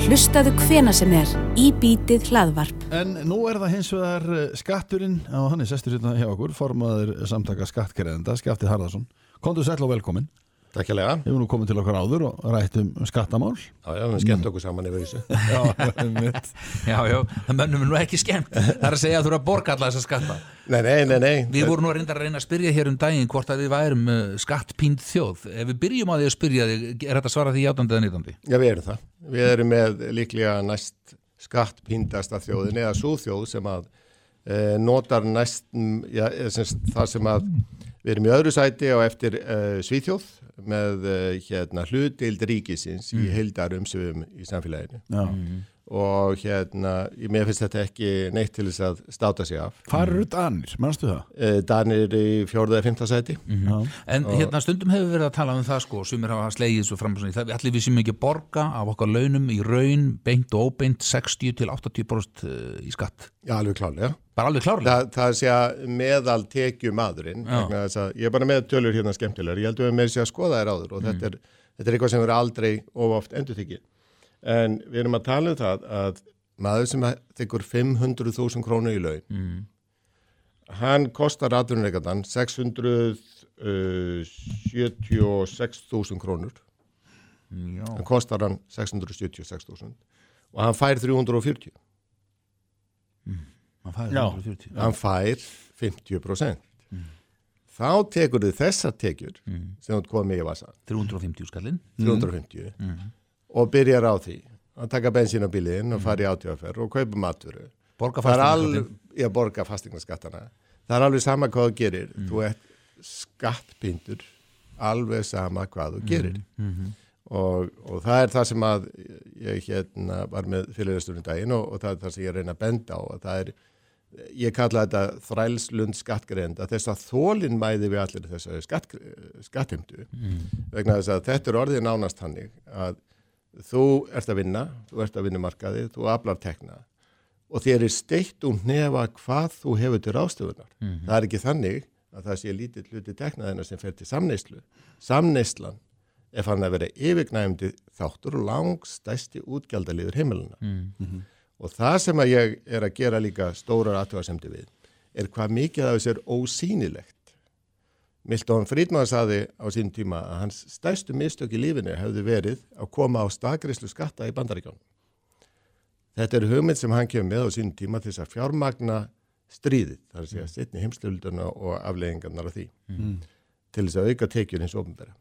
Hlustaðu hvena sem er í bítið hlaðvarp. En nú er það hins vegar eh, skatturinn og hann er sestur hérna hjá okkur formaður samtaka skattkerðenda, Skafti Harðarsson Kondur sæll og velkomin Takk hjá lega. Við erum nú komin til okkar áður og rætt um skattamál Já, já, við skemmt okkur saman yfir þessu. Já, mitt Já, já, það mönnum er nú ekki skemmt Það er að segja að þú eru að borga alla þessa skatta Nei, nei, nei, nei. Við vorum nú að reynda að reyna að spyrja hér um daginn hvort að við værum uh, skattpínd þjóð Ef við byrjum á því að spyrja þig, er þetta svara því játandi eða nýtandi? Já, við erum það. Við erum með líklega næst skattpíndasta þjóðin eða súþjóð sem að e, notar næst, já, eða sem, sagt, það sem að við erum í öðru sæti og eftir e, Svíþjóð með e, hérna hlutild ríkisins í heildar umsöfum í samfélaginu. Já. Og hérna, ég- mér finnst þetta ekki neitt til þess að státa sig af. Hvar eru Danir, mannstu það? E, Danir í fjórða eða fymta sæti. Já. En hérna stundum hefur verið að tala um það sko sumir hafa slegið svo fram það allir við sem ekki að borga af okkar launum í raun beint og óbeint 60 til 80% í skatt Já, alveg klálega. bara alveg klárlega Það, það sé að meðal tekju maðurinn Já. vegna þess að ég er bara með tölur hérna skemmtilegar ég held að við með sér að skoða þær áður og þetta, er, þetta er eitthvað sem verður aldrei of oft endur þykir en við erum að tala um það að maður sem tekur 500.000 krónu í laun mm. hann kostar aðrunreikandan 676.000 krónur. Já, hann kostar hann 676.000 og hann fær 340 hann fæði Já. 140 hann fær 50% þá tekur þið þessar tekjur sem þú komið í vasa 350 skallinn. 350 og byrjar á því að taka bensín á bílinn og fara í átíðaferð og kaupa matvöru. Borga er fastingnaskattana það er alveg sama hvað þú gerir. Þú ert skattpindur alveg sama hvað þú gerir. og, og það er það sem að ég hérna var með fyrirresturinn daginn og, og það er það sem ég reyna að benda á að það er, ég kalla þetta þrælslund skattgreinda þess að þólinn mæði við allir þessari skatt, skattheimtu. Vegna þess að þetta er orðið nánast hannig að þú ert að vinna, þú ert að vinna markaði, þú aflar tekna og þér er steitt um nefa hvað þú hefur til ráðstöfunar. Það er ekki þannig að það sé lítið hluti teknaðina sem fer til samneyslu. Samneyslan er fann að vera yfirgnæmdi þáttur og langstæsti útgjaldaliður heimilina. Og það sem að ég er að gera líka stórar aðtöðasemdi við er hvað mikið af þessu er ósýnilegt. Milton Friedman saði á sín tíma að hans stærstu mistök í lífinu hefði verið að koma á stakrislu skatta í bandaríkjónum. Þetta er hugmynd sem hann kemur með á sín tíma til þess að fjármagna stríðið, þar að segja setni heimstölduna og afleggingarnar af því, til þess að auka tekjur hins ofnbæra.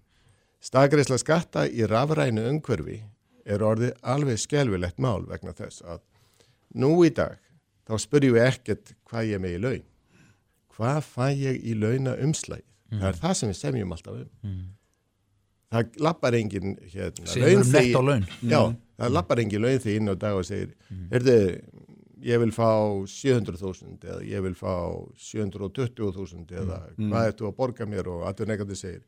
Stakrisla skatta í rafrænu umhverfi er orðið alveg skelvilegt mál vegna þess að nú í dag þá spurjum við ekkert hvað ég með í laun. Hvað fæ ég í launa umslægið? Það er það sem við semjum alltaf um. Það lappar engin hérna, nett á laun Já, það lappar engin laun því inn á dag og segir, heyrðu, ég vil fá 700.000 eða ég vil fá 720.000 eða hvað ertu að borga mér og aðtur negandi segir,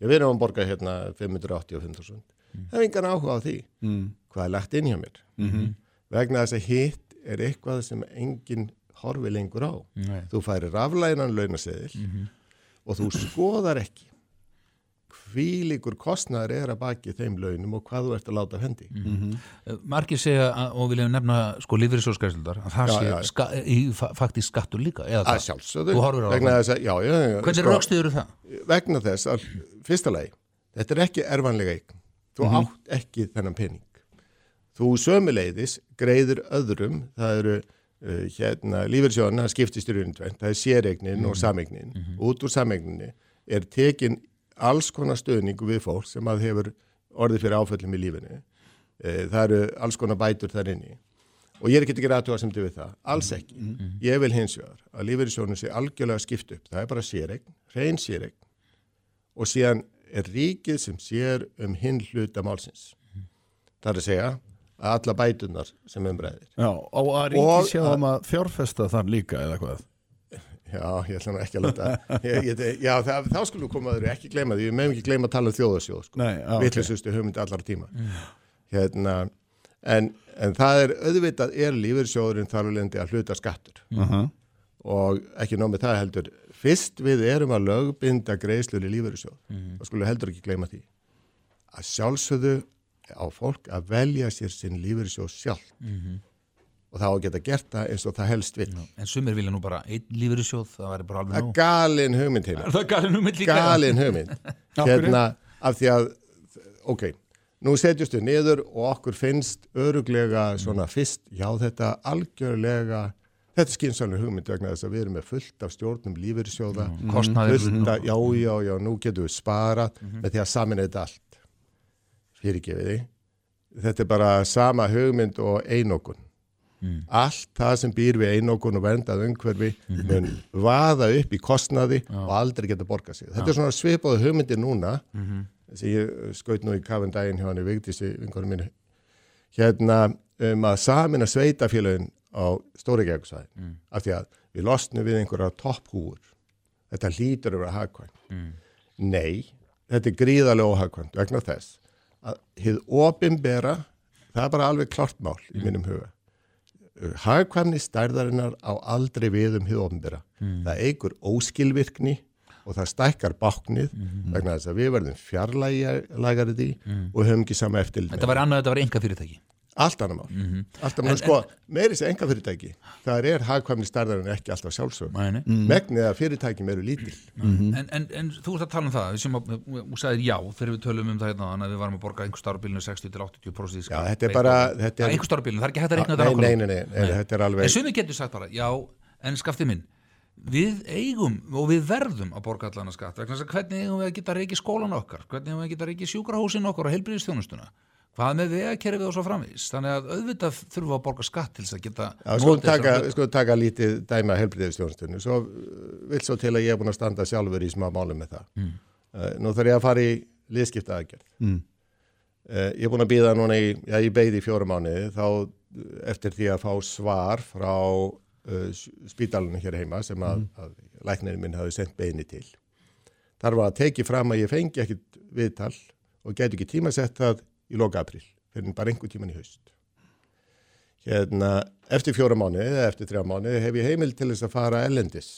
ég verðum að borga hérna 585.000. Það er engan áhuga á því. Hvað er lagt inn hjá mér? Vegna þess að hitt er eitthvað sem engin horfi lengur á. Nei. Þú færi raflænan launaseðil og þú skoðar ekki hvílíkur kostnæður er að baki þeim launum og hvað þú ert að láta hendi. Eh, Margir segja að, og viljum nefna sko lífriðsóskæsildar að það Já, sé já, ska, í, fa faktisk skattur líka eða Að sjálfsögðu. Hvernig sko, raukstuður það? Vegna þess að, fyrsta lagi, þetta er ekki erfanlega eign. Þú Mhm. átt ekki þennan pening. Þú sömuleiðis greiðir öðrum, það eru uh, hérna, lífeyrissjóðan, það skiptist í raunintvend, það er séreignin Mhm. og sameignin. Út úr sameigninni er tekin alls konar stöðningu við fólk sem að hefur orðið fyrir áföllum í lífinu. Uh, það eru alls konar bætur þar inni. Og ég er ekki að gera aðtúa sem þið við það, alls ekki. Ég vil hins vegar að lífeyrissjónu sé algjörlega skipt upp. Það er bara séregn, hrein séregn og síðan er ríkið sem sér um hinn hluta málsins. Það er að segja að alla bætunar sem umræðir. Já, og að ríki séð um að fjárfesta þar líka eða hvað Já, ég ætla nú ekki að láta. Ég, ég, já, það, þá skulum við koma að þau ekki gleyma því. Við meðum ekki gleyma að tala um þjóðasjóð, sko. Nei, já, ok. Vittlisustu hugmyndi allar tíma. Hérna, en, en það er auðvitað er lífeyrissjóðurinn þar alveg að hluta skattur. uh og ekki nóg með það heldur fyrst við erum að lögbinda greiðslur í lífeyrissjóð Mhm. og skulum heldur ekki gleyma því að sjálfsögðu á fólk að velja sér sinn lífeyrissjóð sjálf og það á að geta gert það eins og það helst vil. En sumir vilja nú bara einn lífeyrissjóð, það væri bara alveg Það nóg. er galin hugmynd heimil. Er það galin hugmynd líka? Galin hugmynd. Hérna, af því að, ok, nú setjumst við niður og okkur finnst öruglega svona fyrst, já þetta algjörlega, þetta er skynsamlega hugmynd vegna þess að við erum með fullt af stjórnum lífeyrissjóða, Kostnaður. fullt af, já, já, já, nú getum við sparað með því að samin þetta allt. Fyrirgefið því. Þetta er bara sama hugmynd og einokun. Allt það sem býr við einokun og verndað umhverfi mun vaða upp í kostnaði og aldrei geta borgað sig. Þetta er svona svipaðu hugmyndir núna sem ég skaut nú í kafin daginn hjá hann í Vigdísi vingunum mínu hérna um að samina sveitafélagin á Stórigjækusvæði mm. af því að við losnum við einhverja topphúur þetta hlýtur að vera hagkvæmt. Nei, þetta er gríðarlega óhagkvæmt vegna þess að hið opimbera það er bara alveg klart mál í mínum huga. Hagkvæmni stærðarinnar á aldrei við um hið opimbera það eigur óskilvirkni og það stækkar báknið vegna þess að við verðum fjarlægari því og höfum ekki sama eftir Þetta var annað, þetta var enga fyrirtæki. Allt annar mál. Allt annar mál, sko, meiri sér enga fyrirtæki það er hagkvæmni stærðarinn ekki alltaf sjálfsög. Nei, nei. megnið að fyrirtækjum eru lítil. En, en, en þú ert að tala um það, við sem að, þú sagðir já þegar við tölum um það hérna, þannig að við varum að borga einhver starfbílinu 60-80% í Já, þetta er bara þetta er, einhver starfbílinu, það er ekki hægt að reikna nei, þetta nei, nei, nei, nei, þetta er En alveg sumi getur sagt bara, já, en skaftið minn við eigum og við verðum að borga allan að skatt, vegna þess að hvernig eigum við að geta reiki skólan okkar, hvernig eigum við að geta reiki sjúkrahúsin okkar og heilbriðistjónustuna hvað með vegakerfið og svo framvís þannig að auðvitað þurfum við að borga skatt til þess að geta sko notið taka, sko taka lítið dæma helbriðistjónstunni, svo uh, vil svo til að ég er búin að standa sjálfur í smá málum með það. Mm. nú þarf ég að fara í liðskipta aðgerð. Mm. ég er búin að býða núna í, já ég beði í fjórum mánuði, þá uh, eftir því að fá svar frá uh, spítalunum hér heima sem að, að læknirinn minn hafi sendt beðni til. Þar var að teki fram að ég fengi ekkit viðtal og gæti ekki tímasett það í loka april, fyrir bara einhver tíman í haust. Hérna, eftir fjóra mánuði eða eftir þrjá mánuði hef ég heimil til þess að fara ellendis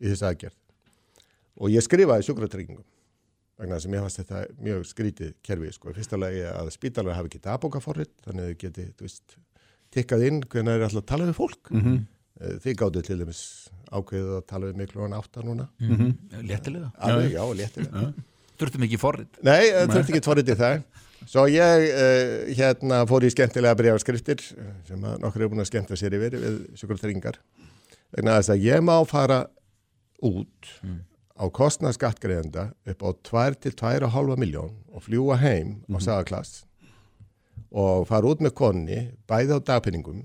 í þessu aðgerð. Og ég skrifaði sjúkratryggingum vegna þess að mér fannst þetta mjög skrítið kerfi. Sko. Fyrsta lagi að spítalar hafi ekki dagbókaforrið, þannig að þau geti, þú veist, tikkað inn hvernig er alltaf að tala við fólk. Mm -hmm. Þið gáttu til dæmis ákveðið að tala við mig klóðan átta núna. Mhm. léttilega, Alveg, já, léttilega. þurftum ekki forrið Nei, það þurfti ekki tvorið til það. Svo ég uh, hérna fór í skemmtilega breyfarskriftir sem að nokkur er búin að skemmta sér yfir við sjúkurtryggingar. Vegna þess að ég má fara út á kostnað skattgreðenda upp á 2-2,5 miljón og fljúa heim á sagaklass og fara út með konni, bæði á dagpinningum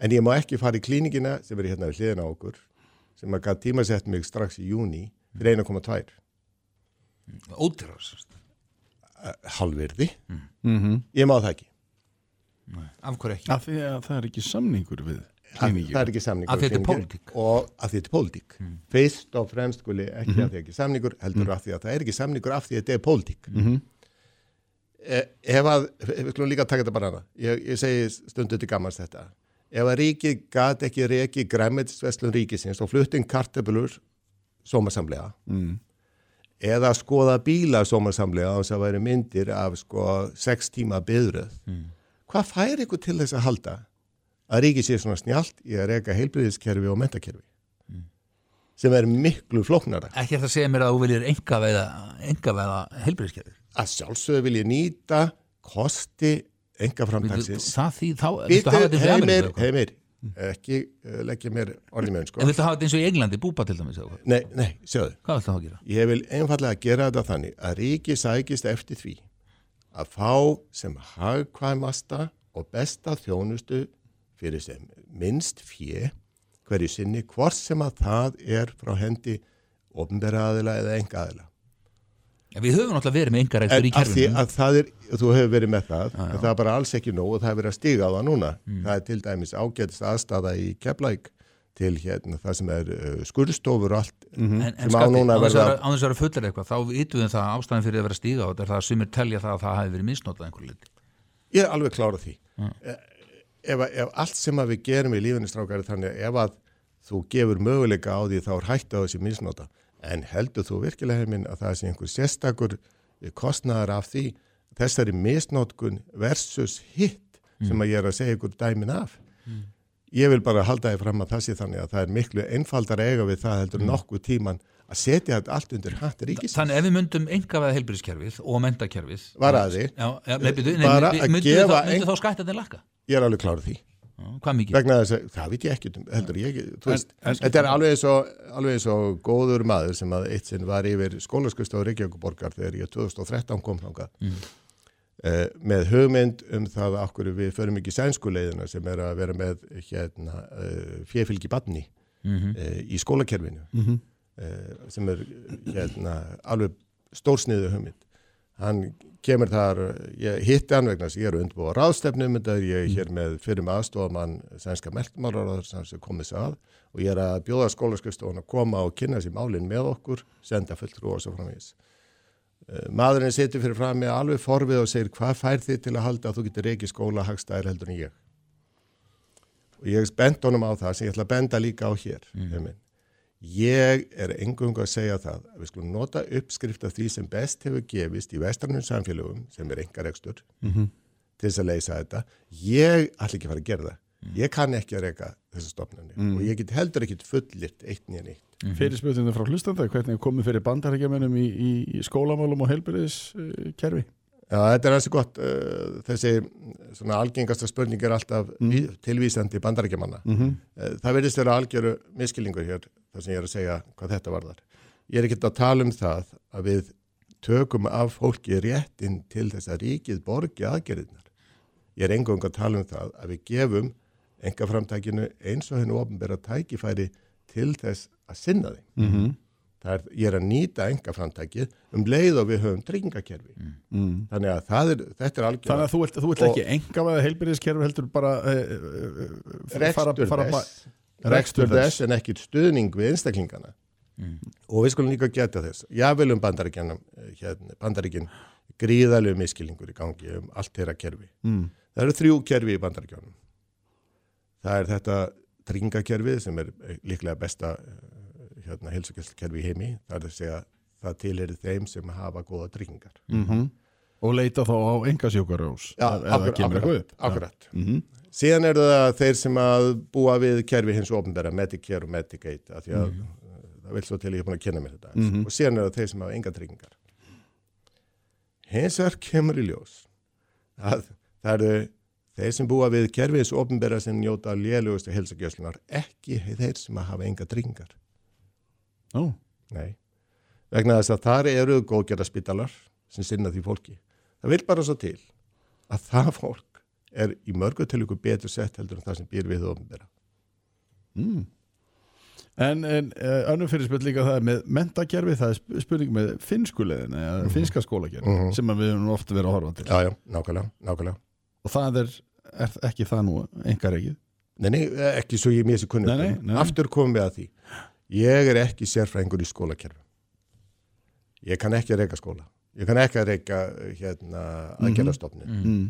en ég má ekki fara í klíningina sem er hérna við hliðina á okkur sem að gæti tímasett mig strax í júni fyrir 1,2 ódýrar halvirði, Mm. Ég má það ekki. Af hverju ekki, Af því að það er ekki samningur við Af- klíníkju. það er ekki samningur Af því þetta er pólitík. og af því þetta er pólitík. Fyrst og fremst skuli ekki af því ekki samningur heldur af því að það er ekki samningur af því að þetta er pólitík. E, ef að, við skulum líka taka þetta bara hana ég, ég segi stundu til gammans þetta. Ef að ríkið gat ekki reki græmitisveslun ríkisins og flutting kartabulur sómasamlega Mm. Eða skoða bíla sómasamlega og þess að væri myndir af sko sex tíma byðröð hvað fær ykkur til þess að halda að ríkið sé svona snjált í að reka heilbriðiskerfi og mentakerfi sem er miklu flóknara. Ekki að segja mér að þú viljir enga veiða enga veiða heilbriðiskerfi að sjálfsögðu vil ég nýta kosti enga framtaksins það heimir, heimir ekki uh, leggja mér orðið með sko. en viltu hafa þetta eins og í Englandi, búpa til dæmis nei, nei, sjáðu hvað viltu hafa að gera? Ég vil einfallega gera þetta þannig að ríki sækist eftir því að fá sem hagkvæmasta og besta þjónustu fyrir sem minnst fjö hverju sinni hvort sem að það er frá hendi ofnbæra aðila eða enga aðila. Ja, við höfum náttúrulega verið með enga rekstur í En af því kerfinu að það er, þú hefur verið með það, en það er bara alls ekki nóg og það er verið að stiga á það núna. Það er til dæmis ágætist aðstafa í Keflæk til hérna það sem er uh, skurðstofur og allt en, en sem á skatti, núna á að þess að verða vera- á þess að vera fullir eitthvað þá vitum við það að ástæðan fyrir að vera að stíga á þetta er það að sumir telja það að það hafi verið misnotað einhver liti Ég er alveg klára því. Eh, Ef, ef allt sem að við gerum í lífinni strákari þannig að ef að þú gefur möguleika á því þá er hægt á þessi misnota. En heldur þú virkilega heiminn að það sé einhver sérstakur kostnaðar af því þessari misnótkun versus hitt sem að ég er að segja ykkur dæmin af? Ég vil bara halda þið fram að það sé þannig að það er miklu einfaldar eiga við það heldur nokkuð tíman að setja þetta allt undir hatt ríkis Þannig ef við myndum engaveða heilbyrðiskerfið og mentakerfið Var að að við gefa þá, ein- þá skattarnir lakka? ég er alveg klárið því Hvað mikið? vegna þess að það veit ég ekki um heldur ég, þú veist, en- þetta er alveg og alveg og góður maður sem að eitt sinn var yfir skólaskristof Reykjavíkuborgar þegar ég 2013 kom þangað. Eh, með hugmynd um það að okkur við förum ekki sænskuleiðina sem er að vera með hérna uh, fjefylgi badni Mhm. uh, í skólakerfinu. Uh, sem er hérna alveg stórsniðu hugmynd hann kemur þar, ég hitti hann vegna þess að ég er undirbúið á ráðstefnum þetta er ég hér með fyrir með aðstofamann sænska meltmálar sem komið sér að og ég er að bjóða skólaskustofun að koma og kynna sér málinn með okkur senda fulltrú og svo framvegis. Eh, maðurinn situr fyrir fram með alveg forvið og segir hvað fær þið til að halda að þú getur reiki skóla hagstæðir heldur en ég? Og ég bent honum á það sem ég ætla að benda líka á hér mm. Ég er engungu að segja það að við skulum nota uppskrift af því sem best hefur gefist í vestrannum samfélögum sem er engarekstur Mhm. til þess að leysa þetta ég ætla ekki að fara að gera það ég kann ekki að reyka þessa stofnunni og ég get heldur ekki fullirt eitt nýja nýtt Mm -hmm. Fyrirspötinu frá hlustanda, hvernig er komið fyrir bandarækjumennum í, í, í skólamálum og heilbyrðiskerfi? Já, þetta er alveg gott uh, þessi svona algengasta spurning er alltaf mm. tilvísandi bandarækjamanna Mm -hmm. Eh, Það verðist vera algjöru miskilningur hér, það sem ég er að segja hvað þetta varðar. Ég er ekkert að tala um það að við tökum af fólki réttin til þess að ríkið borgi aðgerðinar. Ég er engum að tala um það að við gefum enga framtækinu eins og hennu ofnbæra tækifæri til þess að sinna þeim. Mm -hmm. Það er, ég er að nýta enga framtækið um leið og við höfum tryggingakerfi. Mm. Þannig að það er, þetta er algjörlega. Þannig að þú vilt, þú vilt ekki enga veða heilbyrðiskerfi heldur bara uh, rekstur þess, Rekstur þess. en ekkit stuðning við einstaklingana og við skulum líka geta þess ég vil um bandaríkjanum hérna, bandaríkin gríðalegu miskilningur í gangi um allt þeirra kerfi mm. það eru þrjú kerfi í bandaríkjanum það er þetta tryggingakerfi sem er eh, líklega besta eh, hérna, heilsugjastkerfi í heimi það er að segja það til eru þeim sem hafa góða tryggingar Mm Og leita þá á enga sjúkarós eða kemur eitthvað upp akkurat mm -hmm. Síðan er það þeir sem að búa við kerfi hins ofnbæra, Medicare og Medicaid, af því að Mhm. uh, það vil svo til ég er búin að kynna mér þetta. Mm Og síðan er það þeir sem hafa enga tryggingar. Hins vegar kemur í ljós að það eru þeir sem búa við kerfi hins ofnbæra sem njóta lélugustu helsagjöslunar, ekki þeir sem hafa enga tryggingar. Ó, Nei, vegna þess að þar eru góðgerða spítalar sem sinna því fólki. Það vil bara svo til að það fólk er í mörgu tilvíku betur sett heldur en það sem býr við ofnbæra. mm. En, en uh, önnum fyrirspöld líka það er með mentakerfi, það er sp- spurning með finnskulegin eða finska skólakerfi Mhm. sem að við höfum oft verið að horfa til Já, já, nákvæmlega, nákvæmlega. og það er, er ekki það nú enga reikið Nei, nei, ekki svo ég mér nei, nei. Aftur komum við að því. Ég er ekki sérfræðingur í skólakerfi. Ég kann ekki að reyka skóla. Ég kann ekki að reyka hérna, aðgerðastofnun. mm.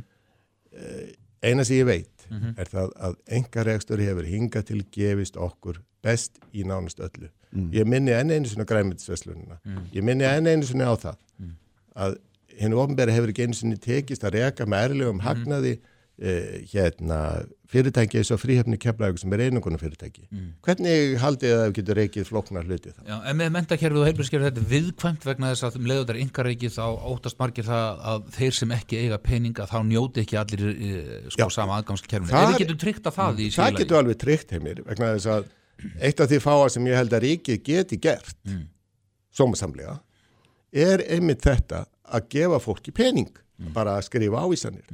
Eina sem ég veit er það að enga rekstur hefur hingað til gefist okkur best í nánast öllu. Ég minni enn einu á græmitisveslunina. Ég minni enn einu sinni á það að hennu ofnbæri hefur ekki einu sinni tekist að reka með ærlegum hagnaði eh, hérna, fyrirtæki eins og fríhefni keflaug sem er einungunum fyrirtæki. Hvernig haldið þið að við getur reikið flóknar hluti það? Já, en með mentakerfið og heilbríðskerfið þetta er viðkvæmt vegna þess að um leiður þetta er yngareikið þá óttast margir það að þeir sem ekki eiga peninga þá njóti ekki allir e, sko Já. sama aðgangskerfinu. Það- Ef við getum tryggt að það í Það síðan getur alveg tryggt heimir vegna þess að eitt af því fáa sem ég held að ríkið geti gert mm. sómasamlega er einmitt þetta að gefa fólki pening bara að skrifa ávísanir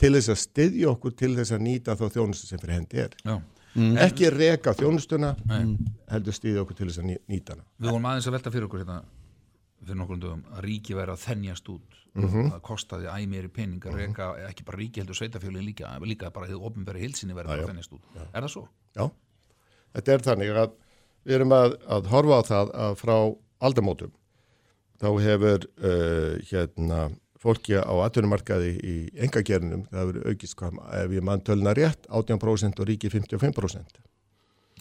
til þess að styðja okkur til þess að nýta þá þjónustu sem fyrir hendi er. Já. ekki reka þjónustuna heldur styðja okkur til þess að ný- nýta hana. Við vorum aðeins að velta fyrir okkur hérna fyrir nokkrum dögum að ríki væri að þennjast út. Mhm. það kostaði æ meiri pening að reka ekki bara ríki heldur sveitafjölin líka líka bara því ofnbæri hilsinni verið að þennjast út. Er það svo? Já, þetta er þannig að við erum að, að horfa á það að frá aldamótum þá hefur uh, hérna fólki á atvinnumarkaði í engagernum, það hefur aukist hvað, ef ég mann tölna rétt, 18% og ríki 55%.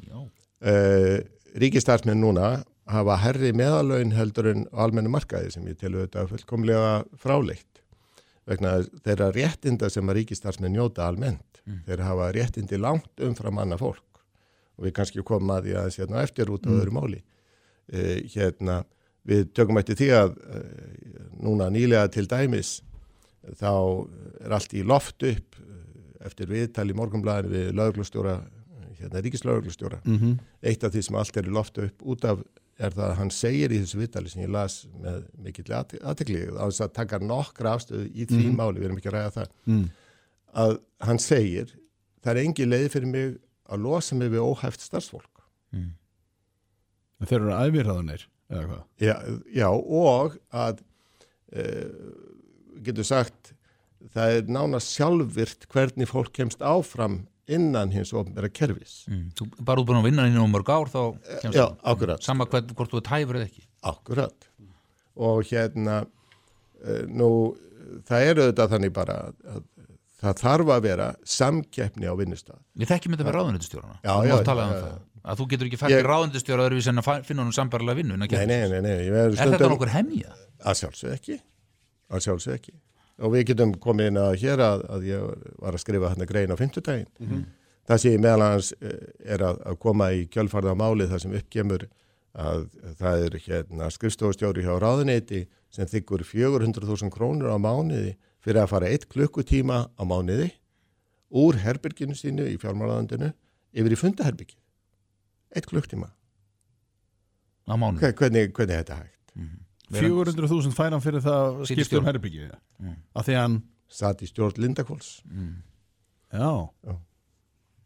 Já. Uh, ríkistarfsmenn núna hafa herri meðalögin heldur en almennu markaði sem ég telur þetta fullkomlega fráleitt vegna þeirra réttinda sem að ríkistarsmenn njóta almennt. Þeir hafa réttindi langt umfram annað fólk og við kannski komum að því aðeins hérna eftir út á öðru máli. Uh, hérna, við tökum eftir því að uh, núna nýlega til dæmis þá er allt í loft upp uh, eftir viðtal í morgunblæðinu við lögurglustjóra, hérna ríkislögurglustjóra. Mhm. Eitt af því sem allt er í loft upp út af er það að hann segir í þessu viðtali sem ég las með mikill aðtekli á þess að taka nokkra afstöðu í því máli, við erum ekki að ræða það Mm. að hann segir það er engi leið fyrir mig að losa mig við óhæft starfsfólk Þeir eru hvað? Já, já og að e, getur sagt það er nánast sjálfvirt hvernig fólk kemst áfram innan hins ofnbæra kerfis Mm. Þú bara út búin að vinna inn á mörg ár þá kemst já, akkurat Sama hvern, hvort þú er tæfur eða ekki Akkurat. Og hérna, uh, nú, það er auðvitað þannig bara að, að það þarf að vera samkeppni á vinnustaf. Við þekkjum þetta með Já, já, tala um já, það já. Að þú getur ekki fært Ég- í ráðunitustjóra öðruvísi en að finna honum sambarilega vinnu Nei, nei, nei, nei, Er þetta nokkur hemja? Að sjálfsög ekki. Að sjálfsög ekki. Og við getum komið inn að hér að, að ég var að skrifa hérna grein á fimmtudaginn. Það sem ég meðal hans er að, að koma í kjölfarða máli þar sem uppgemur að það er hérna skrifstofustjóri hjá ráðuneyti sem þykkur 400.000 krónur á mánuði fyrir að fara eitt klukkutíma á mánuði úr herbyrginu sínu í fjármálaðandinu yfir í fundaherbyrgi. Eitt klukktíma. Á mánu Hver- Hvernig, hvernig er þetta hægt? 400.000 færan fyrir það að um um herbyggið Mm. af því hann, Satt í stjórn Lindakóls. já, Já.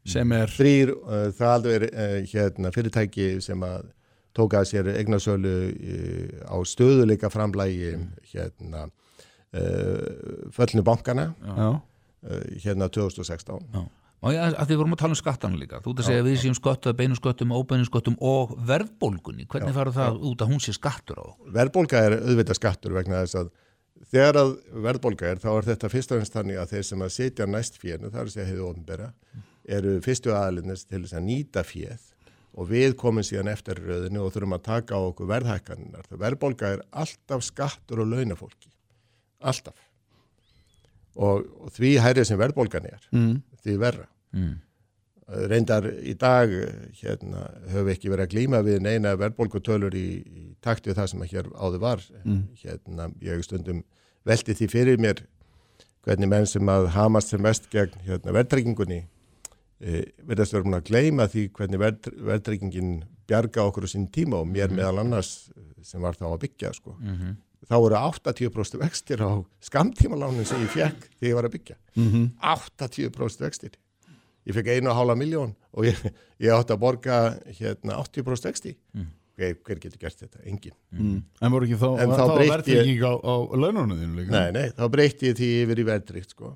sem er þrýr, uh, það er uh, hérna, fyrirtæki sem að tóka að sér eignasölu uh, á stöðuleika framlægi hérna uh, föllnu bankana já, uh, hérna 2016 Má ég að, að þið vorum að tala um skattana líka Þú ert að segja að við séum sköttu beinu sköttum, óbeinu sköttum og verðbólgunni Hvernig fara það út að hún sé skattur á? verðbólga er auðvitað skattur vegna þess að þegar að verðbólga er þá er þetta fyrst og ennst þannig að þeir sem að sitja næst er að segja hefur ofnbera eru fyrstu aðalinnir til þess að nýta fjöð og við komum síðan eftir röðinu og þurfum að taka á okkur verðhækkaninnar. Verðbólga er alltaf skattur og launafólki. Alltaf. Og, og því hærið sem verðbólgan er, mm. Því verra. Mm. Reyndar í dag hérna, höfum við ekki verið að glíma við neina verðbólgutölur í, í takt við það sem að hér áður var. Hérna, ég stundum velti því fyrir mér hvernig menn sem að hamast sem mest gegn hérna, verðtryggingunni e, verðast vera búin að gleyma því hvernig verð, verðtryggingin bjarga okkur á sín tíma og mér meðal annars sem var þá að byggja sko. Mhm. Þá voru 80% vextir á skamtímalánin sem ég fekk þegar ég var að byggja. Mm 80% vextir. Ég fekk einu og hálfa miljón og ég, ég átti að borga hérna 80% vexti. Mm. Hver, hver getur gert þetta? Engin. Mm. en þá, En þá þá breytti verðtrygging á, á laununum þínu líka Nei, nei, þá breytti ég því yfir í verðdrygt sko.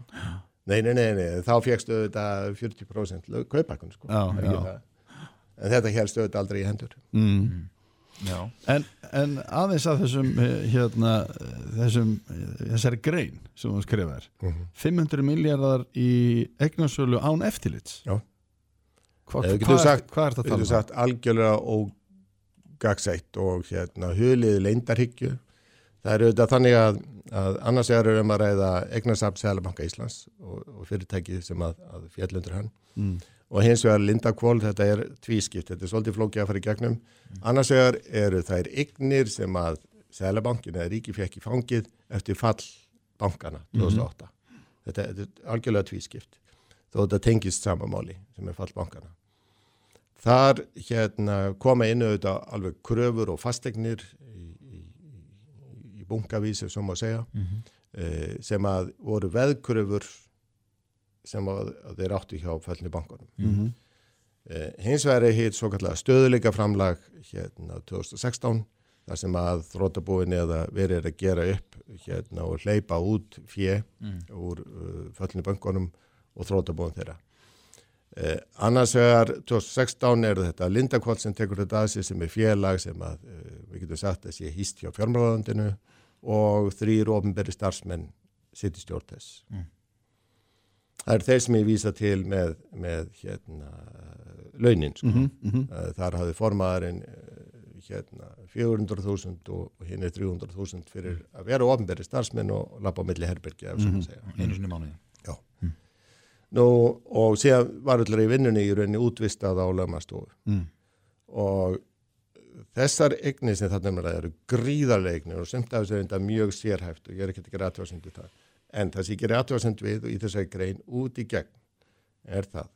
Nei, nei, nei, nei, þá fegstu þetta 40% lau- kaupækun sko. Já. En þetta helstu þetta aldrei í hendur. mm. En, en aðeins að þessum eh, hérna, þessum eh, þessari grein sem þú skrifar Mhm. 500 miljardar í eignarsölu án eftirlits Já. Hva, Eða hvað, er, sagt- hvað er þetta að Þú tala um? sagt algjörlega ógagsætt og hérna hulið leindarhyggju. Það er auðvitað þannig að, að annars er um að ræða eignarsamt Sælabanka Íslands og, og fyrirtæki sem að, að fjallundur hann. Mm. Og hins vegar Lindakvól, þetta er tvískipt, þetta er svolítið flókið að fara í gegnum. Annars vegar eru þær eignir sem að Sælabankin eða ríki fekk í fangið eftir fall bankana 2008. þetta, þetta er algjörlega tvískipt þó þetta tengist samamáli sem er fall bankana. Þar hérna, koma inn auðvitað alveg kröfur og fastegnir í, í, í bunkavísi sem má segja eh, sem að voru veðkröfur sem að, að þeir áttu hjá fellni bankunum. Mhm. Eh, hins vegar er hitt svo kallega stöðuleika framlag hérna 2016 þar sem að þrótabúin eða verið er að gera upp hérna og hleypa út fjö úr uh, föllinu bankunum og þrótabúin þeirra. Eh, annars vegar 2016 er þetta Lindakvall sem tekur þetta að sig sem er félag sem að uh, við getum sagt að sé hýst hjá fjármálalandinu og þrýr ofinberi starfsmenn sitt í stjórn þess. Það er þeir sem ég vísa til með, með hérna, launin. Sko. Mhm, mhm. Eh, Þar hafði formaðurinn eh, hérna 400.000 og, hinn er 300.000 fyrir að vera ofnberi starfsmenn og lappa á milli herbergi mm segja. einu sinni mánuði Já. Nú, og síðan var allir í vinnunni í rauninni útvistað á lögmastofu Mm. og þessar eignir sem þarna er eru gríðarlega eignir og semt af þessu er enda mjög sérhæft og ég er ekki að gera aðtjóðsend við það en það sem ég gerir aðtjóðsend við og í þessari grein út í gegn er það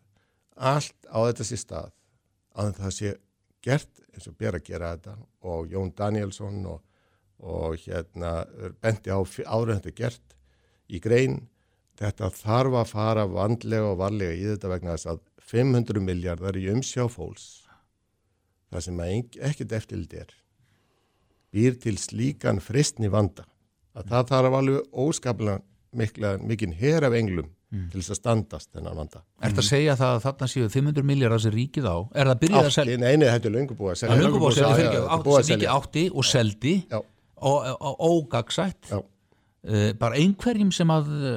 allt á þetta sé stað að það sé gert eins og ber að gera þetta og Jón Danielsson og, og hérna benti á en þetta er gert í grein þetta þarf að fara vandlega og varlega í þetta vegna þess að 500 miljardar í umsjá fólks það sem ekkert eftirlit er býr til slíkan fristni vanda að það þarf alveg óskaplega mikla, mikinn her af englum til þess að standast þennan vanda. Ertu að segja það að þarna séu 500 miljardar sem ríkið á? Er það byrjað að selja nei, nei, þetta er löngu búið að að selja. löngu búið að selja Já, fyrir já, ekki þetta er að átti, ríkið átti og seldi og, ógagsætt já, uh, bara einhverjum sem að uh,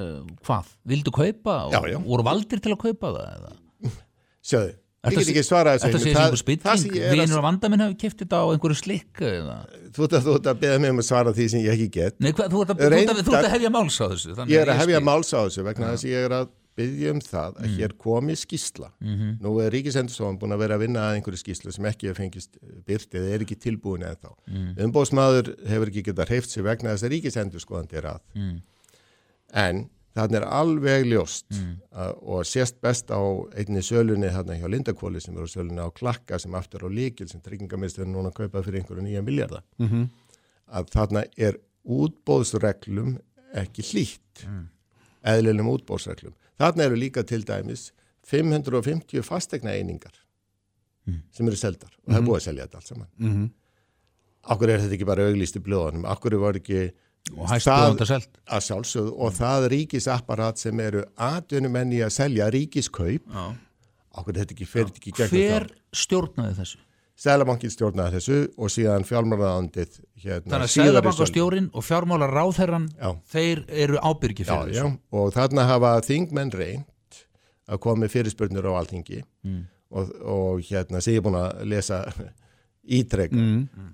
hvað, vildu kaupa og voru valdir til að kaupa það sjáðu. Ég get að ekki svarað Þetta segir Það- einhver það sem spilling, ég er að- vinur og vandaminn hefur keft þetta á einhverju slikk eða? Þú ert að, að beða mig um að svara því sem ég ekki get. Nei, hvað, þú, ert að, þú, ert að, þú ert Reyndar- að hefja máls á þessu Ég er að hefja máls á þessu vegna þess að ég er að byggja um það að hér komi skýsla. Mhm. Nú er Ríkisendurstofan búin að vera að vinna að einhverju skýslu sem ekki er fengist byrt eða er ekki tilbúin eða þá. Mm. Umbóðsmaður hefur ekki getað hreift sér vegna þess að Ríkisendurskoðandi er að. Mm. En þannig er alveg ljóst Mm. að, og sést best á einni sölunni hérna hjá Lindakóli sem er á sölunni á Klakka sem aftur á líkil sem tryggingamistur núna að kaupa fyrir einhverju nýja miljardar. Mhm. Að þarna er útbóðsreglum ekki hlýtt eðlilegum útbóðsreglum. Þarna eru líka til dæmis 550 fastegna einingar sem eru seldar og það er búið að selja þetta allt saman. Mhm. Akkur er þetta ekki bara auglýst í blóðanum, akkur var ekki og hæst það- búið selt að sjálfsögðu og það ríkisapparat sem eru atvinnumenn í að selja ríkiskaup, Já. akkur er þetta ekki fyrir ekki gegn hver stjórnaði þessu? Sælabankin stjórnaði þessu og síðan fjármálaðandið hérna Þannig að. Sæðabankastjórin og fjármálar ráðherran Já. þeir eru ábyrgi Já, fyrir já, þessu og þarna hafa þingmenn reynd að með fyrirspurnir á alþingi Mm. og, og hérna sé ég búin að lesa ítreka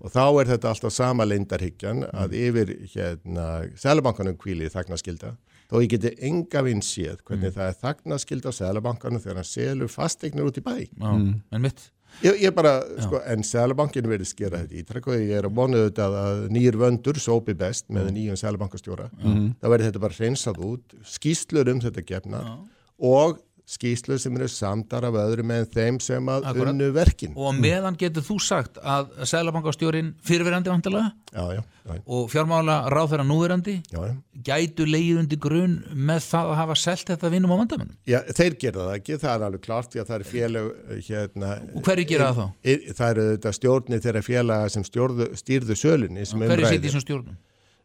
og þá er þetta alltaf sama leindarhyggjan að yfir hérna Sælabankanum kvíli þagnaskilda þó ég geti enga vinn séð hvernig það er þagnaskilda á Sælabankanum þegar hann selur fasteignir út í bæ. Já, en mitt Ég, ég bara, sko, en Sælabankin verið skera þetta ítrekk og ég er að vona auðvitað að nýjur vöndur sópi best með nýjum Sælabankastjóra. Það verður þetta bara hreinsað út, skýslur um þetta gefnar og skýslur sem eru samdar af öðrum en þeim sem að Akkurat. unnu verkin. og meðan getur þú sagt að Sæðabankastjórin fyrirverandi vantilega Já, já, já, og fjármála ráðherran núverandi já, já. gætu leið undir grunn með það að hafa selt þetta vinnum á vandamennum Já, þeir gera það ekki, það er alveg klart því að það er félag hérna... og hverju gera það þá? í- Það eru þetta stjórnir þeirra félaga sem stjórðu, stýrðu sölunni sem um Hverju ræðir. sitt í þessum stjórnum?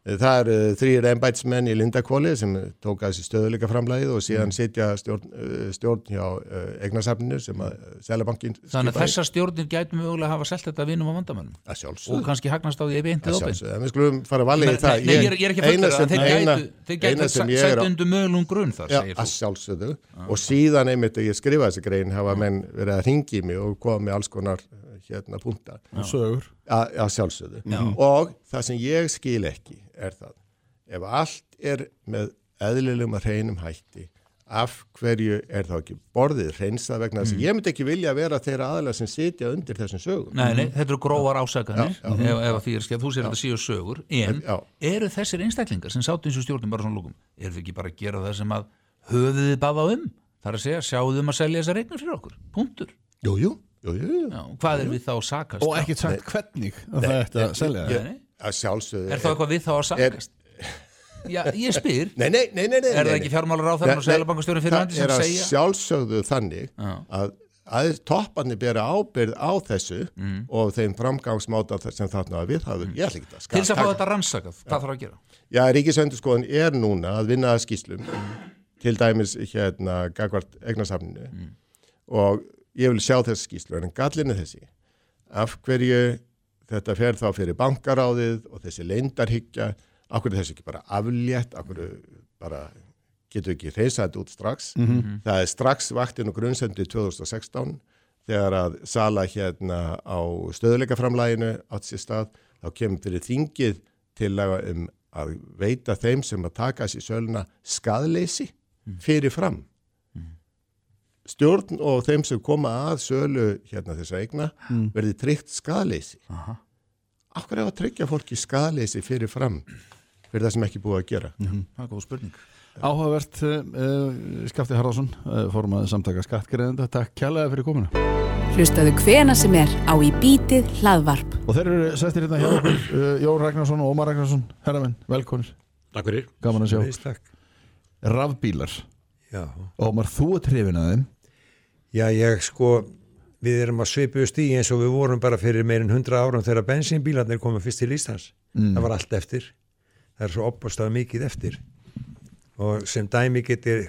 Það eru þrýr embætsmenn í Lindakóli sem tók að þessi stöðuleika framlæðið og Mm. síðan sitja stjórn, uh, stjórn hjá uh, eignarsafninu sem að Sælabankin Þannig að þessar stjórnir gætu mögulega hafa selt þetta vinnum á vandamennum að og kannski hagnast á því ef Að óbeint sjálfsögðu. En við skulum fara að Nei, í það. nei, ég er, ég er ekki að fullera sem- þeir gætu, þeir gætu er að- undir mögulegum grunn þar Já, segir að þú sjálfsögðu. Og síðan einmitt að ég skrifa þessi grein hafa menn verið að ringi mig og koma með alls konar hérna punta. og sögur að, að sjálfsögðu og það sem ég skil ekki er það. Ef allt er með eðlilegum að hreinum hætti af hverju er þá ekki borðið hreinsað vegna þess að ég myndi ekki vilja vera þeirra aðalega sem sitja undir þessum sögum. Nei, nei, þetta eru grófar ásakanir ef, ef að því er skeið, þú sér þetta síu sögur en Já. eru þessir einstaklingar sem sátu eins og stjórnum bara svona lúkum, eru þau ekki bara að gera það sem að höfuðið baða um? Það er að segja, sjáðum að selja þessar eignir fyrir okkur? Punktur, Jú, jú, jú, jú, jú. Já, hvað er við þá að sakast og ekkert sagt hvernig að það ætti að selja það. Að sjálfsögðu er þá eitthvað við þá að sakast? Já, ég spyr, Nei, nei, nei, nei, nei er það ekki nei. fjármálar á þeirra og Nei, sælabankastjóri fyrir það sem er að segja? sjálfsögðu þannig Já. að, að topparnir bera ábyrð á þessu Mm. og þeim framgangsmáta sem þarna við hafum ég ætla ekki að til þess að fá þetta rannsakað, hvað þarf að gera? Já, Ríkisvendurskoðun er núna að vinna að skýslum til dæmis hérna gagvart eignasafninu. Og ég vil sjá þessi skýslu en gallin er þessi. Af hverju þetta fer þá fyrir bankaráðið og þessi leindarhyggja af hverju þessi ekki bara aflétt af hverju bara getur ekki þetta út strax? Það er strax vaktinn og grunnsendi 2016 þegar að sala hérna á stöðuleikaframlæginu átt sér stað, þá kemur fyrir þingið til að, um, að veita þeim sem að taka sér söluna skadleysi fyrir fram. Stjórn og þeim sem koma að sölu hérna þess að eigna verði tryggt skadleysi. Hverju á að tryggja fólki skadleysi fyrir fram fyrir það sem ekki búið að gera? Það er góð spurning. Áhugavert uh, Skafti Harðarsson, uh, formaði samtaka skattgreðenda, takk kjærlega fyrir komuna. Hlustaðu hvena sem er á í bítið hlaðvarp. og þeir eru sestir hérna hjá okkur uh, Jón Ragnarsson og Ómar Ragnarsson. Herramenn, velkonir, Takk fyrir. gaman að sjá. Rafbílar, Já. Ómar þú er trefin að þeim Já, ég sko, við erum að svipu stíð eins og við vorum bara fyrir meirinn 100 árum þegar bensínbílarnir komið fyrst til Íslands. Mm. Það var allt eftir. Það er svo opastað mikið eftir. Og sem dæmi getur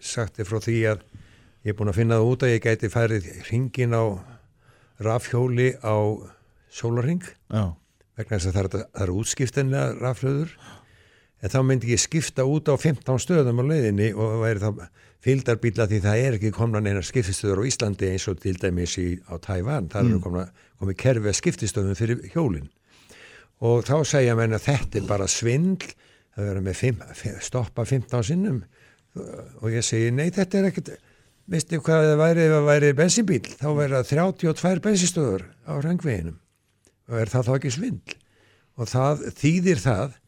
sagt þér frá því að ég er búin að finna það út að ég gæti færið ringin á rafhjóli á sólarring Já, vegna þess að það er, það er útskiptinlega rafhlöður en þá myndi ég skipta út á 15 stöðum á leiðinni og væri þá fylgdarbíla því það er ekki komna neina skiptistöður á Íslandi eins og til dæmis í, á Tævan, það eru komna, komið kerfi að skiptistöðum fyrir hjólinn og þá segja menn að þetta er bara svindl að vera með fimm, stoppa 15 sinnum. Og ég segi nei þetta er ekkert veistu hvað það væri ef það væri bensinbíl þá væri það 32 bensinstöður á rangveginum og er það þá ekki svindl? Og það þýðir það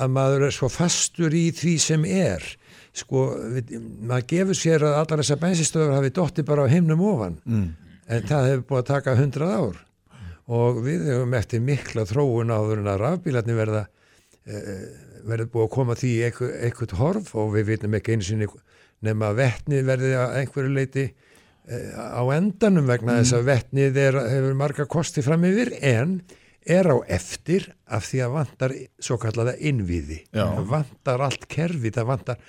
að maður er svo fastur í því sem er sko, við, maður gefur sér að allar þessar bensinstöður hafi dotti bara á himnum ofan mm. en það hefur búið að taka 100 ár og við hefum eftir mikla þróun áður en að rafbílarnir verða eh, verður búið að koma því eitthvað, eitthvað horf og við vitum ekki einu sinni nema að vettnið verði að einhverju leiti eh, á endanum vegna þess að vettnið er, hefur marga kosti fram yfir en er á eftir af því að vantar svo kallaða innviði. Já. Vantar allt kerfi, það vantar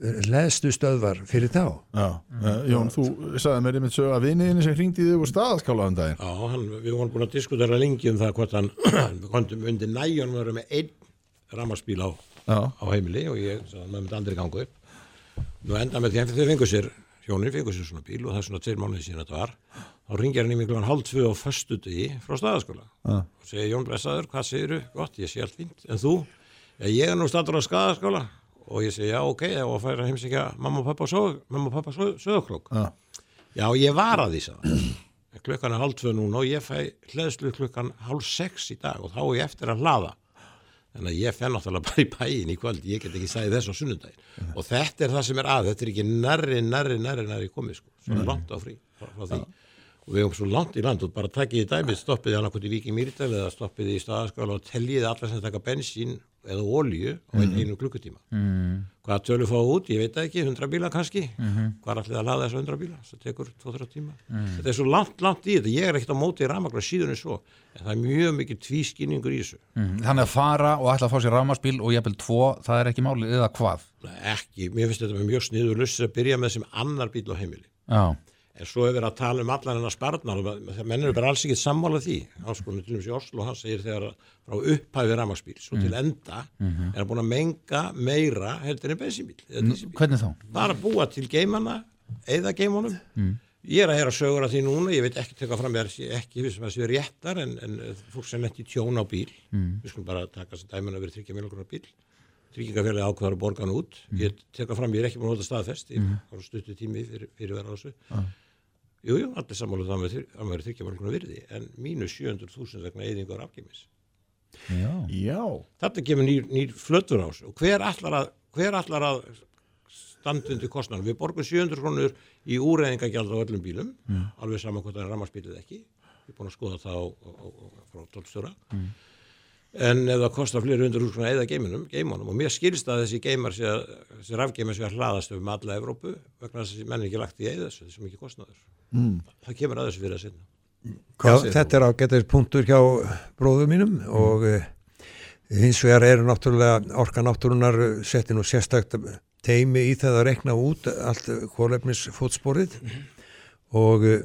leðstu stöðvar fyrir þá. já, uh, Jón, þú sagði mér einmitt sög að viniðinni sem hringdi þig úr staðaskála um daginn Já, hann, við vorum búin að diskutera lengi um það hvort hann við kondum undir næjón verið með einn rammarspíl á, á heimili og ég sagði maður myndi aldrei ganga upp nú enda með því að þau fengu sér hjónin fengu sér svona bíl og það er svona tveir mánuði síðan þetta var þá ringjar hann í mig klokkan hálf tvö á föstu degi frá staðaskóla Já. og segir Jón Blessaður, hvað segiru? Gott, ég sé allt fínt, en þú? Ég er nú statur á staðaskóla og ég segi, já, ok, ég var að færa heimsækja mamma og pappa sög, mamma og pappa sögurklokk já, Já, ég var að því hann. klukkan er hálf tvö núna og ég fæ hleðslu klukkan hálf sex í dag og þá er ég eftir að hlaða. Þannig að ég fenn náttúrulega bara í bæin í kvöld. Ég get ekki sagði þess á sunnundaginn og þetta er það sem er að, þetta er ekki nærri, nærri, nærri, nærri komið sko, svo langt á frí frá, frá því. Og við erum svo langt í land. Og bara takkið í dæmið, stoppið í Víki Mýrdal eða stoppið í staðaskála og teljið alla sem taka bensín eða olíu á mm. einu klukkutíma. Mm. hvað tölur fá út, ég veit ekki 100 bíla kannski, hvað er allir að laða þessu 100 bíla, það tekur 2-3 tíma. Þetta er svo langt, langt í þetta, ég er ekkert á móti rafmagna síðan svo, en það er mjög mikið tvískinningur í þessu, mm. Þannig að fara og ætla að fá sér rafmarsbíl og jafnvel tvo, það er ekki málið eða hvað? Ekki, mér finnst þetta mjög sniður lust að byrja með sem annar bíl á heimili. Já, en svo er verið að tala um allan hennar sparnar og menn eru bara alls ekki sammála því. Áskonum til og með í Oslo, hann segir þegar frá upphæfi rafmagsbíl, svo til enda er hann búin að menga meira heldur en eða dísilbíl hvernig þá? bara búa til geimana eða geimunum. Ég er að heyra sögur að því núna, ég veit ekki teka fram ég er ekki við sem að séu réttar en, en eh, fólk sem lendi tjón á bíl. Við skulum bara taka sem dæmin að vera tryggja miljonar bíl tryggingafélagi ákveðar að borga hann út. Ég teka fram, ég er ekki búin að nota staðfest. Ég var stuttu tími fyrir, fyrir vera á þessu Jú, jú, allir sammála það með að maður þryggja miljonar virði en mínu 700.000 vegna eyðingar afgeimis Já, já, Þetta kemur nýr, nýr flötur á sig og hver allar að, hver allar að standundi kostnarnum. Við borgum 700 krónur í úreyðingagjald á öllum bílum, alveg saman hvort það er rammarspílið ekki. Ég er búin að skoða það á, á, á, á, frá tólstjóra. En ef það kostar fleiri hundur hús eða geiminum, geimunum og mér skilst að þessi geimar sé að þessi rafgeimar sé að hlaðast um alla Evrópu vegna þess að þessi menn er ekki lagt í eða þessu, þessu mikið kostnaður. Mm. Það kemur að þessu fyrir að sinna. Já, þetta er ágættir punktur hjá bróðum mínum og uh, hins vegar eru náttúrulega orka náttúrunar setti nú sérstakt teimi í það að rekna út allt kólefnis fótsporið og uh,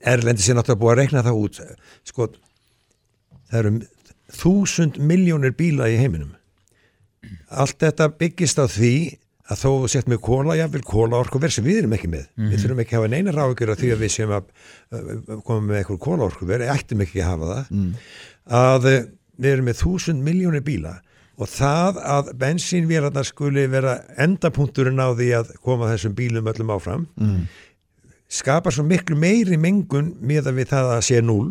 Erlendi sé náttúrulega búið að rekna það út sko, það eru þúsund miljónir bíla í heiminum. Allt þetta byggist á því að þó sett með kóla, jáfnvel kóla orkuver sem við erum ekki með. Við þurfum ekki að hafa neina ráðgjör af því að við séum að uh, koma með eitthvað kóla orkuver, ættum ekki að hafa það, að uh, við erum með þúsund miljónir bíla og það að bensínvélarnar skuli vera endapunkturinn á því að koma þessum bílum öllum áfram mm. skapar svo miklu meiri mengun með að við það að sé núl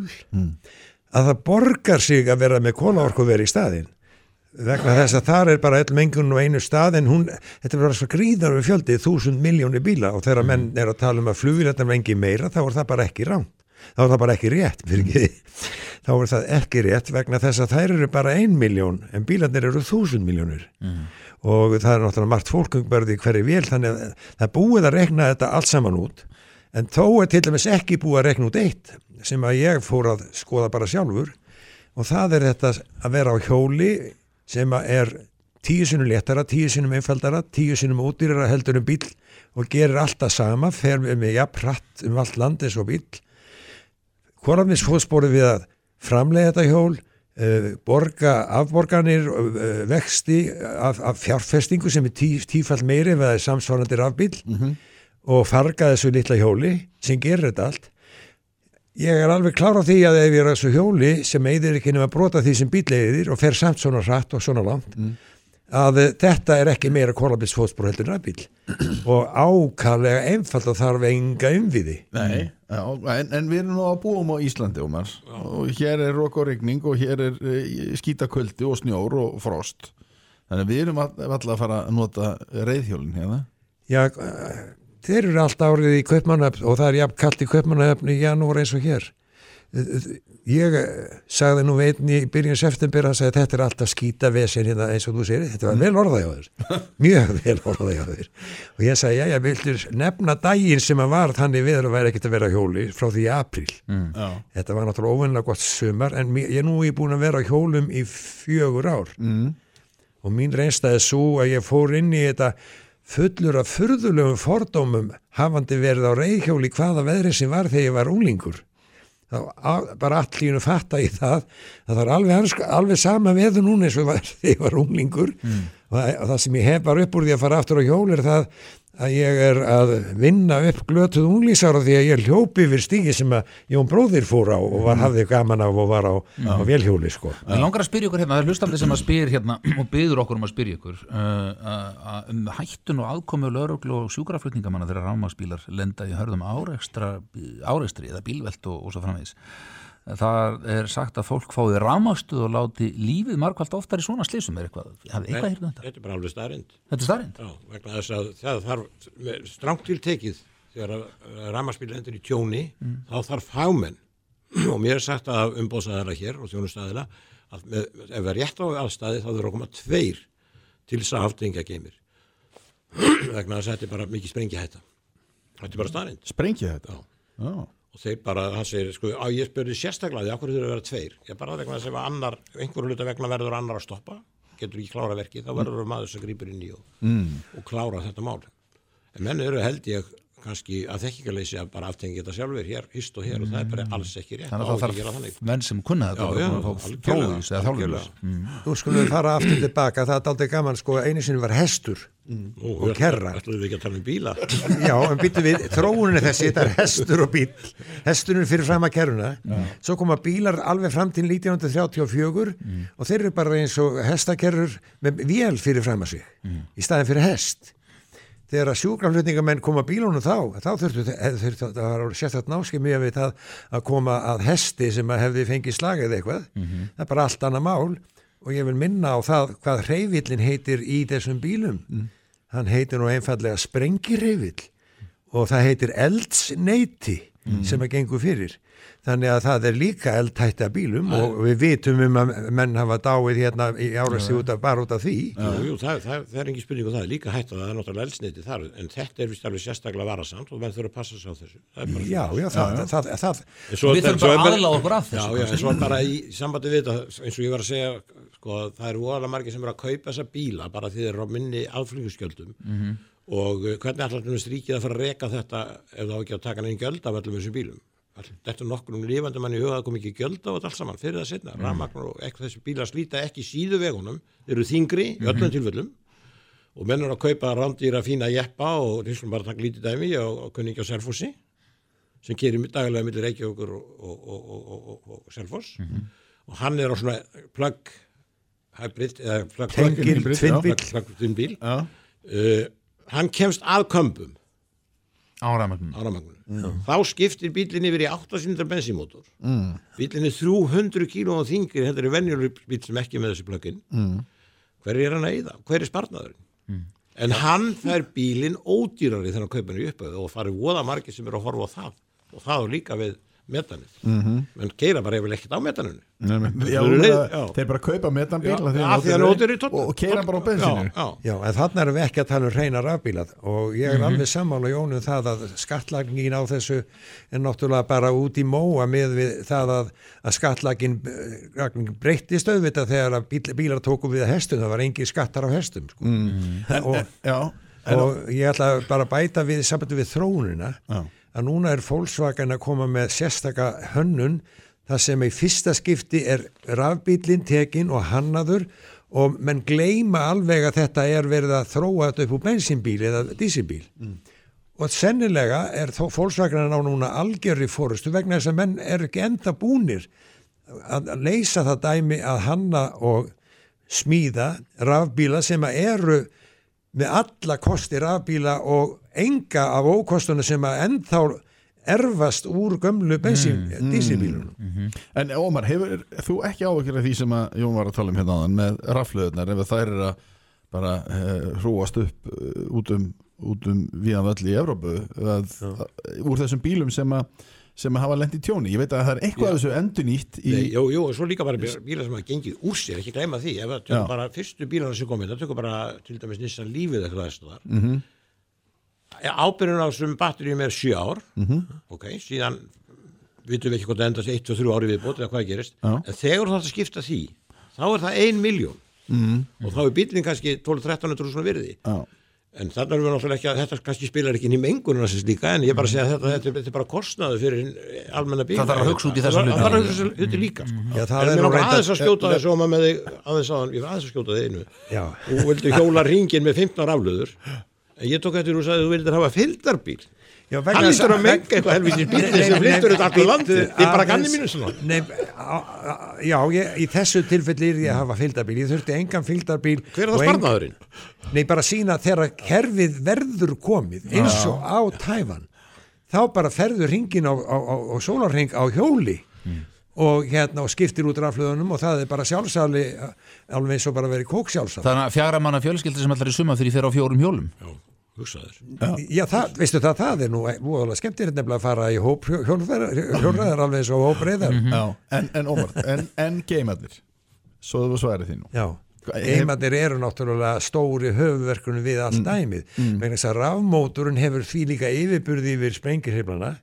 að það borgar sig að vera með kólaorkuver í staðinn. Vegna þess að þar er bara öll mengun og einu stað en hún, þetta er bara svo gríðar við fjöldið þúsund miljónir bíla og þegar menn er að tala um að flugvilarnar vengi meira þá er það bara ekki ránt þá er það bara ekki rétt þá er það ekki rétt vegna þess að þær eru bara ein miljón en bílarnir eru þúsund miljónir og það er náttúrulega margt fólkungberði hverju vél þannig að það búið að rekna þetta allt saman út en þó er til dæmis ekki búið að rekna út eitt sem að ég fór að skoða bara sjálfur og það er þetta að vera á hjóli sem að er tíu sinnum léttara, tíu sinnum einfaldara, tíu sinnum útýrara heldur um bíl og gerir alltaf sama, fer með jafn hratt um allt land eins og bíl hvorafnis fóðsporið við að framlega þetta hjól uh, borga afborganir uh, vexti af, af fjárfestingu sem er tí, tífall meiri er samsvarandi rafbíl og farga þessu litla hjóli sem gerir þetta allt. Ég er alveg klár á því að ef ég er að þessu hjóli sem eigðir ekki nema að brota því sem bíl eigðir og fer samt svona hratt og svona langt að uh, þetta er ekki meira kólabilsfóðspor heldur en rafbíl og ákallega einfald og þarf enga umviði. Nei, já, en, en við erum nú að búum á Íslandi Ómar. Og hér er rokk og rigning og hér er e, skítaköldi og snjór og frost. Þannig að við erum all- alltaf að fara að nota reyðhjólin hérna. Já, eh, þeir eru allt árið í Kaupmannöfn og það er jafn kallt í Kaupmannöfn í janúar eins og hér. Ég eh, sagði nú veitni í byrjun september að segja, þetta er alltaf skýta vesen hérna eins og þú segir, þetta var vel orðað hjá þér, mjög vel orðað hjá þér. Og ég sagði, já, ég vildur nefna daginn sem að var þannig við að væri ekkert að vera hjóli frá því í apríl. Já, Þetta var náttúrulega óvennilega gott sumar en ég nú er búin að vera hjólum í fjögur ár mm. og mín reynstaði svo að ég fór inn í þetta fullur af furðulegum fordómum hafandi verið á reyðhjóli hvaða veðri sem var þegar ég var unglingur. Þá bara allir nú fatta í það að það er alveg, alveg sama veður núna eins og þegar ég var unglingur. Það- og það sem ég hef bara upp úr því að fara aftur á hjól er það að ég er að vinna upp glötuð unglísára því að ég hljópi yfir stígi sem að Jón bróðir fór á og var, hafði gaman af og var á, á velhjóli sko. Mér langar að spyrja ykkur hérna, það er hlustandi sem að spyr hérna og byður okkur um að spyrja ykkur uh, uh, um hættun og aðkomu lauruglu og sjúkraflutningamanna þegar rámasbílar lenda í hörðum árekstra, árekstri eða bílvelt og, og svo framvegis. Það er sagt að fólk fái rámastuð og láti lífið margvalt oftar í svona slísum er eitthvað, hafið eitthvað hérna þetta? Þetta er bara alveg starrend. Þetta er starrend? Já, vegna þess að það þarf strangt til tekið þegar ramaspíl endur í tjóni, þá þarf fagmenn og mér er sagt að umbóðsæðara hér og þjónustæðila að með, ef við er rétt á aðstæði þá þurfa að koma tveir til þess að haftinga geimir vegna þess að þetta er bara mikið sprengja þetta. Þetta er bara starrend. Sprengið þetta Já. Já, og þeir bara, hann segir, sko, á ég spurði sérstaklega því, okkur þurfa að vera tveir. Ég bara vegna ef annar, einhverju hluta vegna verður annar að stoppa, getur ekki klára verkið þá verður maður sem grýpur inn í og, mm. og klára þetta mál. En menn eru held ég kannski að þekkingarleysi að bara aftengi þetta sjálfur hér, hýst og hér og það er bara alls ekki rétt. Þannig að það þarf menn sem kunna þetta og prófís eða algjörlega. þjálfur. Nú skulum við fara aftur tilbaka, það er aldrei gaman sko, einu sinni var hestur Nú, og kerra. ætlaðu við ekki að tala um bíla? Já, en býttu við, þróunin er þessi, þetta er hestur og bíl, hesturinn fyrir fram að kerruna, svo koma bílar alveg fram til 1934 og þeir eru bara eins og hestakerrur með vél fyrir fram að sig, í staðin fyrir hest. Þegar að sjúkraflutningamenn koma bílunum þá, þá þurftu, þurftu það var sérstætt náskið mjög við það að koma að hesti sem að hefði fengið slagið eitthvað, það er bara allt annað mál og ég vil minna á það hvað hreyfillin heitir í þessum bílum. Hann heitir nú einfallega sprengireyfill og það heitir eldsneiti sem að gengur fyrir. Þannig að það er líka eldhætti að bílum og við vitum um að menn hafa dáið hérna í árasti út af, bara út af því. Jú, jú, það, það, það er engin spurning og það. Er líka hætt að það er náttúrulega eldsneiti þar en þetta er vist alveg sérstaklega varasamt og menn þurfa að passa sig á þessu. Það er bara Já, já, það, það, það, svo- Við þurfum bara aðlaga okkur Já, þessu, já, kannski. en svo bara í sambandi við þetta eins og ég var að segja sko, það eru óalega margir sem eru að kaupa þessa bíla bara því þeir eru á minni aðflugskjöldum Mhm. Og uh, hvernig ætlar þetta stríkið að fara að reka þetta ef það á ekki að taka neinn gjöld af öllum þessum bílum? Þetta er nokkur um lifandi mann í huga að kom ekki gjöld á þetta allt saman fyrir það setna, mm. rafmagn og ekki, þessi bílar slíta ekki síðu vegunum, þeir eru þingri í öllum tilfellum. Og menn er að kaupa rándýra fína jeppa og til slum bara taka lítið dæmi á, á kunningi á Selfossi sem gerir dagalega millir Reykjavíkur og, og, og, og, og, og Selfoss. Og hann er á svona plug hybrid eða plug Tengil hann kemst að kömbum á rafmagninu. Þá skiptir bílinn yfir í 8 silindra bensínmótor. Mm. Bílinn er 300 kíló á þingri, þetta er venjuleg bíl sem ekki með þessi plöggin. Mm. Hver er hann að eyða? Hver er sparnaðurinn? Mm. En hann fær bílinn ódýrari hann kaupir hann í uppöðu og farið voða margir sem eru að horfa á það. Og það er líka við metanið. Mm -hmm. Men keira bara yfir ekkert á metaninu. Já, leið- þeir bara kaupa metanbíl Já, af því af hann því hann ódýr í toll- og, keira bara á bensinu Já, já. En þarna erum við ekki að tala um reyna rafbílað og ég er alveg sammála Jónum það að skattlagnin á þessu er náttúrulega bara út í móa með það að, að skattlagin breyttist auðvitað þegar að bíl, bílar tóku við að hestum, það var engi skattar á hestum sko. og, Já, og ég ætla bara að bæta við sambandi við þróunina Já. Að núna er Volkswagen að koma með sérstaka hönnun þar sem í fyrsta skipti er rafbílinn tekin og hannaður og menn gleyma alveg að þetta er verið að þróa þetta upp úr bensinbíl eða dísibíl og sennilega er þó Volkswagen á núna algjörri fórustu vegna þess að menn er ekki enda búnir að leysa það dæmi að hanna og smíða rafbíla sem að eru með alla kosti rafbíla og enga af ókostunum sem að ennþá erfast úr gömlu bensín, mm, dísilbílunum. En Ómar, hefur þú ekki áhyggjur af því sem að Jón var að tala um hérna áðan með raflöðunar ef þær eru að bara uh, hrúast upp uh, út um, út um viðan völl í Evrópu að, að, úr þessum bílum sem að sem að hafa lent í tjóni, ég veit að það er eitthvað þessu endurnýtt í, Nei, jú, jú, og svo líka bara bílar sem hafa gengið úr sér, ekki gleyma því, ef það Já. tökum bara fyrstu bílarna sem komið, það tökum bara til dæmis Nissan lífið eitthvað þess þar. Mm. -hmm. Ábyrjun á þessum batteríum er sjö ár, Mhm. ok, síðan vitum við ekki hvort það endast 1 og 3 ári við bótið eða hvað gerist, Já. en þegar þú þarf að skipta því, þá er það 1 miljón Mhm. og þá er bílinn kannski 12-13 svona virði. Já. En þannig erum við náttúrulega ekki að þetta kannski spilar ekki inn í mengununa sem slíka en ég er bara að segja að þetta, þetta, er- þetta er bara kostnaðu fyrir almenna bíla. Það þarf að hugsa út í þessa Það hluti. þarf að hugsa þessa hluti líka. Sko. Já, það en er mér reyndar- aðeins að skjóta þessu og maður með þig aðeins var að skjóta þig einu. Þú vildi hjóla ringin með 15 raflöður en ég tók eftir og sagði að þú vildir hafa fylgdarbíl. Já, Hann lítur að menga eitthvað helvítis bíl sem flyttur þetta allir landi. Þið er bara ganni mínu svona. Já, ég, í þessu tilfelli er ég að hafa fylgdarbíl, ég þurfti engan fylgdarbíl Hver er það sparnaðurinn? Nei, bara sína þegar kerfið verður komið eins og á tæfan þá bara ferður ringin á, á, á, á sólarring á hjóli og hérna og skiptir út raflöðunum og það er bara sjálfsali alveg eins og bara verið kók sjálfsali Þannig að fjagra manna fjölskyldi sem allar í suma fyrir þeirra á fjórum hjólum Já, hugsaður. Já, það, veistu það, það er nú voðalega skemmtir nefnilega að fara í hóp hjólræðar alveg eins og hóp reyðar Já. En, en Ómar, en, en geimarnir svo þú svarið þín nú. Já, heimandir eru náttúrulega stóri höfuverkunum við allt dæmið. Vegna þess að rafmótorun hefur því líka yfirburði yfir sprengirheiflana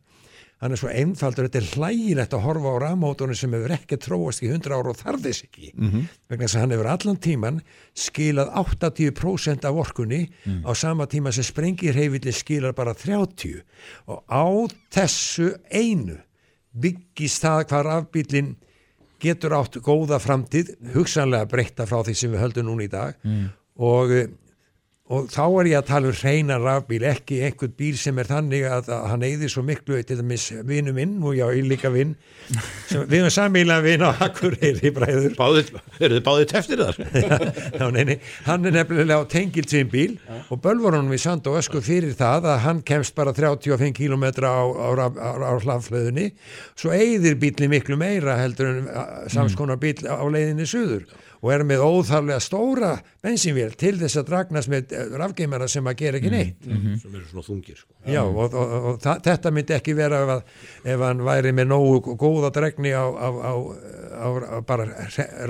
hann er svo einfaldur, þetta er hlægilegt að horfa á rafmótorun sem hefur ekki tróast í 100 ára og þarf þess ekki. Vegna þess að hann hefur allan tíman skilað 80% af orkunni á sama tíma sem sprengirheifilli skilar bara 30 og á þessu einu byggist það hvað rafbílinn getur átt góða framtíð, hugsanlega breytta frá því sem við höldum núna í dag. Og, eh, og þá er ég að tala um hreinan rafbíl, ekki einhvern bíl sem er þannig að, að hann eyðir svo miklu til dæmis vinnu minn og já, ég líka vinn við höfum samílega vinn á Akureyri bræður. Eru þið báðið teftir þar? Já, nei, nei, hann er nefnilega á tengilt sinn bíl og bölvar honum í sand og ösku fyrir það að hann kemst bara 35 km á, á, á, hlaðflöðunni svo eyðir bílni miklu meira heldur en samskonar bíl á leiðinni suður og er með óþarlega stóra bensínvél til þess að dragnast með eh, rafgeimara sem að gera ekki neitt. Sem eru svona þungir sko. Já, og, og, og þa- þetta myndi ekki vera ef, að, ef hann væri með nógu góða dregni á, á, á, á, á bara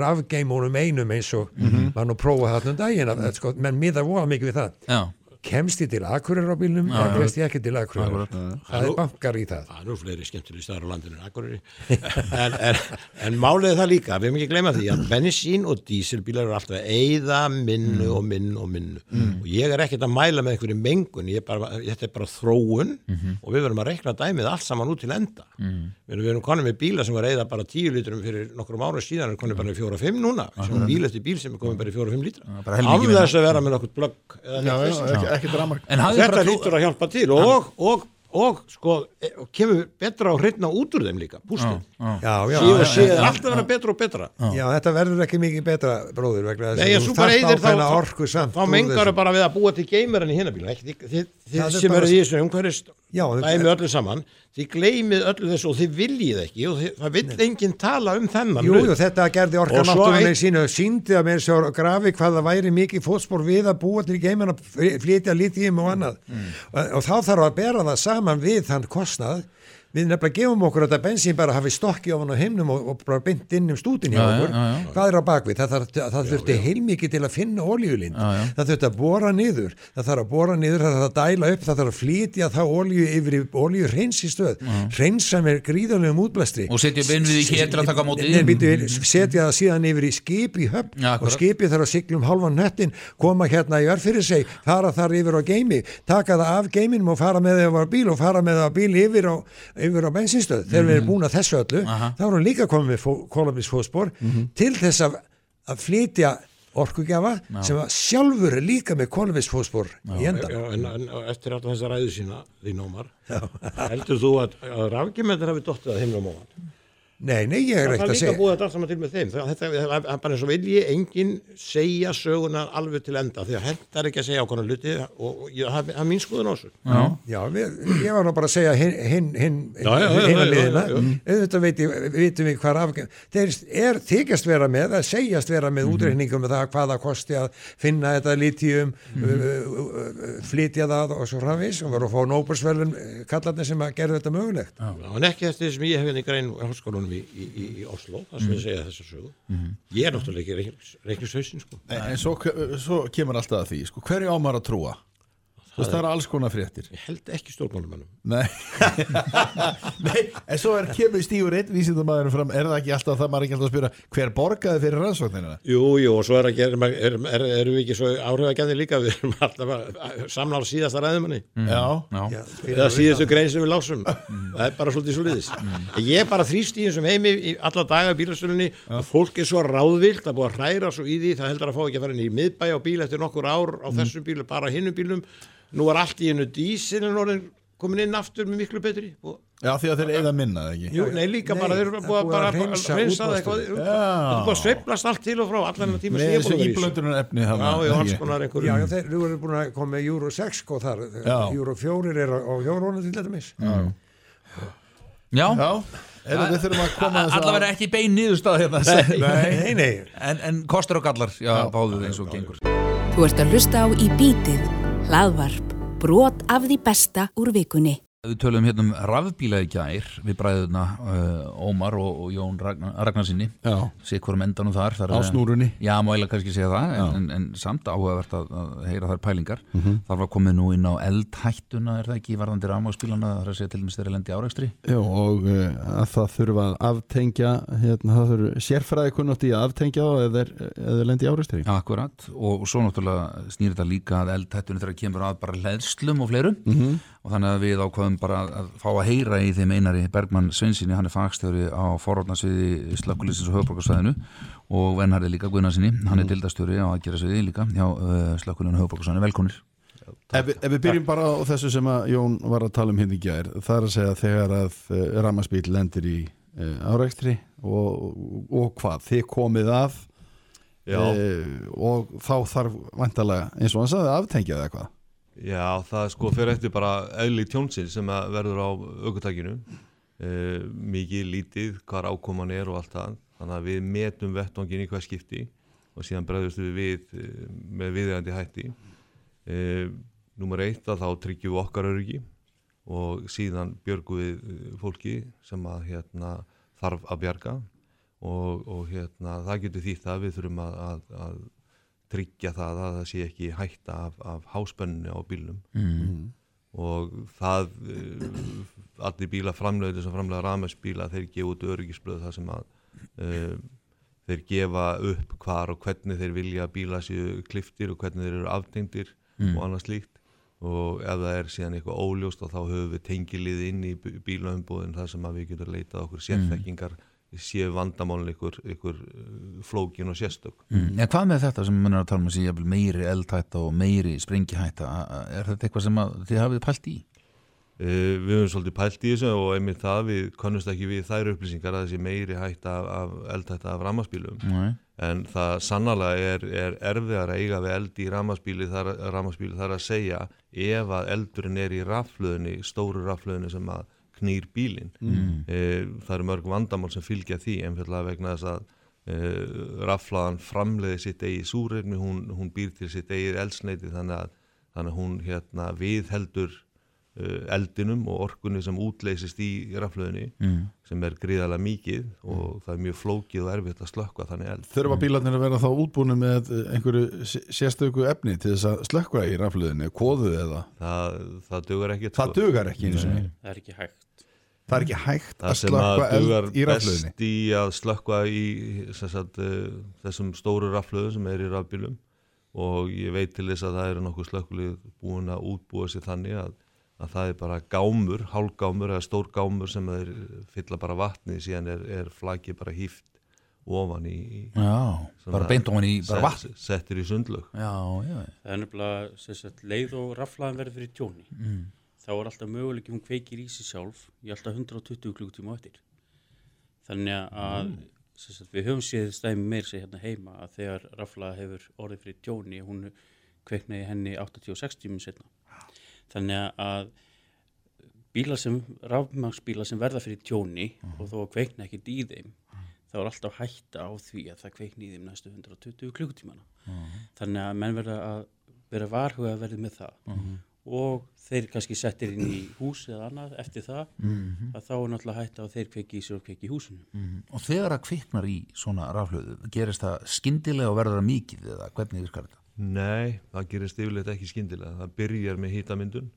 rafgeimunum einum eins og Mhm. var nú prófað þarna um daginn sko, menn miða voða mikið við það. Já, kemst ég til Akureyrar á bílnum eða kemst ég ekki til Akureyrar. Það er bankar í það. Það eru fleiri skemmtileg staðar á landinu en Akureyri. en, en, en málið er það líka, við hefum ekki gleyma því að bensín og dísilbílar eru alltaf að eyða minnu og minnu og minnu. Og ég er ekkert að mæla með einhverju mengun, ég er bara, þetta er bara þróun og við verðum að reikna dæmið allt saman út til enda. Við erum, við erum konum með bíla sem var að eyða bara 10 litrum fyrir nokkrum ára síðan er konum bara í 4-5 núna. Sem er bíl eftir bíl sem er komið bara í 4-5 lítra. En hafði Þetta lítur að hjálpa til og, og, og sko, e- og kemur betra og hreitna út úr þeim líka, er alltaf að vera betra og betra. já, þetta verður ekki mikið betra bróður þá, mengar þessu. bara við að búa til geimeran í hinabílum, ekki þið, sem eru í þessu en- dæmi öllu saman, þið gleymið öllu þessu og þið viljið ekki og þið, það vill enginn tala um þennan Jú, þetta gerði orka Og svo náttúrunni ein- sínu, síndi að mér svo grafi hvað það væri mikið fótspor við að búa til geimin að flytja lítiðum og annað. Og, og þá þarf að bera það saman við þann kostnað við nefnilega gefum okkur þetta bensín bara hafi stokki ofan á himnum og, og bara bynt inn um stútin hjá Já, já, okkur. já, já. hvað er á bakvið? Það, þarf, það þurfti heilmikið til að finna já. það þurfti að bora niður. Það þarf að bora niður, það þarf að dæla upp það þarf að flytja þá olíu yfir í olíu hreinsistöð, hreinsa með gríðalegum útblæstri. Og setja inn við hér til að taka á móti býtu, setja það síðan yfir í skip í höfn. Og skipið þarf að sigla um halvan nöttin koma hérna í örfyrir sig fara þar yfir á geimi, taka það af geiminum og fara með það á bíl og fara með það á bíl yfir á, yfir á bensinstöð þegar við erum búin að þessu öllu Mhm. Aha. Mhm. þá erum við líka komið með kólafisfóspor til þess að, að flytja orkugjafa sem að sjálfur er líka með kólafisfóspor í endan Já, en, en eftir alltaf þessa ræðu sína, því nómar, heldur þú að, að rafgjumendar hafi dottið að himna móman? Nei, nei, ég er Það ekkert er að líka segja búið þetta allt saman til með þeim. Það, þetta, það er bara eins og vilji enginn segja söguna alveg til enda því að hendar ekki að segja ákvæmna hluti og, og ég- það það er mín skoðun á þessu. Já. Já, við, ég var nú bara að segja hinn hin, hin, hina já, liðina já, já. auðvitað veit ég, vitum við hvað afgjöf þeir er þykjast vera með að segjast vera með útreikningum með það hvað það kosti að finna þetta uh, uh, flytja það og svo rafis og voru að fá nóbersvelun kallarnir sem að gera þetta mögulegt Já, en ekki háskólanum í, í, í, í Oslo, það sem ég segja þessa sögu. Ég er náttúrulega ekki reiknishausinn, sko. En, en svo, svo kemur alltaf að því sko, hverju ámar að trúa Þú veist, það eru alls konar fréttir. Ég held ekki stjórnmálumannum. Nei. Nei, en svo er kemur stígur einn vísindamæðurinn fram, er það ekki alltaf það maður er ekki alltaf að spyrja, hver borgaði fyrir rannsóknina? Jú, jú, og svo er að gera, er, er, erum við ekki svo áhrifagjarnir líka, við erum alltaf að samla á síðasta ræðumanni. Já, Já. eða síðustu grein sem við lásum. Það er bara svolítið svolítið ég er bara þrýst í þessum heimi í alla daga bílasölunni og fólk er svo ráðvilt að búa að hræra svo í því það heldur að fá ekki að fara inn í miðbæ á bíl eftir nokkur ár á þessum bílu, bara hinnum bílum nú er allt í hennu dísilin orðin komin inn aftur með miklu betri. Og, já því að þeir eiga minna ekki? Jú, nei líka Nei, bara þeir eru búið er að búið að hreinsa það eitthvað útblásturinn. þetta er búið að sveiflast allt til og frá allan þennan tíma sem ég er búin að efni já, þeir eru búin að koma með Euro 6 sko þar, Já. Euro 4 er á, á hjólónu til þetta mis Já. Já, eða við þurfum að koma þessu allavega ekki bein niðurstað hérna. Nei, nei, en, en kostur og gallar, já, báðu eins og gengur. Þú ert að hlusta á Í bítið, hlaðvarp, brot af því besta úr vikunni. Við tölum hérna um rafbíla í gær við bræðuna uh, Ómar og, og Jón Ragnar, Ragnarsinni sér hverjum endanum þar þar á snúrunni. Já, má eiginlega kannski segja það en, en, en samt áhugavert að, að heyra þær pælingar. Þar var komið nú inn á eldhættuna er það ekki varðandi rámáspílana það er að segja til dæmis þeirra lendi árekstri? Já, og uh, að það þurfa að aftengja hérna, það þurfa sérfræði kunnátt í að aftengja eða þeir lendi áreistri Akkurat, og svo náttúrulega snýr þetta líka að eldhættunni þegar kemur að bara hleðslum og fleiru Mhm. Og þannig að við ákvaðum bara að fá að heyra í þeim einari Bergmann Sveinsinni, hann er fagstjóri á forrótnarsviði slökkulistins og höfuborgarsvæðinu og vennharði líka Guðnarsinni, hann er dildastjóri á aðgerasviði líka hjá uh, slökkulinu höfuborgarsvæðinu, velkonir Ef, ef við byrjum bara á þessu sem að Jón var að tala um hérna í gær það er að segja þegar að uh, rammarspíl lendir í uh, áreikstri og, og hvað, þið komið að uh, og þá þarf vantarlega eins og hann sagði aftengja það eitthvað já, það sko fyrir eftir bara eðli tjónsins sem verður á aukutækinu e, mikið lítið hvar ákoman er og allt það. Þannig að við metum vettvangin í hvað skipti og síðan bregðust við við e, með viðegandi hætti. E, Númer eitt að þá tryggjum við okkar öryggi og síðan björgum við eh, fólki sem að hérna þarf að bjarga. Og, og hérna það getur því það við þurfum að, að, að tryggja það að það sé ekki hætta af, af háspenninu á bílnum. Mm. og það uh, allir bíla framleiður sem framleiða rafmæsbíla þeir gefa út öryggisblöð þar sem að uh, þeir gefa upp hvar og hvernig þeir vilja bíla séu kliftir og hvernig þeir eru aftengdir og annað slíkt. Og ef það er síðan eitthvað óljóst og þá höfum við tengilið inn í bílaumbúðin þar sem að við getum leitað okkur sérþekkingar séu vandamálin ykkur, ykkur uh, flókin og sérstök Mm. En hvað með þetta sem munir að tala um að sé meiri eldhætta og meiri sprengihætta er þetta eitthvað sem að þið hafið pælt í? Uh, við höfum svolítið pælt í þessu og einmitt það við kannumst ekki við þær upplýsingar að þessi meiri hætta af, af eldhætta af rammarspílum Nei. en það sannlega er, er erfiðar að eiga við eld í rammarspíli þar, rammarspíli þar að segja ef að eldurinn er í raflöðinni, stóru raflöðinni sem að knýr bílinn. Mm. það eru mörg vandamál sem fylgja því einfallega vegna þess að e, raflaðan framleiði sitt eigi súrefni, hún, hún býr til sitt eigi eldsneiti þannig að, þannig að hún hérna, viðheldur uh, eldinum og orkunni sem útleysist í raflöðinni Mm. sem er gríðarlega mikið og það er mjög flókið og erfitt að slökka þannig eld. Þurfa bílarnir að vera þá útbúinu með einhverju sé- sérstöku efni til þess að slökkva í rafluðinni, kóðu eða? Það, það dugar ekkert það dugar ekki einu sinni. Það er ekki hægt það er ekki hægt það að sem að slökkva dugar eld í rafluðinni best í að slökkva í sem sagt, uh, þessum stóru raflöðum sem er í rafbílum. Og ég veit til þess að það eru nokkuð slökkulið búin að útbúa sér þannig að, að það er bara gámur, hálfgámur eða stór gámur sem þeir fylla bara vatni síðan er, er flagið bara hýft ofan í, í Já, bara beint ofan í bara vatn. set, settir í sundlög Já, já, það er nefnilega sem leið og raflaðan verður fyrir tjóni. Mm. Þá er alltaf möguleik hún kveikir í sig sjálf í alltaf 120 klukkutíma eftir. Þannig að sem sagt, við höfum séð stæmi meir sér hérna heima að þegar raflaða hefur orðið fyrir tjóni hún kveiknaði henni 86 tímum setna þannig að bílar sem, rafmagsbílar sem verða fyrir tjóni og þó að kveikna ekkert í þeim þá er alltaf hætta á því að það kveikni í þeim næstu 120 klukkutímana. Þannig að menn verða að vera varhuga að verða með það og þeir kannski settir inn í hús eða annað eftir það að þá er náttúrulega hætta á að þeir kveiki í sér og kveiki í húsinu Mm. Og þegar það kviknar í svona rafhlöðu, gerist það skyndilega og verður það mikið eða hvernig virkar þetta? Nei, það gerist yfirleitt ekki skyndilega. Það byrjar með hýtamyndun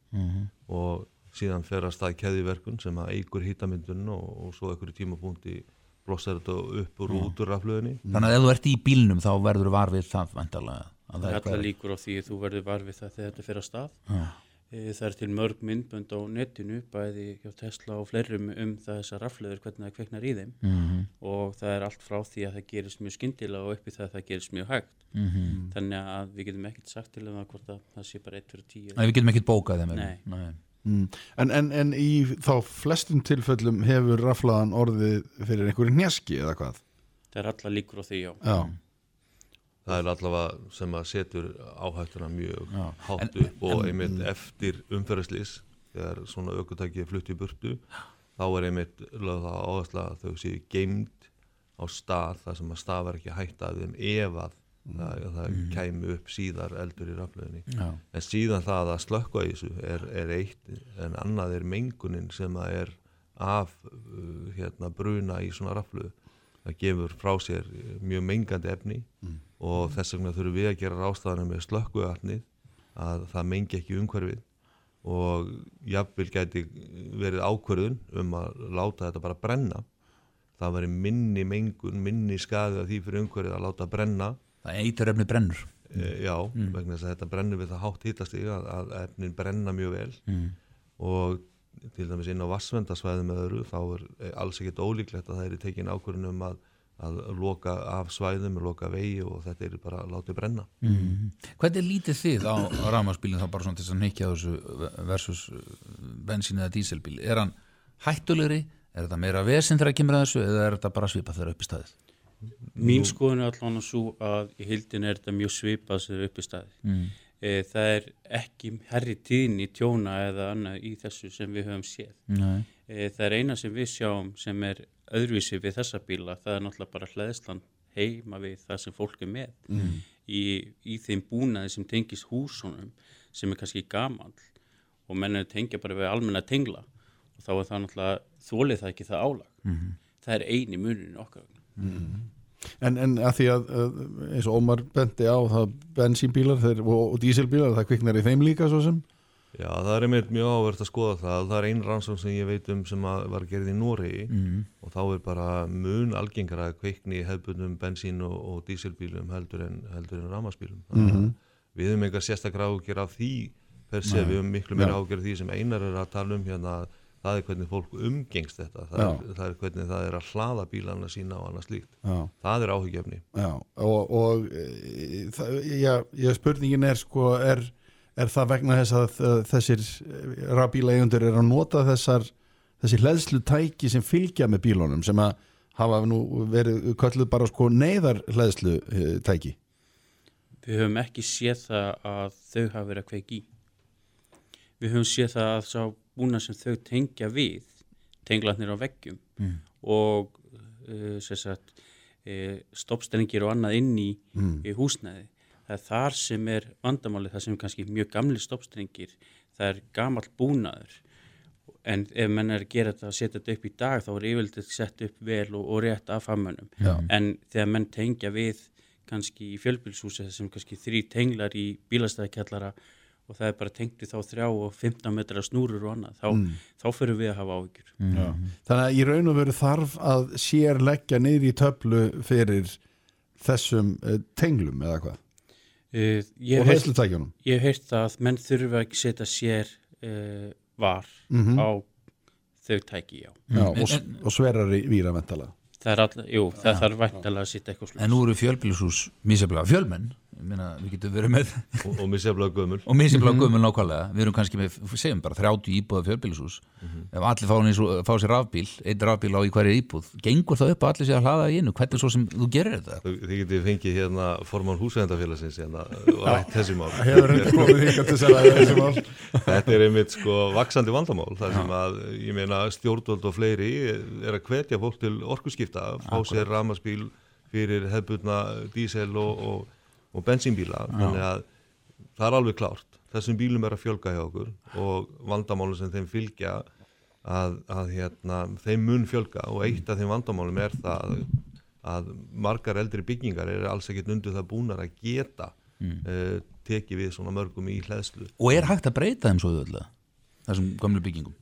og síðan fer að stað keðiverkun sem að eigur hýtamyndun og, og svo ekkur tímapunkti blossar þetta upp og út úr raflöðinni. Þannig að ef þú ert í bílnum þá verður var við það vantarlega. það er alltaf líkur á því að þú verður var við það þegar þetta fer að stað Já. E, það er til mörg myndbönd á netinu bæði hjá Tesla og fleirum um þessar rafleður hvernig það kveiknar í þeim Mhm. og það er allt frá því að það gerist mjög skyndilega og uppi það að það gerist mjög hægt Mhm. þannig að við getum ekkert sagt til um það hvort að það sé bara 1 fyrir 10 Nei, við getum ekkert bókað þeim. Nei. Nei. Mm. En, en, en í þá flestum tilfellum hefur raflaðan orðið fyrir einhverju hnjaski eða hvað það er alla líkur á því já Já, Það er allavega sem að setur áhættuna mjög Já. hátt En- upp og einmitt eftir umferðislis þegar svona aukutæki er flutt í burtu þá er einmitt lögð það áhersla að þau séu geimd á stað þar sem að stað var ekki hætta þeim ef að það, það kæmi upp síðar eldur í raflöðinni. Já. En síðan það að slökka í þessu er, er eitt en annað er mengunin sem að er af uh, hérna, bruna í svona raflöðu. Það gefur frá sér uh, mjög mengandi efni og þess vegna þurfum við að gera rástaðanir með slökkuatnið að það mengi ekki umhverfið og jafnvel gæti verið ákvörðun um að láta þetta bara brenna. Það væri minni mengun, minni skaði af því fyrir umhverfið að láta brenna Það eitur efni brennur. E, já, vegna þess að þetta brennur við það hátt hýtastig að, að efnin brenna mjög vel Mm. og til dæmis inn á vassvendasvæðum með öðru þá er eh, alls ekkert ólíklegt að það er tekin ákvörðun um að, að loka af svæðum, loka vegi og þetta er bara að láta brenna. Mm. Hvernig lítið þið á rafmagsbílinn þá bara svona til þess að neykja þessu versus uh, bensín eða díselbíl? Er hann hættulegri? Er þetta meira vesinn þegar kemur að þessu eða er þetta bara svipað þegar upp í staðið? mín skoðun er allan að svo að í hildin er þetta mjög svipað sér upp í staði Mm. E, það er ekki herri tíðin í tjóna eða annað í þessu sem við höfum séð. E, það er eina sem við sjáum sem er öðruvísi við þessa bíla það er náttúrulega bara hlæðslan heima við það sem fólk er með mm. í, í þeim búnaði sem tengist húsunum sem er kannski gamall og menn er tengja bara við almenna tengla og þá er það náttúrulega þólið það ekki það álag. Mhm. það er eini munin okkar vegna En, en að því að að eins og Ómar bendi á það bensínbílar þeir, og, og dísilbílar, það kviknar í þeim líka svo sem. Já, það er einmitt mjög áverð að skoða það. Það er einn rannsókn sem ég veit um sem að var gerð í Noregi mm. og þá er bara mun algengara að kveikni í hefbundum bensín og, og dísilbílum heldur en, heldur en ramaspílum þannig að við höfum eitthvað sérstaklega ágjör af því per se, við höfum miklu meira ágjör af því sem einar er að tala um hérna það er hvernig fólk umgengst þetta. Það er, það er hvernig það er að hlaða bílana sína og annað slíkt, Já, það er áhugjefni já og, og e, það, já, já, spurningin er sko, er, er það vegna þess að þessir rafbílaeigundur er að nota þessar þessi hleðslu tæki sem fylgja með bílunum sem að hafa nú verið kölluð bara sko neyðar hleðslu tæki. Við höfum ekki séð það að þau hafa verið að kveiki í. Við höfum séð það að sá búna sem þau tengja við, tenglatnir á veggjum Mm. og uh, sem sagt, uh, stoppstengir og annað inn í, Mm. í húsnæði. Það er þar sem er vandamálið, það sem er kannski mjög gamli stoppstrengir, það er gamall búnaður. En ef menn er að gera þetta að setja þetta upp í dag þá er yfirleitt sett upp vel og, og rétt af fammönnum. En þegar menn tengja við kannski í fjölbílshúsi þessum kannski þrý tenglar í bílastæðikjallara og það er bara tengt við þá þrjá og 15 metra snúrur og annað, þá, þá fyrir við að hafa áhyggjur. Já. Þannig að í raun og veru þarf að sér leggja niður í töflu fyrir þessum uh, tenglum eða hvað? Uh, ég og hlæslutækjunum ég hef heyrt það að menn þurfa ekki setja sér uh, var Mhm. á þau tæki, já. Já, En- og, og sverari víra ventala Það er all, jú, það þarf væntalega að setja eitthvað En nú eru fjölbílshús míseflega fjölmenn ég meina, við getum verið með og, og misjaflega gömul. Og míseflega mm gömul nákvæmlega. Við erum kannski með, segjum bara 30 íbúða fjölbílshús ef allir fá, og- fá sér rafbíl einn rafbíl á í hverju íbúð gengur það upp að allir sé að hlaða í einu? Hvernig svo sem þú gerir þetta? Þið þið getið fengið hérna formán húsvegendafélagsins hérna þessi mál. Hefur þetta er einmitt sko vaksandi vandamál þar sem að, ég meina, stjórnvöld og fleiri er að hvetja fólk til orkuskipta, fá sér ramaspíl fyrir hefbundna dísel og, og, og bensínbíla þannig að það er alveg klárt. Þessum bílum er að fjölga hjá okkur og vandamálum sem þeim fylgja að, að hérna, þeim mun fjölga og eitt af þeim vandamálum er það að margar eldri byggingar er alls ekkert undir það búnar að geta mm. tekið við svona mörgum í hlæðslu og er hægt að breyta þeim svo auðvitað þessum gömlu byggingum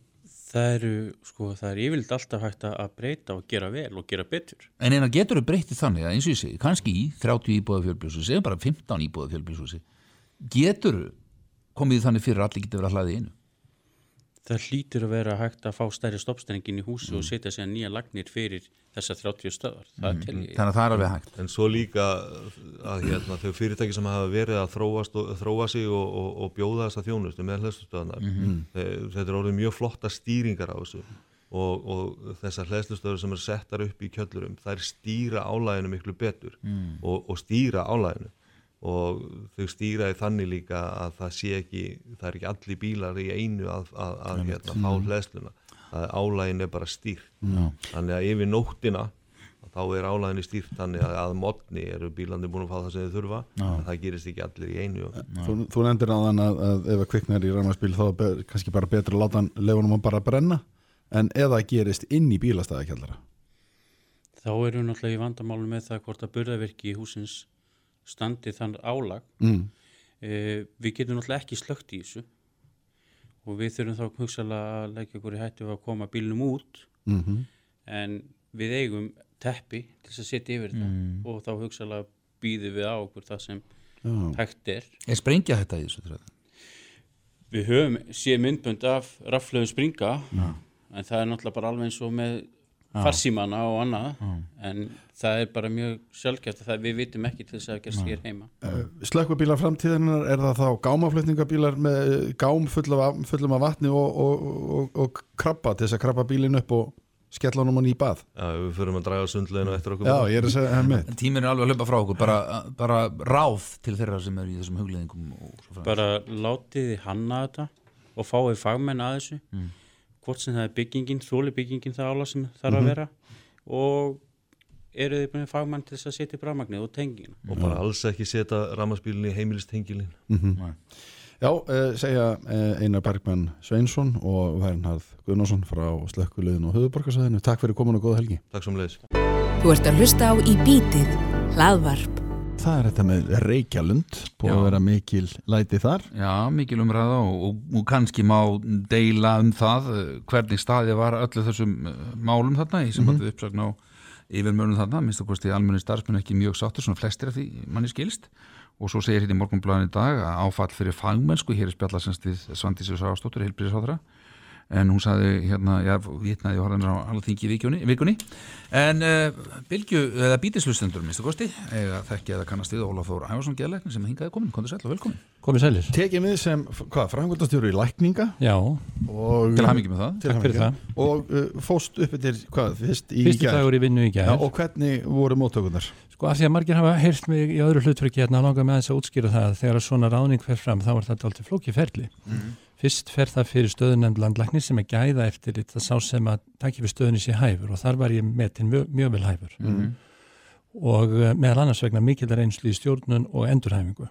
Það eru, sko, það er yfirleitt alltaf hægt að að breyta og gera vel og gera betur. en eina getur þau breytið þannig að eins og ég segi kannski í 30 íbúða fjölbílshúsi segjum bara 15 íbúða fjölbílshúsi getur komið þannig fyrir að allir getur verið að hlaði einu Það hlýtur að vera hægt að fá stærri stoppstrengin í húsi Mm. og setja sér nýja lagnir fyrir þessar 30 stöðar. Það mm. þannig að það er alveg hægt En svo líka að hérna, þau fyrirtæki sem hafa verið að þróast og, þróa sig og, og, og bjóða þessa þjónustu með hlæðslustöðunar Mhm. þetta er orðið mjög flotta stýringar á þessu og, og þessar hlæðslustöður sem er settar upp í kjöllurum þær stýra álæginu miklu betur Mm. og, og stýra álæginu og þau stýra í þannig líka að það sé ekki, það er ekki allir bílar í einu að, að, að hérna, fá hlæðsluna að álægin er bara stýrt. Þannig að yfir nóttina þá er álæðinni stýrt þannig að að modni eru bílandi búin að fá það sem þau þurfa en það gerist ekki allir í einu. Þú, þú nefndir á þann að, að ef að kviknar í rafmaspíl þá er be, kannski bara betur að láta hann leifunum að bara brenna en eða gerist inn í bílastæðakjallara Þá erum við náttúrulega í vandamálu með það hvort að burðavirki í húsins standi þann álag. mm. E, við getum náttúrulega ekki slögt í þessu og við þurfum þá hugsalega að leggja okkur í hættu að koma bílnum út Mm en við eigum teppi til þess að setja yfir þetta og þá hugsalega býðum við á okkur það sem Já. hægt er. er sprengja þetta í þessu þrjóð? Við höfum séð myndbönd af raflöðu springa en það er náttúrulega bara alveg eins og með farsímana og annað en það er bara mjög sjálfgæft að það, við vitum ekki til þess að gerst hér heima. Slökkubílar framtíðinar er það þá gámaflutningabílar með eh, gám fullum af, fullum af vatni og, og, og, og krabba til þess að krabba bílinn upp og skella honum hann í bað? Já, við förum að draga sundleginu eftir okkur Já, ég er að segja henni En tíminn er alveg að hlaupa frá okkur bara, bara ráð til þeirra sem eru í þessum hugleðingum og svo framvegis. Bara látið þið hanna þetta og fáið fagmenn að þessu hvort sem það er byggingin, þóli byggingin það ála sem þarf að vera. Og eru þið búin fagmenn til þess að setja upp rafmagnið og tengingina. og bara alls ekki setja ramaspílinni í heimilistengilin Já, uh, segja uh, Einar Bergmann Sveinsson og Vernharð Gunnarsson frá Slökkuliðin og Höfuborgarsæðinu Takk fyrir komin og góða helgi. Takk sem leiðis Þú ert að hlusta á Í bítið, hlaðvarp. Það er þetta með Reykjalund búið að vera mikil læti þar. Já, mikil umræða og, og, og kannski má deila um það eh, hvernig staðið var öllu þessum eh, málum þarna í sambandi við uppsagn á yfirmörnum þarna, minnst að kosti almenni starfsmenn ekki mjög sáttur, svona flestir af því manni skilst. Og svo segir hérna í morgunblæðin í dag að áfall fyrir fagmennsku, hér er spjalla semst við Svandísi Sáastóttur, heilbríðisáðara en hún sagði hérna, já, vitnaði horfðanir á alþingi vikunni, vikunni. en uh, Bilgju, eða bítislustendur minnst að kosti, eða þekki eða kannast við Ólaf Þór Ævarsson geðleikni sem hingaði komin, komdu sæll og velkomin Komið sælir. Tekið við sem, hvað, framkvæmdastjóru í lækninga Já, og Til hamingi með það Takk fyrir hamingju. og uh, fóst upp til, hvað, fyrst í fyrsti gær? dagur í vinnu í gær. Já, og hvernig voru móttökunar? Sko af því að margir hafa heyrt mig í öðru hlutverki hérna langar með þess að útskýra það að þegar svona ráðning fer fram þá er þetta alltaf flóki ferli. Fyrst fer það fyrir stöðunemnd landlækni sem er gæða eftir þetta sá sem að takja við stöðunni sér hæfur og þar var ég metin mjög, mjög vel hæfur. Og uh, meðal annars vegna mikil reynslu í stjórnun og endurhæfingu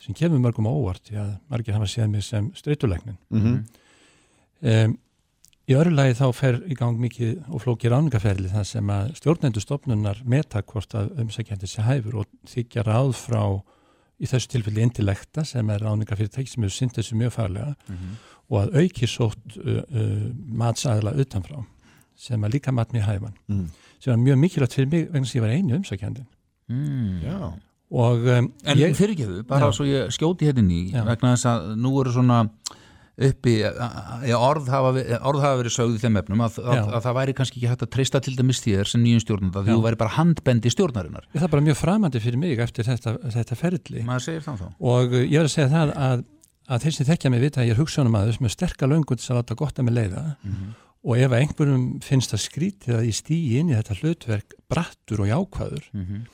sem kemur mörgum á óvart því að margir hafa séð mig sem streytulegnin. Mm Um, í öðru lagi þá fer í gang mikið og flóki ráningaferli það sem að stjórnendur stopnunar meta hvort að umsækjandi sé hæfur og þykja ráð frá í þessu tilfelli indilekta sem er ráningafyrirtæki sem hefur synt þessu mjög faglega og að auki sótt uh, uh, matsaðla utanfrá sem að líka mat mér hæfan Mm. sem var mjög mikilvægt fyrir mig vegna þess að ég var einu umsækjandin mm. Já, og um, En ég, fyrirgeðu, bara Já. svo ég skjóti hérna í Já. vegna þess að nú eru svona uppi, að- að orð hafa, orð hafa verið sögð í þeim efnum að, að, að það væri kannski ekki hægt að treysta til dæmis þér sem nýjum stjórnanda því þú væri bara handbendi stjórnarinnar. Það er bara mjög framandi fyrir mig eftir þetta, þetta ferli. Og ég er að segja það að, að þeir sem þekkja mig vita að ég er hugsunumæður sem er sterka löngun til að láta gott að mig leiða. Og ef einhverjum finnst það skrítið að ég stýi inn í þetta hlutverk brattur og jákvæður Mhm.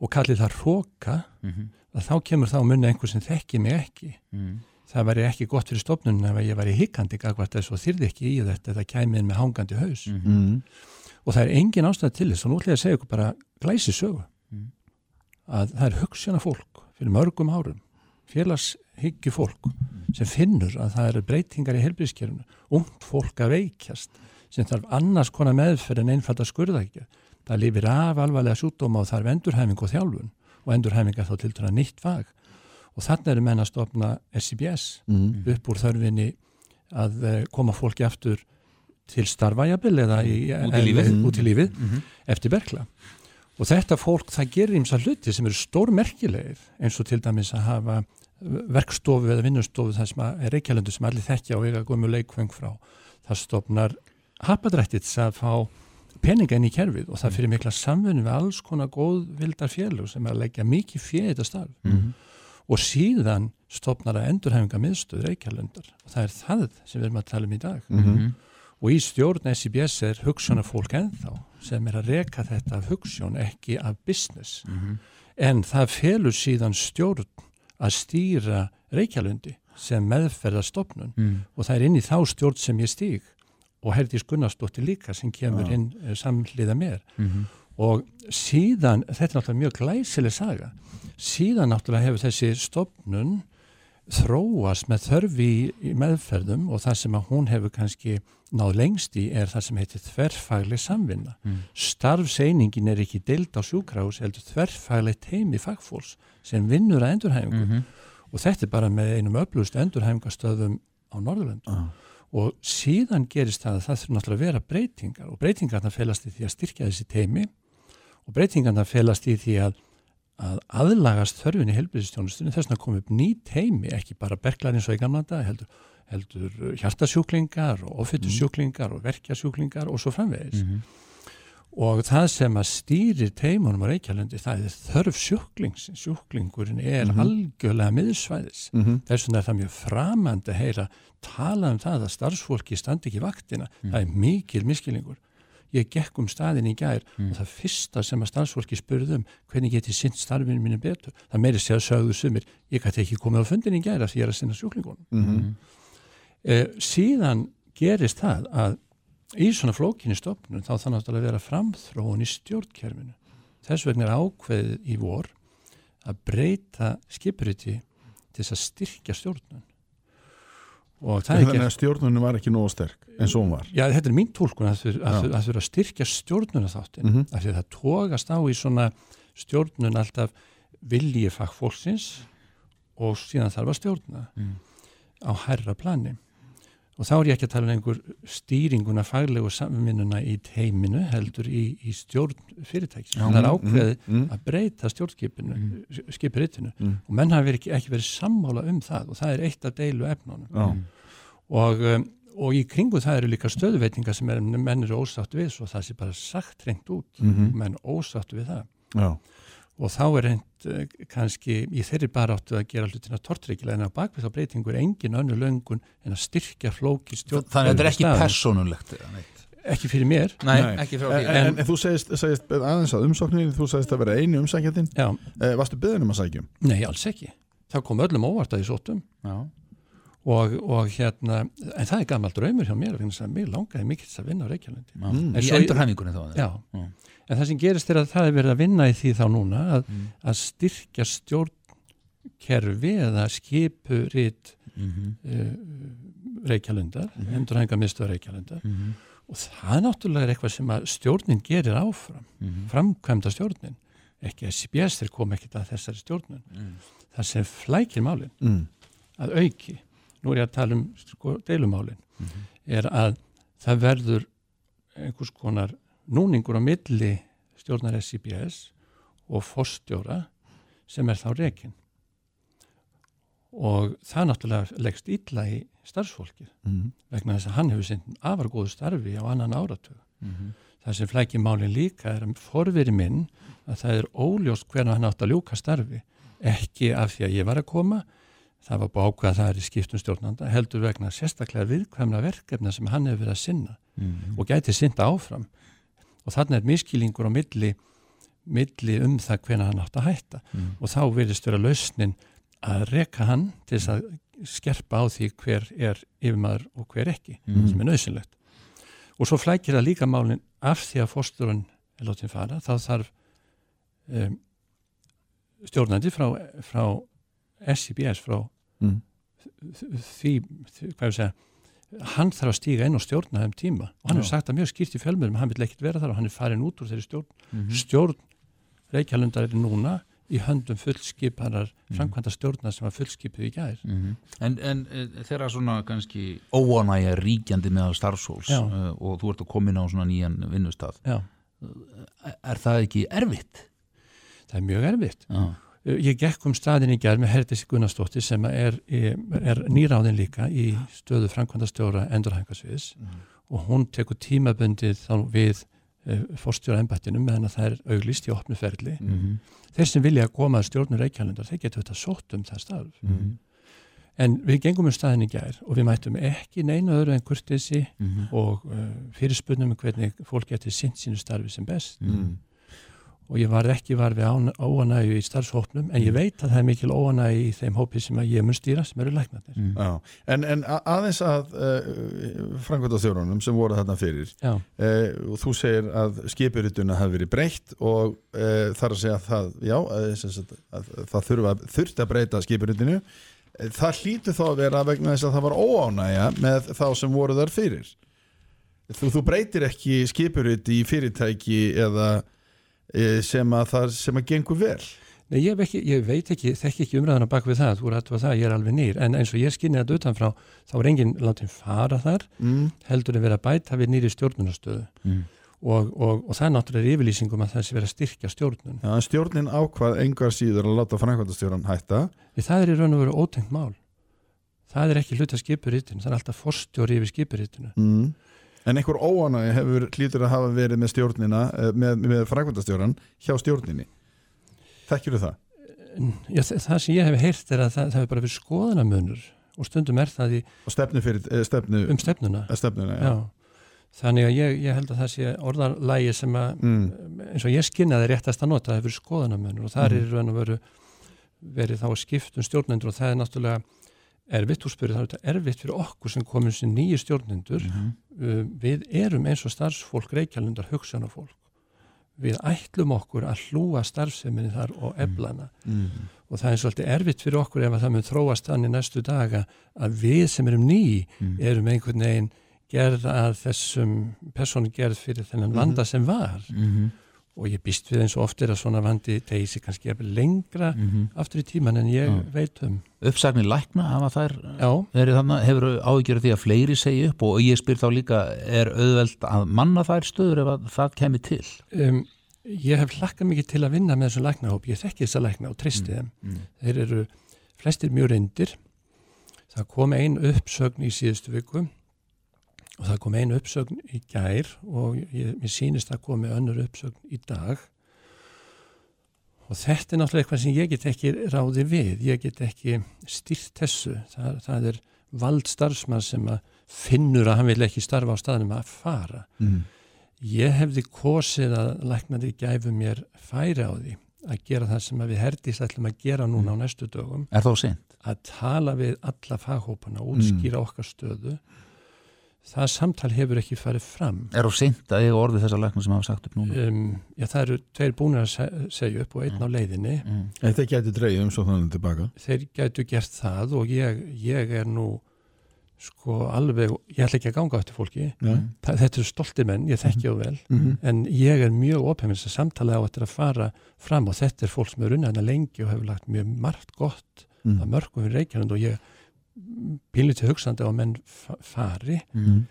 og kalli það hróka Mhm. að þá kemur þá munni einhver sem þekki mig ekki. Mhm. Það væri ekki gott fyrir stofnunum ef ég væri hikkandi gagvart þess og þyrði ekki í þetta eða kæmi inn með hangandi haus. Mm. og það er engin ástæð til þess og nú ætla ég að segja ykkur bara glæsi sögu. Mhm. að það er hugssjana fólk fyrir mörgum árum félagshyggju fólk sem finnur að það eru breytingar í helbriðskerfinu ungt fólk að veikjast sem þarf annars konar meðferð en einfalda skurðækja það lifir af alvarlega sjúkdóma og þarf endurhæfing og þjálfun. Og endurhæfing er þá til dæra nýtt fag og þannig eru menn að stopna SCBS Mm. upp úr þörfinni að eh, koma fólki aftur til starfajabil eða í, Út í lífið. en- út í lífið Mhm. eftir berkla og þetta fólk það gerir ímsa hluti sem eru stórmerkilegir eins og til dæmis að hafa verkstofu eða vinnustofu það sem að er reykjalöndu sem allir þekkja og eiga gömu leikfeng frá það stopnar hapadrættits að fá peninga inn í kerfið og það fyrir mikla samfunni við alls konar góðvildar félug sem er að leggja mikið fyrir þetta starf Mhm. Og síðan stopnar að endurhæfinga miðstöð reykjalöndar og það er það sem við erum að tala um í dag Mhm. og í stjórn SIBS er hugsunarfólk ennþá sem er að reka þetta af hugsun ekki af business Mhm. en það felur síðan stjórn að stýra Reykjalundi sem meðferðarstofnun Mhm. og það er inn í þá stjórn sem ég stíg og Herdís Gunnarsdóttir líka sem kemur inn eh, samhliða mér Mhm. Og síðan, þetta er náttúrulega mjög glæsileg saga, síðan náttúrulega hefur þessi stofnun þróast með þörfi í, meðferðum og það sem að hún hefur kannski náð lengst í er það sem heitir þverfagleg samvinna. Mm. Starfseiningin er ekki deild á sjúkrahús, heldur þverfagleg teimi fagfólks sem vinnur að endurhæfingu Mhm. og þetta er bara með einum öflust endurhæfingastöðum á Norðurlöndum Ah. og síðan gerist það að það þurfa náttúrulega að vera breytingar og breytingarna felast í því að styrkja þessi teimi og breytingarna felast í því að, að aðlagast þörfin í helbriðistjónustunni þess að koma upp ný teimi, ekki bara berklar eins og í gamla dag, heldur, heldur hjartasjúklingar og ofittusjúklingar og verkjasjúklingar og svo framvegis. Mhm. og það sem að stýrir teimunum á Reykjalundi, það er þörf sjúklings sjúklingurinn er algjörlega miðsvæðis. Mhm. þess vegna er það mjög framandi að heyra tala um það að starfsfólki standi ekki vaktina, það er mikil miskilingur ég gekk um staðin í gær og það fyrsta sem að starfsfólki spurði um hvernig get ég sinnt starfinu mínu betur? Það meiri sé að sögðu sumir ég gæti ekki komið á fundin í gær af því ég er að sinna sjúklingunum. Mhm. eh, síðan gerist það að í svona flókinni stofnun þá þannig að vera framþróun í stjórnkerfinu. Þess vegna er ákveðið í vor að breyta skipuriti til þess að styrkja stjórnun. það Þannig ekki að stjórnunum var ekki nógu sterk eins og hún var Já, þetta er mín tólkun að þurfa Já. að, styrkja stjórnuna þáttin Mhm. af því að það tókast á í svona stjórnun alltaf vilji fagfólksins og síðan þarf að stjórna Mm. á herra plani og þá er ég ekki að tala um einhver stýringuna faglegu samvinnuna í teiminu heldur í, í stjórn fyrirtækis það er ákveðið mm, að breyta stjórnskipinu mm. skipritinu Mm. og menn verið, ekki, ekki verið sammála um það og það er eitt af deilu efnunum og, um, og í kringu það eru líka stöðuveitingar sem er, menn eru ósáttu við svo það sé bara sagt reynd út Mhm. menn ósáttu við það Já. Og þá er reynd uh, kannski í þeirri bara áttu að gera hlutina tortryggila en á bakvið þá breytingur engin önnu löngun en að styrkja flóki stjórn Þannig að þetta er ekki staðinn. persónulegt eða neitt. ekki fyrir mér Nei, Nei. ekki frá En, því en, en þú segist, segist aðeins að umsóknin þú segist að vera einu umsækjandinn Já, eh, Varstu byggðin um að sækjum? nei, alls ekki það kom öllum óvart að sóttum Já. og, og hérna en það er gammal draumur hjá mér að mér langaði mikið til að vinna á Reykjalandi Já. Mm. Í endurhæfingunni þá Já, Mm. En það sem gerist er að það er verið að vinna í því þá núna að, Mm. að styrkja stjórnkerfi eða skipurit Mhm. uh, Reykjalundar, mm -hmm. endurhænga miðstöð Reykjalundar Mhm. og það náttúrulega er eitthvað sem að stjórnin gerir áfram, Mhm. framkvæmda stjórnin ekki að CBS þeir kom ekkert að þessari stjórnun Mm. það sem flækir málin Mm. að auki, nú er ég að tala um sko, deilumálin, Mhm. er að það verður einhvers konar núningur á milli stjórnar SCBS og fórstjóra sem er þá rekin og það náttúrulega leggst illa í starfsfólkið Mm. vegna þess að hann hefur sinn afar góðu starfi á annan áratug. Mhm. Það sem flækir málinn líka er að forveri minn að það er óljóst hvernig hann átt að ljúka starfi. Ekki af því að ég var að koma, það var búið ákveð að það er í skiptum stjórnanda, heldur vegna sérstaklega viðkvæmna verkefna sem hann hefur verið að sinna Mhm. og gæti sinna áfram. Og þarna er miskýlingur á milli, milli um það hvernig hann átt að hætta. Mhm. Og þá virðist vera lausnin að reka hann til þess að skerpa á því hver er yfirmaður og hver ekki Mhm. sem er nöðsynlegt. Og svo flækir það líka málinn af því að fórsturinn er látin fara, þá þarf um, stjórnandi frá, frá SCBS, frá Mm. því, því, hvað ég segja, hann þarf að stíga inn og stjórna þeim tíma og hann hefur sagt það mjög skýrt í fjölmjörnum, hann vil ekkit vera þar og hann er farin út úr þeirri stjórn. Mhm. Stjórn Reykjalundar er núna í höndum fullskiparar Mhm. framkvæmda stjórnar sem var fullskipið í gær. Mhm. En, en e, þeirra svona kannski óanægja ríkjandi meðal starfsfólks Já. uh, og þú ert að koma inn á svona nýjan vinnustaf Já, er það ekki erfitt? það er mjög erfitt. Já. Ég gekk um staðin í gerð með Herdis Gunnarsdóttir sem er, er nýráðin líka í stöðu framkvæmdastjóra endurhængasviðs og hún tekur tímabundið þá við uh, fórstjóra embættinu meðan að það er auglist í opnu ferli. Mhm. Þeir sem vilja að koma að stjórnur Reykjalundar, þeir getur þetta sótt um það starf. Mhm. En við gengum um staðin í gær og við mættum ekki neina öðru en kurtesi Mhm. og uh, fyrirspunum um hvernig fólk getur sint sínu starfi sem best. Mm. og ég var ekki var við óanægju í starfshópnum en ég veit að það er mikil óanægju í þeim hópi sem að ég mun stýra sem eru læknarnir. Mhm. Já. En, en aðeins að uh, framkvæmdastjórunum sem voru þarna fyrir Já, uh, og þú segir að skipurituna hafi verið breytt og uh, þar að segja að það, já, að, að, það þurfa, þurfti að breyta skipuritinu það hlýtur þá að vera vegna þess að það var óánægja með þá sem voru þar fyrir þú, þú breytir ekki skipuriti í fyrirtæki eða eh, sem að það sem að gengur vel Nei, ég, ekki, ég veit ekki, þekki ekki umræðana bak við það, þú er aðtöfa það, ég er alveg nýr en eins og ég skinni þetta utanfrá, þá er enginn látið fara þar, mm. heldur að vera að bæta við nýri stjórnunastöðu Mm. og, og, og það er náttúrulega yfirlýsingum að það sé vera styrkja stjórnun. En stjórnin ákvað engar síður að láta framkvæmdastjóran hætta Því það er í raun og veru ótengt mál. Það er ekki hluta skipuritinu, það er alltaf forstjóri yfir skipuritinu. mm. En einhver óánægja hefur hlýtur að hafa verið með stjórnina eh, með, með framkvæmdastjóran hjá stjórninni Þekkir það? Já, þa- það sem ég hef heyrt er að það, það hefur bara verið skoðanamunur og stundum er það í, Og stefnu fyrir eh, stefnu, um stefnuna. eh, stefnuna Já. Þannig að ég, ég held að það sé orðarlægi sem að Mm. eins og ég skynnaði réttast að nota það hefur skoðanamönur og það Mhm. er verið þá að skiptum stjórnendur og það er náttúrulega erfitt úr spyrir, það er erfitt fyrir okkur sem komum sem nýju stjórnendur Mhm. uh, við erum eins og starfsfólk reykjalundar hugsanafólk við ætlum okkur að hlúa starfseminni þar og eflana Mm. og það er svolítið erfitt fyrir okkur ef að það mun þróast þannig næstu daga að við sem erum ný Mm. erum einhvern veginn gerð að þessum persónu gerð fyrir þennan vanda sem var Mhm. Og ég býst við eins og oft er að svona vandi tegi sig kannski lengra Mhm. aftur í tíman en ég Já. veit um uppsagnir lækna hafa þær þannig, hefur af því að fleiri segja upp og ég spyr þá líka er auðveld að manna þær stöður ef að það kemur til um, ég hef hlakkað mikið til að vinna með þessum læknahóp, ég þekki þessa lækna og tristi þeim. mm. Þeir eru flestir mjög reyndir. Það kom ein uppsögn í síðustu viku og það kom ein uppsögn í gær og ég, mér sýnist að komi önnur uppsögn í dag. Og þetta er náttúrulega eitthvað sem ég get ekki ráði við, ég get ekki styrt þessu, það, það er vald starfsmann sem að finnur að hann vil ekki starfa á staðnum að fara. Mm. Ég hefði kosið að læknandi gæfu mér færi á því að gera það sem við herdist ætlum að gera núna á næstu dögum. Er að tala við alla faghópana útskýra okkar stöðu það samtal hefur ekki farið fram er þá sent að eiga orðið þessar lækna sem hafa sagt upp núna? um, já, það eru tveir búinir að se- segja upp og einn á leiðinni Mm. Þetta getur dreigð um svo þannig tilbaka þeir gætu gert það og ég, ég er nú sko alveg, ég ætla ekki að ganga eftir fólki Nei. það, þetta eru stoltir menn, ég þekki á vel Mhm. en ég er mjög þess að samtala á eftir að fara fram og þetta er fólk sem er unnað hana lengi og hefur lagt mjög margt gott Mm. að mörgum fyrir Reykjavík og ég pínlítið hugsandi á að menn fa- fari Mm.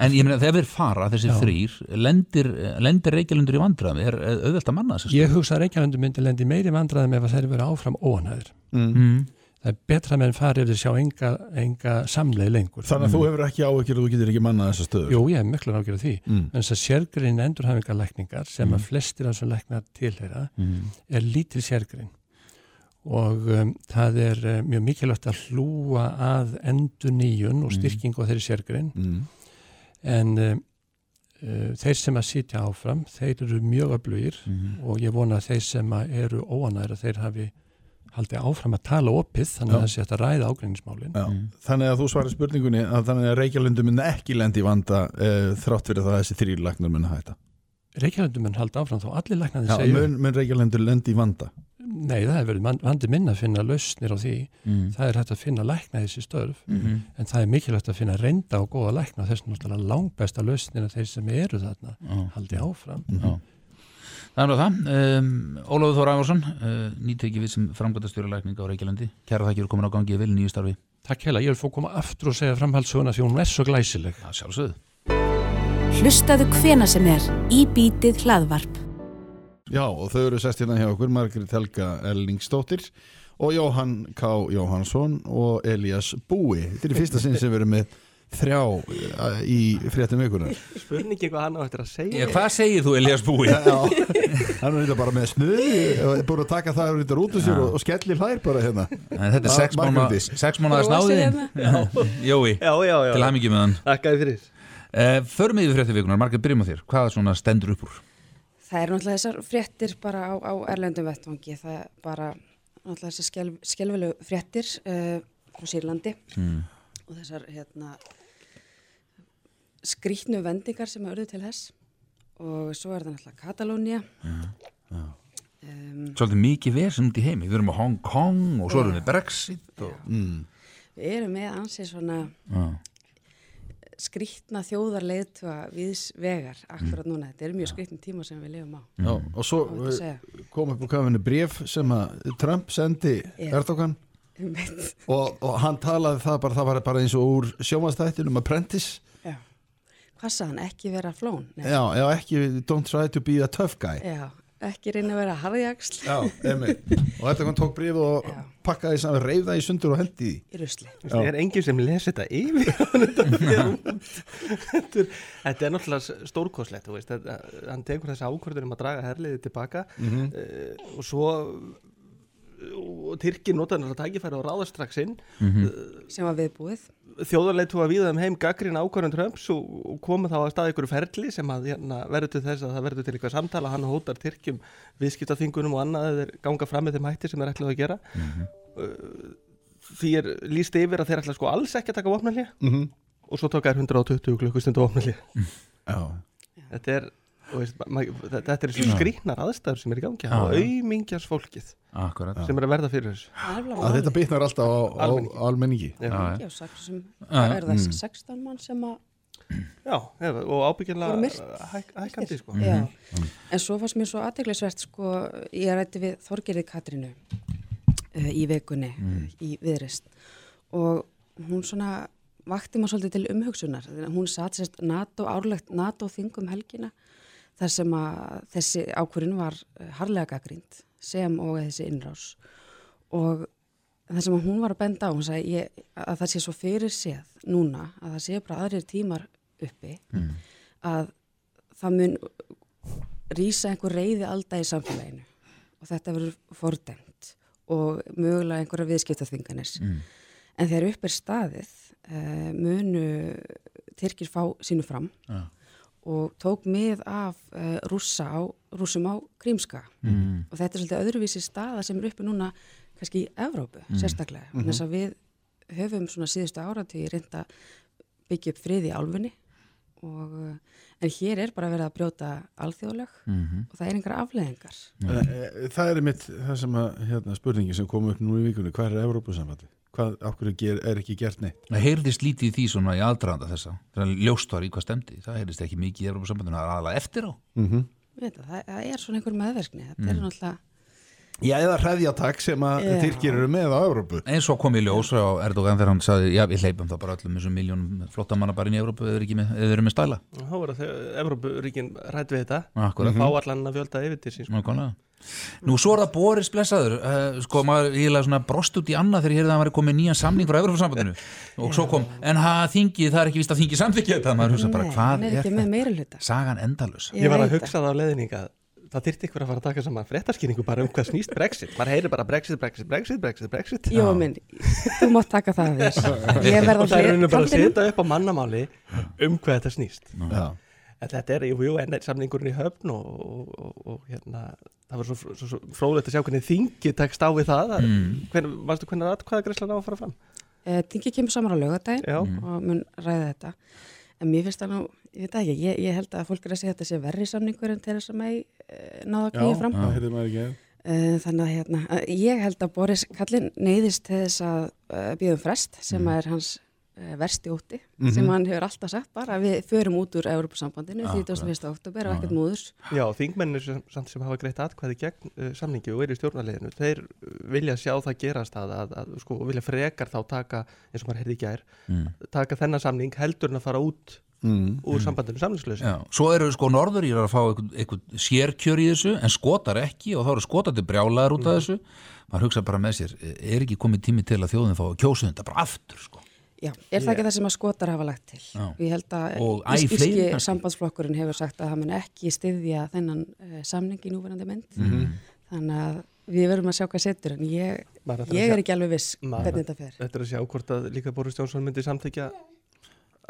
En ég meina þegar þeir fara, þessi Já. þrýr lendir, lendir reykjalundur í vandræðum er auðvelt að manna þessi ég hugsa að Reykjavík myndi lendi meiri vandræðum ef þeir vera áfram óanæður Mm. mm. það er betra með en fari ef þeir sjá enga, enga samleið lengur Þannig að þú hefur ekki áhyggjur og þú getur ekki mannað þessa stöður Jú, ég hef miklu ágjörð því Mm. en þess að sérgrein endurhafingarlækningar sem að flestir af þessum læknar tilheyra Mm. er lítil sérgrein og um, það er um, mjög mikilvægt að hlúa að endur nýjun og styrking á þeirri sérgrein. Mm. en um, uh, þeir sem að sitja áfram þeir eru mjög öflugir Mm. og ég vona að þeir sem að eru óanæður að þeir hafi haldið áfram að tala opið þannig að það sé að ræða ágreinismálin Já. Þannig að þú svarir spurningunni að þannig að Reykjalundu myndi ekki lendi í vanda uh, þrátt fyrir það að þessi þrýr læknar myndi hætta? Reykjavík mun halda áfram þá allir læknaði Já, segja. mun, mun Nei, það hefur verið vandi minna að finna lausnir á því. Mm. Það er hægt að finna lækna í þessi störf, Mhm. en það er mikilvægt að finna reynda og góða lækna þess er náttúrulega langbesta lausnir að þeir sem eru þarna Já. haldi áfram. Já. Það er nú það. Um, Ólafur Þór Ævarsson, uh, nýtekið við sem framgöndastjóri lækninga á Reykjalandi. Kæra þakkir komin á gangi í vil nýju starfi. Takk heila, ég vil fá koma aftur og segja framhaldssöguna því hún er svo glæsileg. Já, sjálfsögðu. Hlustaðu hvena sem er í bítið hlaðvarp. Já, og þau eru sest hérna hjá okkur Margrét Helga Ellingsdóttir og Jóhann K. Jóhannsson og Elias Búi Þetta er í fyrsta sinn sem við erum með þrjá eh, í fréttum vikunar Spurningi hvað hann á eftir að segja Já, hvað segir þú Elias Búi? Já, hann er bara með snuði og er búin að taka það út úr sér og, og skelli hlær bara hérna En þetta er sex mánu mánuða snáðin. Jói, Já, já, já til hamingi með hann. Þakkaði fyrir Uh, förum yfir frétti vikunar, Margrét, byrjum á þér. Hvað svona stendur upp úr? Það er náttúrulega þessar fréttir bara á, á erlendum vettvangi. Það er bara náttúrulega þessar skelv, skelvilegu fréttir uh, frá Sýrlandi Mm. og þessar hérna, skrítnu vendingar sem eru til þess og svo er það náttúrulega Katalónia. Um, Svolítið mikið út í heimi. Við erum á Hong Kong og svo erum við Brexit. Og... mm. við erum með ansið svona. Skrítna þjóðarleiðtuga viðs vegar akkurat núna. Þetta er mjög skrítnum tíma sem við lifum á. Já, og svo eh, kom upp úr kafinu bref sem að Trump sendi Já. Erdogan og, og hann talaði það bara, það var bara eins og úr sjómanstættinum Apprentice Já. Hvað sagði hann? Ekki vera flón? Nei. Já, já, ekki, don't try to be a tough guy Já, ekki reyna að vera harðjagsl Og Erdogan tók bref og Já. pakkaði saman, reyða í sundur og hendi í rusli. Það er enginn sem lesi þetta yfir þetta. Þetta er- þetta er náttúrulega stórkoslegt þetta, hann tekur þessi ákvörður um að draga herliði tilbaka Mhm. uh, og svo og Tyrki notaði náttúrulega tækifæri og ráðast strax inn sem var viðbúið. Þjóðarleitu að viða um heim gaggrín ákvörðun Trumps og, og koma þá að stað ykkur ferli sem að hérna, verður til þess að það verður til eitthvað samtala hann hótar Tyrkjum viðskiptaþingunum og annað eða ganga fram með þeim hætti sem þeir ætlaðu að gera. Uh, því er líst yfir að þeir ætla sko alls ekki að taka vopnalið Mhm. og svo tók þær 120 klukkustundu vopnalið Já, þetta er veist, þetta er svo skrýtnar aðstæður sem er í gangi. Og auðmingjars fólkið Akkurat sem er að verða fyrir þessu. Að þetta bitnar alltaf á, Almenningi. Já. Sem, er það mm. 16 mann sem að Já, og Voru ábyggilega myrt. hæk, hækkandi sko. Já, en svo fannst mér svo aðteglisvert sko, ég rætti við Þorgerið Katrínu uh, í vekunni í viðrist og hún svona vakti maður svolítið til umhugsunar. Hún satt sérst NATO árlegt NATO þingum helgina þar sem að þessi ákvörðin var eh, harðlega gaggrínd sem og þessi innrás. Og það sem að hún var að benda á, hún sagði ég, að það sé svo fyrir séð núna að það sé bara aðrir tímar uppi að það mun rýsa einhver reyði alda í samfélaginu og þetta verður fordæmt og mögulega einhverja viðskiptaþvinganir. En þegar upp er staðið uh, munu Tyrkir fá sínu fram. Já. Og tók mið af uh, rússa á, rússum á Krímska Mm. og þetta er svolítið öðruvísi staða sem er uppi núna kannski í Evrópu sérstaklega mm -hmm. þess að við höfum svona síðustu áratí reynda byggja upp frið í álfunni og uh, en hér er bara verið að brjóta alþjóðlög Mhm. og það er einhverja afleðingar Eh, Það er mitt það sem að hérna, spurningi sem kom upp nú í vikunni hvað er Evrópusambandi? Hvað okkur ger, er ekki gert neitt? Það heyrðist lítið í því svona í aðdraðanda þessa. Þegar ljóst var í hvað stemdi það heyrðist ekki mikið í Evropasambandinu, það er aðalega eftir á. Mm Veit það, það, það er svona einhver meðverkni þetta er náttúrulega Já, eða hreðjatak sem að Já. Tyrkir eru með á Evrópu. Eins og kom í ljós á Erdogan þegar hann sagði já við hleypum það bara öllum þessum miljónum flottamanna bara inn í Evrópu eða með, eða eru með stæla. Þá Nú svo er það Boris blessaður uh, sko maður eiginlega svona brost út í annað þegar ég heyrði að hann var komið nýjan samning frá Evropasambandinu og svo kom, en ha þingið það er ekki vist að þingið samþykja þetta. Maður hugsa bara Nei, hvað hann er ekki með þetta? meira hluta Sagan endalus Ég var að hugsa það. á leðning að það þyrfti ykkur að fara að taka saman fréttaskýringu bara um hvað snýst Brexit. Maður heyrir bara Brexit, Brexit, Brexit, Brexit, Brexit. Jó, minn, þú mátt taka það að þér Ég verð og það er bara að setja upp á mannamáli um hvað þetta snýst. Já, en þetta er, jú, jú, enn eitt samningurinn í höfn og, og, og, og hérna það var svo, svo, svo fróðlegt að sjá hvernig þingi tekst á við það mm. hvern, varstu hvernig aðkvæða greiðslan á að fara fram? Eh, Þingið kemur saman á lögadaginn Já. og mun ræða þetta. En mér finnst það nú, ég veit það ekki ég, ég held að fólk er að segja að þetta sé verri samningur en Theresa May uh, náða að já, knýja fram. það heyrði maður ekki Uh, þannig að hérna, að ég held að Boris Kallin neyðist til þess að uh, býðum frest sem er hans uh, versti ótti sem hann hefur alltaf sagt bara að við förum út úr Európa-sambandinu 31. oktober og ekkert múðurs Já, þingmennir sem, samt sem hafa greitt atkvæði gegn uh, samningi og eru í stjórnarleginu þeir uh, vilja sjá það gerast að, að, að sko, vilja frekar þá taka eins og maður heyrði í gær taka þennan samning heldur en að fara út mm. úr sambandinu samningslösi Já, svo eru sko norður í að fá eitthvað, eitthvað sérkjör í þessu en skotar ekki og þá eru skotandi brjálaðar út af þessu. Maður hugsa bara með sér, er ekki komið tími til að þjóðin fá að Já, er það ekki það sem að skotar hafa lagt til Já. ég held að Og æ ís- fleiri írski kannski. sambandsflokkurinn hefur sagt að það mun ekki styðja þennan uh, samning í núverandi mynd Mhm. þannig að við verðum að sjá hvað setur en ég, ég er ekki alveg viss Maður- hvernig þetta fer Þetta er að sjá hvort að líka Boris Johnson myndi samþykja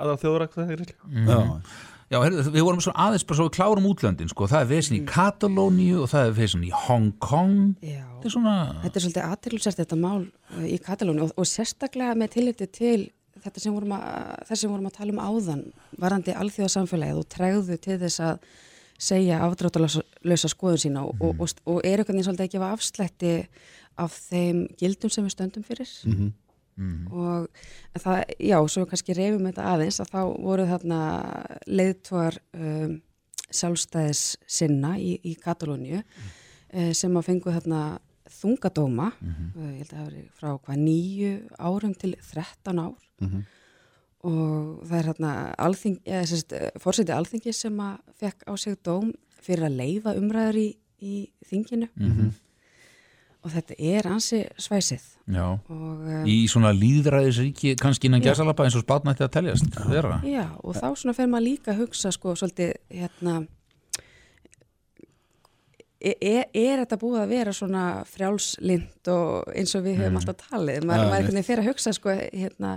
að það þjóðrakta Mhm. Já, Já, heyrðu, við vorum svo aðeins bara svo við klárum útlöndin sko, það er vesin í Katalóníu og það er vesin í Hong Kong Já. þetta er svona Þetta er svolítið aðteglisert þetta mál uh, í Katalóni og, og sérstaklega með tilliti til þetta sem vorum að, sem vorum að tala um áðan varandi alþjóðasamfélagið og tregðu til þess að segja afdráttalösa skoðun sína og, og, og, og er einhvern veginn svolítið að gefa afslætti af þeim gildum sem við stöndum fyrir. Og það, já, svo kannski reyfum þetta aðeins að þá voru þarna leiðtvar um, sjálfstæðis sinna í, í Katalóníu uh, sem að fengu þarna þungadóma, uh, ég held að það verið frá hvað nýju árum til 13 ár og það er hérna alþing, eða, sérst, fórseti alþingi sem að fekk á sig dóm fyrir að leifa umræður í, í þinginu. Og þetta er ansi svæsið. Já, og um, í svona líðræðisríki kannski innan gæsalappa eins og spatnætti að teljast vera? Já, og þá svona fer maður líka að hugsa sko svolítið hérna er, er, er þetta búið að vera svona frjálslind og eins og við höfum alltaf talið, maður, mitt. einhvern veginn fer að hugsa sko hérna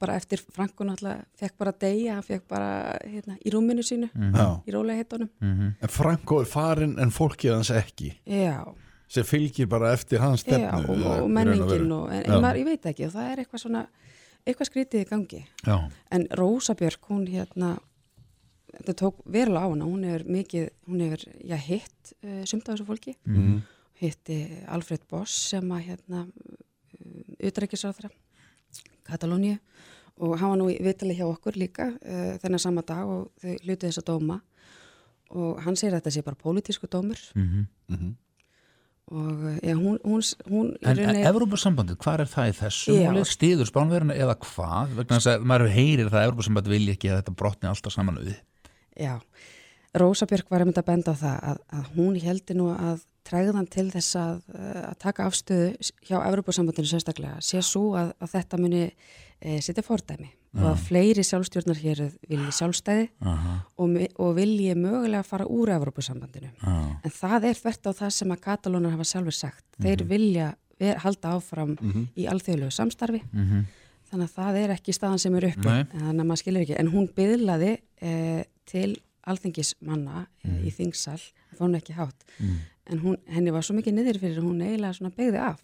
bara eftir Franko náttúrulega fekk bara deyja, hann fekk bara hérna í rúminu sínu, já. í rólega heitunum En Franko er farin en fólkið hans ekki. Já, sem fylgir bara eftir hans stefnu já, og, og menningin og, en, en maður, ég veit ekki og það er eitthvað svona eitthvað skrítið í gangi. Já, en Rósa Björk, hún hérna þetta tók verulega á hana, hún hefur mikið, hún hefur, já, hitt uh, sumt af þessu fólki, Mhm. hitti Alfred Boss sem að hérna utrækisráðra Katalóníu og hann var nú í vitali hjá okkur líka uh, þennan sama dag og þau hlutu þessa dóma og hann segir að þetta sé bara pólitísku dómur Mhm. Mhm. og uh, já, hún, hún, hún í En rauninni- Evrópusambandið, hvað er það í þessu Já. máli? Stiður spánverðina eða hvað? Vegna þess að maður heyrir það að Evrópusambandið vilja ekki að þetta brotni alltaf saman við. Já, Rósa Björk var einmitt að benda á það að, að hún heldur nú að træðan til þess að, uh, að taka afstöðu hjá Evropasambandinu sérstaklega sé svo að, að þetta muni e, setja fordæmi og að fleiri sjálfstjórnar hér vilji sjálfstæði og, og vilji mögulega fara úr Evropasambandinu. á. En það er þvert á það sem að Katalónar hafa sjálfur sagt. Þeir vilja ver, halda áfram í alþjóðlegu samstarfi. Mhm. þannig að það er ekki staðan sem er uppi. Þannig að maður skilur ekki, en hún byðlaði eh, til alþingismanna eh, Mhm. í þingsal, það fór hún ekki hátt en hún, henni var svo mikið niður fyrir að hún eiginlega svona beigði af.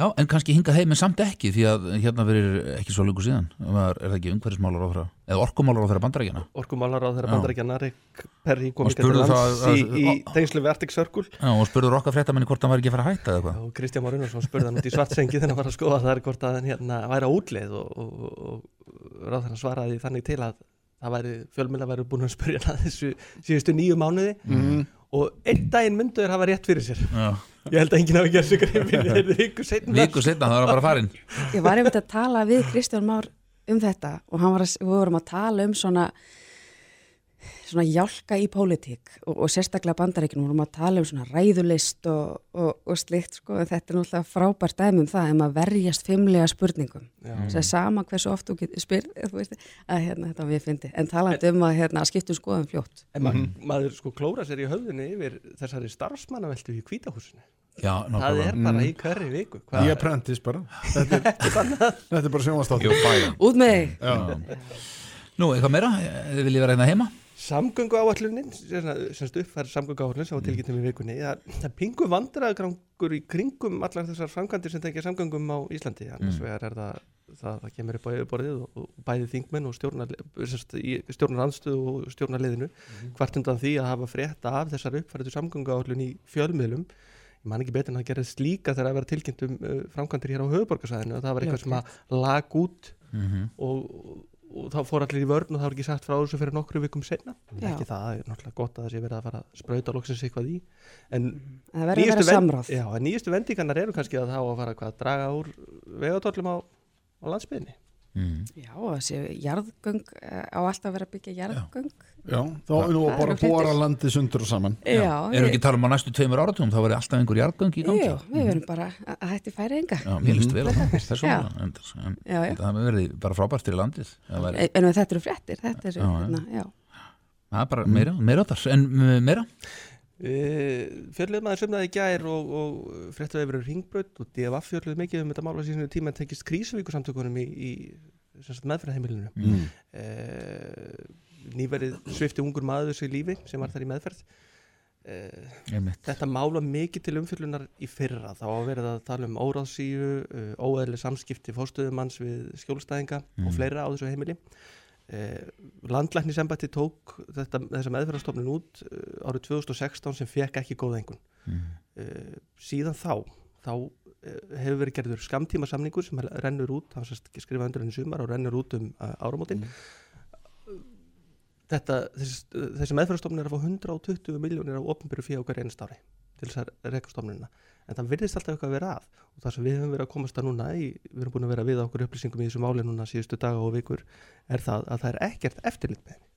Já, en kannski hingað heim en samt ekki því að hérna verið ekki svo lengur síðan var, er það ekki umhverfismálar á þeirra eða orkumálar á þeirra bandarækjana Orkumálar á þeirra Já. bandarækjana Og ekki til spurðu lands það- í, í tengslu við Arctic Circle. Já, og spurður okkar fréttamenni hvort hann var ekki að fara að hætta eða hvað og Kristján Már Unnarsson spurði hann út í svartsengi þegar hann var að skoða það er hvort að hann hérna væri á útleið og, og, og, og ráð það væri, fjölmjöla væri búin að spurja hann að þessu síðustu nýju mánuði. Og einn daginn myndu þeir hafa rétt fyrir sér. Já. ég held að enginn hafi gert sig greifin þeir eru viku setna Viku setna það var bara farin ég var einmitt að tala við Kristján Már um þetta og hann var að, við vorum að tala um svona svona hjálka í pólitík og, og sérstaklega bandaríkjum vorum að tala um svona ræðulist og, og, og slikt sko, en þetta er náttúrulega frábært dæmi um það um að verjast fimmlega spurningum. Þess að sama hversu oft þú getur spyr þú veist, að hérna þetta við fyndi en talandi um að hérna að skiptum skoðum fljótt. En ma maður sko klóra sér í höfðunni yfir þessari starfsmannaveltu í kvítahúsinu Já, það er bara í hverri viku. Ég er apprentice bara. Þetta er, þetta er bara fired út með þig. Já. Nú, eitthvað meira? Þið viljið vera hérna heima? Samgöngu áallunin, semst uppfæri samgöngu áallun sem var tilkynntum í vikunni, það það er pingu vandræðagrangur í kringum allar þessar framkvæmdir sem tengja samgöngum á Íslandi. Annars vegar er það, það, það kemur upp á yfirborðið og, og bæði þingmenn og stjórnar, stjórnarandstöðu og stjórnarliðinu, hvart undan því að hafa frétta af þessar uppfæriðu samgöngu áallun í fjölmiðlum. Ég man ekki betur en að gera slíka þegar að vera tilkynnt um uh, framkvæmdir hér á höfuborgarsæðinu og það var eitthvað sem að lag út og, og þá fór allir í vörn og það var ekki sagt frá þessu fyrir nokkru vikum senna ekki það, það er náttúrulega gott að það sé verið að fara að sprauta loksins eitthvað í. En en nýjustu vendingarnar eru kannski að það á að fara að draga úr vegatóllum á, á landsbyðinni Mm. Já, þessi jarðgöng eh, á alltaf að vera að byggja jarðgöng Já, þá er nú Það bara að bóra landið sundur og saman Já, Erum við ekki að tala um á næstu tveimur áratugum þá verði alltaf einhver jarðgöng í gangi Jú, við verum bara að hætti færi enga Já, mér líst vel á það Já. vegna en, en Já, já. það verði bara frábært fyrir landið það, En þetta eru fréttir, þetta eru, Já, já. hérna, já. það er bara meira, meira þar en meira Fjörluðum aðeins um það í gær og, og fréttu að yfir ringbraut og DFF fjörluðu mikið um þetta mála síðan tíma en tekist krísuvíkusamtökunum í, í meðferðarheimilinu. Mm. uh, nýverið svifti ungur maður þessu í lífi sem var þar í meðferð. Einmitt. þetta mála mikið til umfjörlunar í fyrra. Þá var verið að tala um óráðsíu uh, óeðli samskipti fórstöðumanns við skjólstæðinga og fleira á þessu heimili. uh, landlæknisembætti tók þetta, þessa meðferðarstofnun út uh, árið 2016 sem fekk ekki góða engun uh, síðan þá þá hefur verið gerður skamtíma samningur sem rennur út, hann sérst skrifa undir henni sumar og rennur út um áramótin. Þetta, þessi, þessi meðferðarstofnun er að fá 120 miljónir á opnbyrju fyrir okkar einast ári til þess að reka stofnunina en það virðist alltaf eitthvað að vera að. Og það sem við höfum verið að komast að núna í, við erum búin að vera við okkur upplýsingum í þessu máli núna síðustu daga og vikur er það að það er ekkert eftirlit með henni.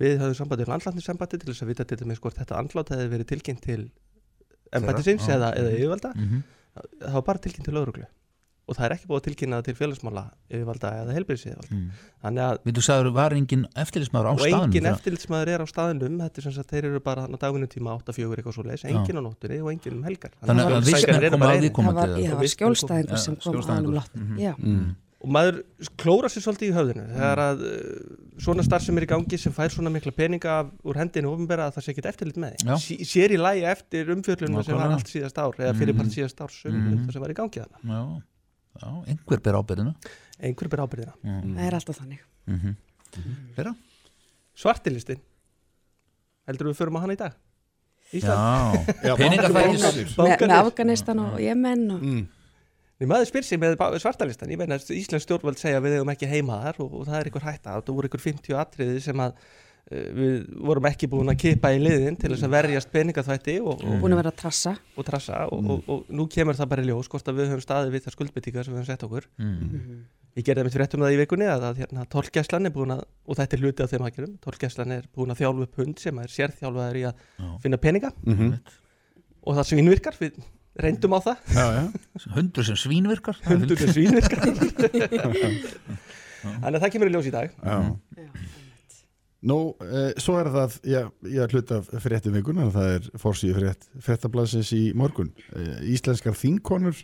Við höfum sambandið landlæknissambandi til þess að vita til dæmis hvort þetta andlátt hefði verið tilkynnt til embættisins eða, eða yfirvalda. Mhm. það var bara tilkynnt til lögreglu og það er ekki búið að tilkynna það til félagsmála yfirvalda eða helbriðs yfirvalda Mm. þannig að Við þú sagður, var engin eftirlitsmaður á og staðnum engin þegar- eftirlitsmaður er á staðinum þetta er sem sagt, þeir eru bara á dagvinum tíma 8-4 eitthvað svo leis, engin á nóttunni og engin um helgar Þannig að að koma bara að því einir. koma Það var, til já, skjólstæðingur sem kom að. Mhm. Já, mm. og maður klóra sér svolítið í höfðinu þegar að uh, svona starf sem er í gangi sem fær svona mikla peninga af, úr hendinu ofinbera að það sé ekkert eftirlit með því sér í lægi eftir umfjöllunum sem var allt síðast ár eða fyrir Mhm. part síðast árs um Mhm. það sem var í gangi þarna Já, já, einhver ber ábyrðina einhver ber ábyrðina það er alltaf þannig. mm Fleira? Svartilistin heldur við förum á hana í dag? Já, Já, peningafæris með. Afganistan og Jemen og Mm. Nei, maður spyr sig með svartalistan, ég meina Íslands stjórnvöld segja að við hefum ekki heima þar og, og það er einhver hætta, það voru einhver 50 atriði sem að við vorum ekki búin að kipa í liðin til þess að verjast peningaþvætti og, og, búin að vera að trassa. og trassa og, og, og nú kemur það bara í ljós hvort að við höfum staðið við það skuldbyttingar sem við höfum sett okkur. Mm. Ég gerði mitt fréttum það í vikunni að, að hérna, tólkjæslan er búin að, og þetta er hluti af þeim aðgerum, tólkjæslan er búin að þjálfa upp hund sem er sérþjálfaður í að Já. finna peninga. Mhm. og það svínvirkar, við reyndum á það, Já, já. Hundur sem svínvirkar. Hundur sem svínvirkar. Nú, e, svo er það, já, ég er hlut af fréttum vikunar, það er fórsíðu frétt, fréttablasins í morgun. E, íslenskar þingkonur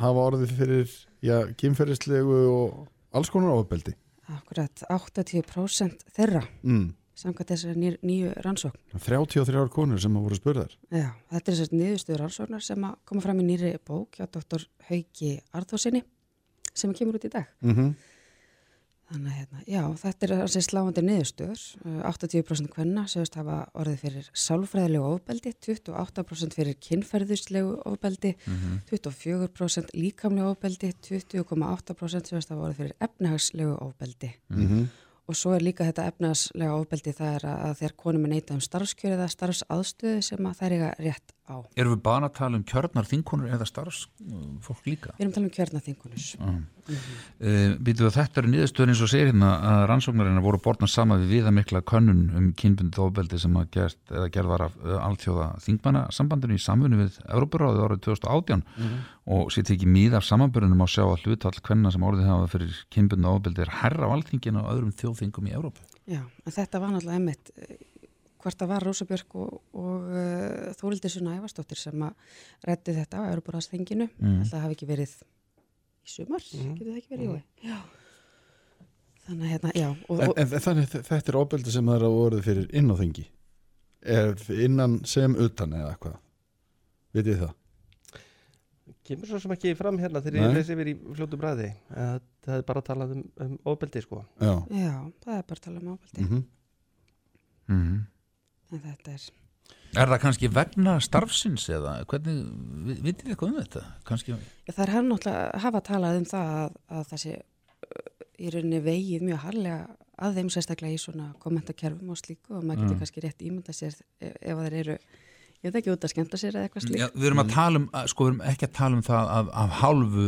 hafa orðið fyrir, já, kynferðislegu og alls konar ofbeldi. akkurat 80% þeirra Mm. samkvæmt þessari ný, nýju rannsókn 33 konur sem hafa voru spurðar. Já, þetta er þessari niðurstöður rannsóknar sem koma fram í nýri bók hjá doktor Hauki Arþósinni sem kemur út í dag Mm -hmm. Þannig að hérna, já, þetta er þessi sláandi niðurstöður. Uh, 80% kvenna segist hafa orðið fyrir sálfræðilegu ofbeldi, 28% fyrir kynferðislegu ofbeldi, 24% líkamlegu ofbeldi, 20,8% segist hafa orðið fyrir efnahagslegu ofbeldi. Mhm. Og svo er líka þetta efnahagslega ofbeldi það er að þegar konum er neitað um starfskjöri eða starfsaðstöðu sem að þær eiga rétt á. Erum við bara að tala um kjörnar þinkonur eða starfs fólk líka? Við erum að tala um kjörna þingunus. Uh, Býtu að þetta eru niðurstöður eins og segir hérna að rannsóknarina voru borðna sama við viðamikla könnun um kynbundið ofbeldi sem að gert, eða gerð var af uh, alþjóða þingmanna sambandinu í samfunni við Európaráðið árið 2018 og sér tekið mið af samanbörunum á sjá að hlutall kvenna sem orðið hafa fyrir kynbundið ofbeldi er herra á alþingin og öðrum þjóðþingum í Európu. Já, en þetta var náttúrulega einmitt eh, hvort það var Rósa Björk og, og uh, Þórildur Sunna Ævarsdóttir sem að reddi þetta á Európaráðsþinginu mm. það hafi ekki verið í sumar, getur það ekki verið í mm. Já Þannig að hérna, já og, En, en þannig þetta er ofbeldi sem það er að voruð fyrir inn á þingi. Er innan sem utan eða hvað? Vitið þið það? Kemur svo sem ekki fram hérna þegar Nei. ég lesi yfir í fljótu bræði. Það er bara að tala um, um ofbeldi sko. Já. Já, það er bara að tala um ábældi Mm Mm en þetta er Er það kannski vegna starfsins eða hvernig, vi- vitið þið eitthvað um þetta? Kannski, Já, það er hann náttúrulega hafa talað um það að, að þessi uh, í rauninni vegið mjög harlega að þeim sérstaklega í svona kommentakerfum og slíku og maður getur kannski rétt ímynda sér ef, þeir eru, ég veit ekki út að skemmta sér eða eitthvað slíkt. Já, við erum að tala um, sko við erum ekki að tala um það af, af hálfu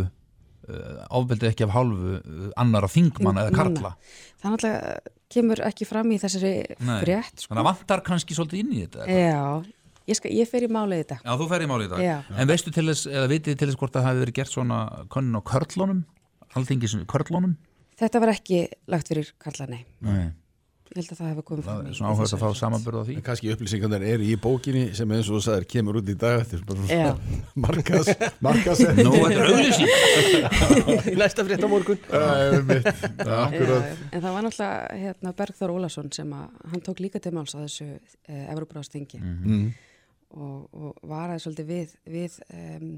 uh, ofbeldið ekki af hálfu uh, annara þingmann eða Þingmanna. karla Það náttúrulega kemur ekki fram í þessari frétt sko. þannig að vantar kannski svolítið inn í þetta eða? Já, ég, ég fer í málið í dag Já, þú fer í máli í dag Já. En veistu til þess, eða vitið til þess hvort það hafi verið gert svona könnun á körlunum alþingis körlunum Þetta var ekki lagt fyrir Karla, nei Nei. Ég held að það hefur komið fram í- svona þessari að fá á því. En kannski upplýsingarnir eru í bókinni sem eins og þú sagðir kemur út í dag þetta er markas, Nú, þetta er auglýsing. Í næsta frétt á morgun. Já. En það var náttúrulega hérna, Bergþór Ólason sem að hann tók líka til máls á þessu eh, Evropráðstingi mm. og, og varaði svolítið við, við um,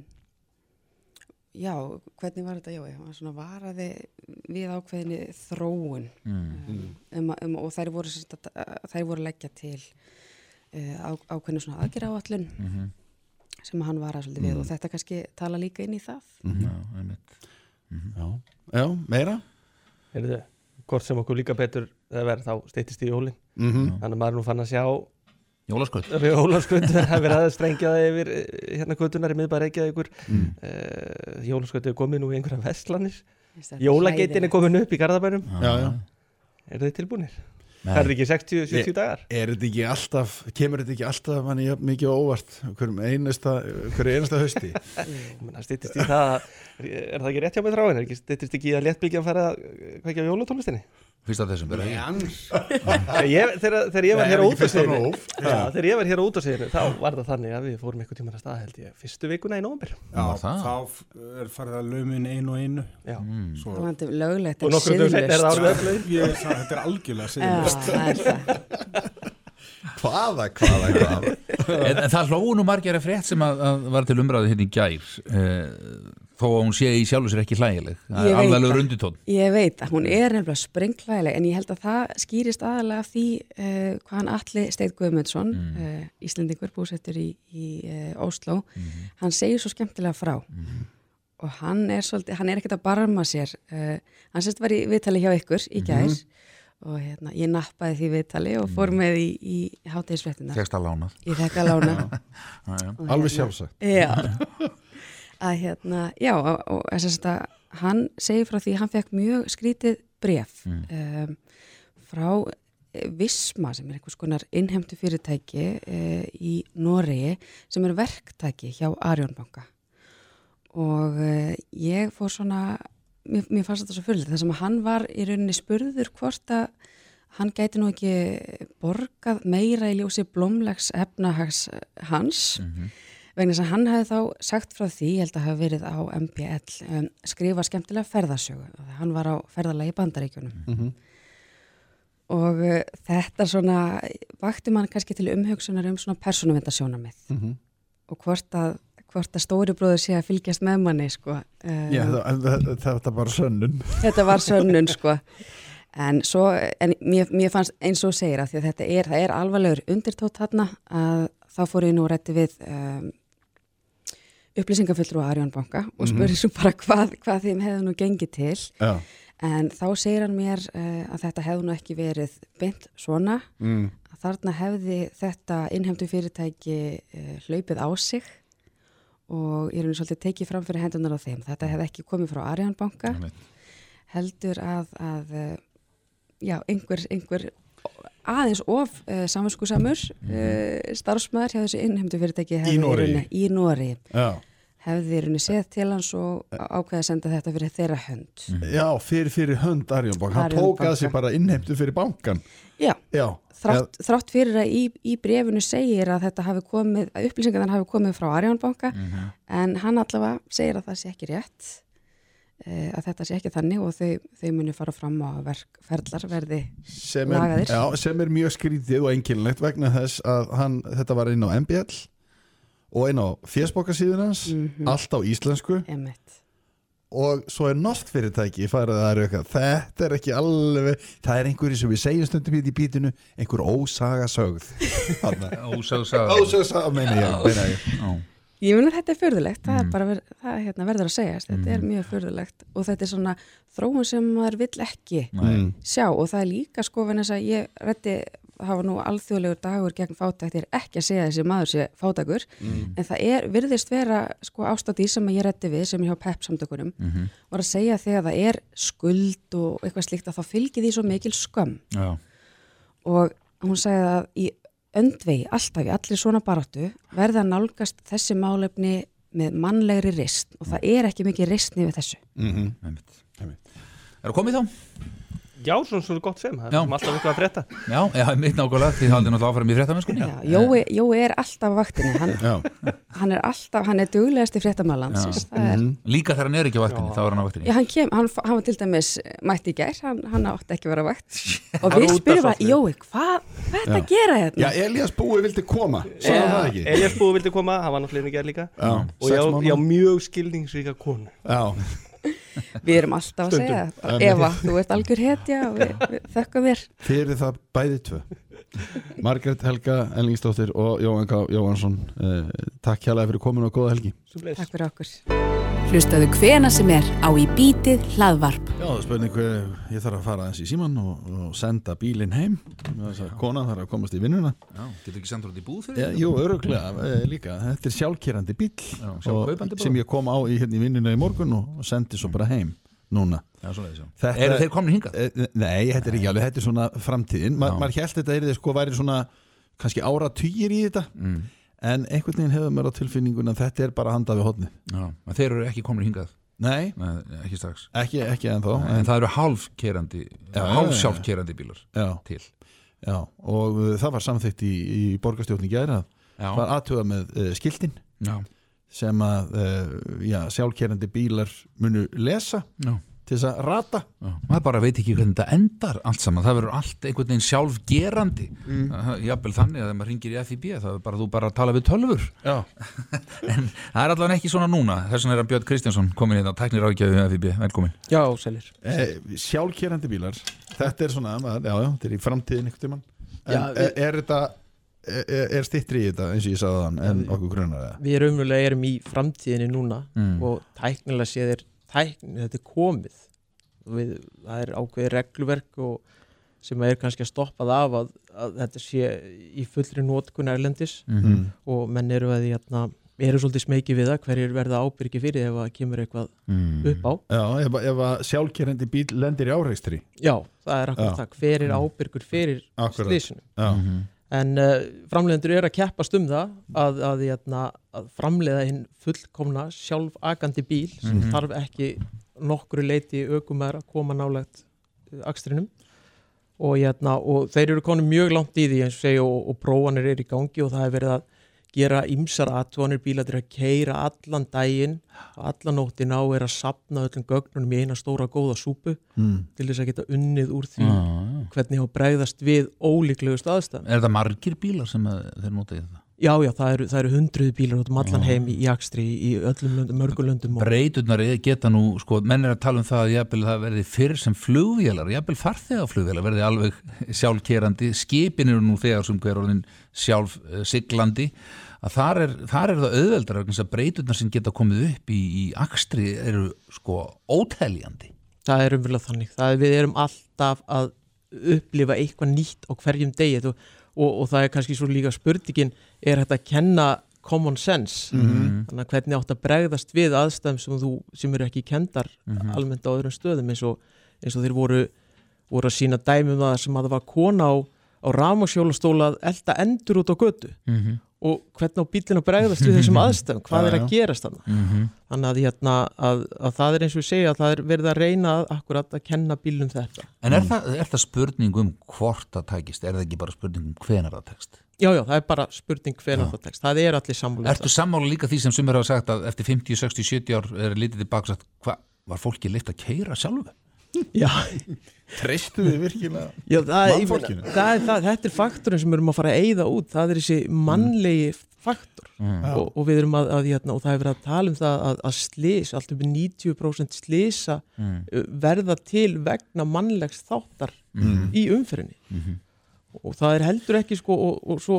já, hvernig var þetta, já, hann var svona varaði við ákveðinni þróun. Mm. um, að- um, og þær voru, að- voru leggja til uh, á, ákveðinu svona aðgerra áallun Mhm. sem hann varaði svolítið við. Og þetta kannski tala líka inn í það. Já, einmitt. Já. Já, meira? Heyrðu, hvort sem okkur líka betur það verður þá steytist í jólin. mm Þannig að maður er nú fann að sjá Jólasköld Jólaskvöld, það er verið að strengja það yfir eh, hérna kvöldunar í miðbæri Reykjavíkur. Mm. uh, Jólaskvöld er komið nú í einhverja er Jólageitin er komin upp í Garðabænum. Já, já. Er þið tilbúinir? Það er ekki 60-70 dagar? Er þetta ekki alltaf, kemur þetta ekki alltaf manni jafn mikið á óvart hverjum einasta, hverju einasta hausti? Það í það að- Er það ekki rétt hjá mig þráin? Er ekki stýttist ekki í að léttbyggjan fara að kveikja á jólatónlistinni? Fyrsta Nei, Þegar ég, þegar, þegar ég var hér á er? Já, þegar ég var hér á útáseginu þá var það þannig að við fórum eitthvað tíma að stað held ég fyrstu vikuna í það? þá er farið að laumin einu og einu. Já, Svo, Það var þetta löglegt og en er það, þetta er algjörlega Já, siðlust er Hvaða, hvaða, hvaða? En, en það hlóðu nú margir að frétt sem að, að var til umræðu hérna í gær uh, þó að hún sé í sjálfu sér ekki hlægileg það er alveg runditón Ég veit að hún er nefnilega sprengklæðileg en ég held að það skýrist aðalega af því uh, hvað hann Alli Steit Guðmundsson, Mm. uh, Íslendingur búsettur í, í uh, Ósló, Mhm. hann segir svo skemmtilega frá og hann er svolítið, hann er ekkert að barma sér, uh, hann sérst var í viðtali hjá ykkur í gær Mhm. og hérna, ég nappaði því viðtali og fór með í, í hátegisfréttina. Tekst að lánað. Ég þekka að lána. Já, já. Og Alveg sjálfsagt. Að hérna, já, og, þess að hann segir frá því hann fekk mjög skrítið bref um, frá eh, Visma sem er einhvers konar innhemtu fyrirtæki uh, í Noregi sem er verktæki hjá Arjónbanka og uh, ég fór svona mér, mér fannst þetta svo fyrir þess að hann var í rauninni spurður hvort að hann gæti nú ekki borgað meira í ljósi blómlegs efnahags hans vegna þess að hann hefði þá sagt frá því, ég held að hafa verið á MBL um, skrifa skemmtilega ferðasögu hann var á ferðalagi í bandaríkjunum Mhm. og uh, þetta svona vakti mann kannski til umhugsunar um svona persónuvendarsjónamið Mhm. og hvort að, að stóri bróður sé að fylgjast með manni sko. um, Já, það var sönnun þetta var sönnun sko en, svo, en mér, mér fannst eins og segir að að þetta er, er alvarlegur undirtótt þarna að þá fór ég nú rétti við um, upplýsingafullur á Arjón banka og Mhm. spurði svo bara hvað, hvað þeim hefði nú gengið til Já. en þá segir hann mér uh, að þetta hefði nú ekki verið beint svona Mm. að þarna hefði þetta innhemdu fyrirtæki uh, hlaupið á sig og ég er nú svolítið tekið fram fyrir hendunar á þeim. Þetta hefði ekki komið frá Arján banka heldur að, að uh, já, einhver, einhver aðeins of uh, samvinskusamur uh, starfsmæður hjá þessu innhemdu fyrirtæki hefði Noregi. rauninni- í Nóri hefði rauninni séð til hans og ákveði að senda þetta fyrir þeirra hönd. Já, fyrir, fyrir hönd Arjónbank Hann Arion tók að banka. sig bara innheimtu fyrir bankan Já, Já. þrátt, þrátt fyrir að í, í brefinu segir að þetta hafi komið, að upplýsingarnar hafi komið frá Arjónbanka Mhm. en hann allavega segir að það sé ekki rétt að þetta sé ekki þannig og þau, þau muni fara fram á að verk, ferlar verði sem er, lagaðir. já, sem er mjög skrítið og einkilnlegt vegna þess að hann, þetta var inn á MBL og inn á fésbókasíðun hans Mhm. allt á íslensku Einmitt. og svo er nost fyrirtæki farið að er eitthvað, þetta er ekki alveg það er einhverju sem við segjum stundum hérna í bítinu einhver ósaga sögð Ósögð saga. ósaga saga, meina ég, meina ég. Ég mun að þetta er furðulegt, það Mm. er bara ver, það hérna, verður að segjast, þetta er mjög furðulegt og þetta er svona þróun sem maður vill ekki Nei. sjá og það er líka sko vegna þess að ég reddi hafa nú alþjóðlegur dagur gegn fátækt ég er ekki að segja þessi maður sé fátækur Mm. en það er, virðist vera sko ástæði sem ég reddi við sem er hjá PEP samtökunum Mhm. var að segja þegar það er skuld og eitthvað slíkt að þá fylgir því svo mikil skömm Já. og hún sagði að í öndvegi, alltaf í allir svona baráttu verða að nálgast þessi málefni með mannlegri rist og það er ekki mikið ristni við þessu Mhm. Er það komið þá? Já, svona svona gott sem, það Já. er alltaf eitthvað að frétta. Já, já, mitt nákvæmlega, því haldið náttúrulega áfram í fréttamennskunni Já, Jói, Jói er alltaf á vaktinni hann, hann er alltaf, hann er duglegasti fréttamælans er, Líka þegar hann er ekki á vaktinni, þá er hann á vaktinni. Já, hann, kem, hann, hann var til dæmis mætti í gær, hann, hann átti ekki að vera á vakt. Og við var spyrum bara. Jói, hvað hva er þetta að gera hérna? Já, Elías Búi vildi koma Sagði það ekki? Elias Búi vildi koma, hann var Við erum alltaf að segja, En- Eva, þú ert algjör hetja og við, við þökkum þér. Fyrir það bæði tvö. Margrét Helga Ellingsdóttir og Jóhann K. Jóhansson eh, Takk hjálpa fyrir komin og góða helgi. Takk fyrir okkur Hlustaðu hvena sem er á í bítið hlaðvarp. Já, það er spurning hver ég þarf að fara aðeins í síman og, og senda bílinn heim konan þarf að komast í vinnuna Já, getur ekki sendur út í búð fyrir Já, því? jú, öruglega, e, líka þetta er sjálfkerandi bíl Já, og, sjálfkaupandi bara. sem ég kom á í, hérna, í vinnuna í morgun og, og sendi svo bara heim núna Já, svoleiðis, já. Þetta- Eru þeir komnir hingað? E, Nei, þetta er ekki alveg, þetta er svona framtíðin maður held þetta er sko væri svona kannski áratugir í þetta Mm. En einhvern veginn hefur mér á tilfinningun að þetta er bara handa við hodni Já, en þeir eru ekki komnir hingað. Nei, Nei, ekki strax. Ekki, ekki ennþá En það eru hálfkerandi Já, hálfsjálfkerandi bílar Já, til. Já, og uh, það var samþykkt í, í borgarstjórni gæra Já. var aðtuga með uh, skiltin Já, sem að uh, já, sjálfkerandi bílar munu lesa. Já, til þess að rata. Já, maður bara veit ekki hvernig þetta endar allt saman, það verður allt einhvern veginn sjálfgerandi. Mm. mm. jafnvel þannig að þegar maður ringir í FIB það er bara þú bara að tala við tölfur en það er allavega ekki svona núna. Þess vegna er að Björn Kristjánsson komin hérna tæknir ágjöfu við FIB, velkomin Já, sælir eh, Sjálfkerandi bílar. Þetta er svona, já, já, þetta er í framtíðin einhvern tímann. En Já, er, við- er þetta er, er stittri í þetta eins og ég sagði þann en okkur grunar það? Við raunverulega erum í Mm. tækni, þetta er komið við, það er ákveðið regluverk og sem er kannski að stoppað af að, að þetta sé í fullri nótkun erlendis Mhm. og menn eru að hérna, eru svolítið smekið við það hverjir verða ábyrgi fyrir ef að kemur eitthvað Mm. upp á Já, ef, ef að sjálfkerandi bíl lendir í áreikstri Já, það er akkurat Já. það, hver er ábyrgur fyrir slísinu Já. Mhm. En uh, framleiðendur eru að keppast um það að, að, að, að framleiða hinn fullkomna sjálfagandi bíl sem Mhm. þarf ekki nokkru leiti aukumæður að koma nálægt uh, akstrinum og, hérna, og þeir eru konum mjög langt í því eins og segja og, og prófanir eru í gangi og það er verið að gera ymsar aðtónir bíla til að keira allan daginn allan nóttina og er að sapna öllum gögnunum í eina stóra góða súpu Mm. til þess að geta unnið úr því já. Hvernig á bregðast við ólíklegust aðstæðum. Er það margir bílar sem þeir nota í þetta? Já, já, það eru, það eru hundruð bílar út um allan heim í, í akstri í öllum löndum, mörgum löndum og, Breyturnar geta nú, sko, menn er að tala um það að jafnvel það verði fyrr sem flugvélar jafnvel farþegaflugvélar verði alveg sjálfkerandi, skipin eru nú þegar sem hver orðin sjálf uh, siglandi, að þar er, þar er það auðveldar vegna þess að breyturnar sem geta komið upp í, í akstri eru sko óteljandi. Það er umverulega þannig. Það er, við erum alltaf að upplifa eitthvað nýtt á hverjum degi og, og, og það er kannski svo líka spurningin er þetta að kenna common sense Mhm. þannig að hvernig átt að bregðast við aðstæðum sem, þú, sem eru ekki kendar Mhm. almennt á öðrum stöðum eins og, eins og þeir voru, voru að sína dæmum það sem að það var kona á, á rámasjólastóla að elda endur út á götu Mhm. Og hvernig á bílinn að bregðast við þessum aðstæðum hvað Já, er að já. gerast þarna Mhm. þannig að, hérna, að, að það er eins og ég segja að það er verið að reyna akkurat að kenna bílum þetta En er, það, er það spurning um hvort það tækist, er það ekki bara spurning um hvenar það tekst? já já, það er bara spurning hvenær það tekst það er allir sammála um Ertu sammála líka því sem sumir hafa sagt að eftir 50, 60, 70 ár er lítið tilbaka hvað, var fólki leitt að keira sjálfu? Já. Treystu við virkilega Já, það, mannfólkinu? það, er, það, þetta er faktorinn sem við erum að fara að eyða út það er þessi mannlegi faktor Mm. og, og við erum að, að hérna, og það er verið að tala um það að, að slís, allt upp í 90% slísa Mm. verða til vegna mannlegs þáttar Mm. í umferðinni Mhm. og það er heldur ekki sko og, og, svo,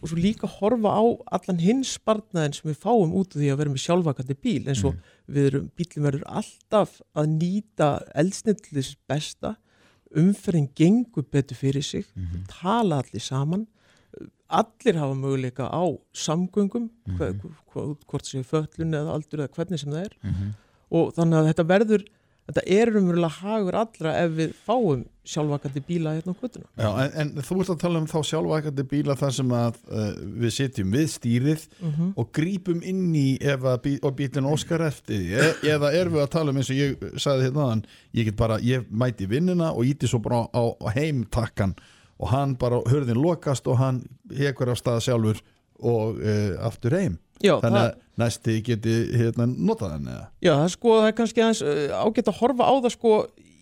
og svo líka horfa á allan hins spartnaðin sem við fáum út af því að vera með sjálfvakandi bíl eins og við erum, bílum verður alltaf að nýta eldsnillis besta umferðin gengur betur fyrir sig tala allir saman allir hafa möguleika á samgöngum mm -hmm. hvort séu föllun eða aldur eða hvernig sem það er Mhm. og þannig að þetta verður þetta er umverulega hagur allra ef við fáum sjálfvakandi bíla hérna á kvötuna Já, en, en þú ert að tala um þá sjálfvækandi bíla þar sem að uh, við sitjum við stýrið Mhm. og grípum inn í ef að bí, og bílinn óskar eftir því. E eða erum við að tala um eins og ég sagði hérna þann, ég get bara, ég mæti vinnuna og íti svo bara á, á heimtakkan og hann bara, hörðin lokast og hann hekur af stað sjálfur og uh, aftur heim Já, þannig það- að næsti geti hérna, notað hann eða? Já, það er sko, það er kannski aðeins uh, ágætt að horfa á það sko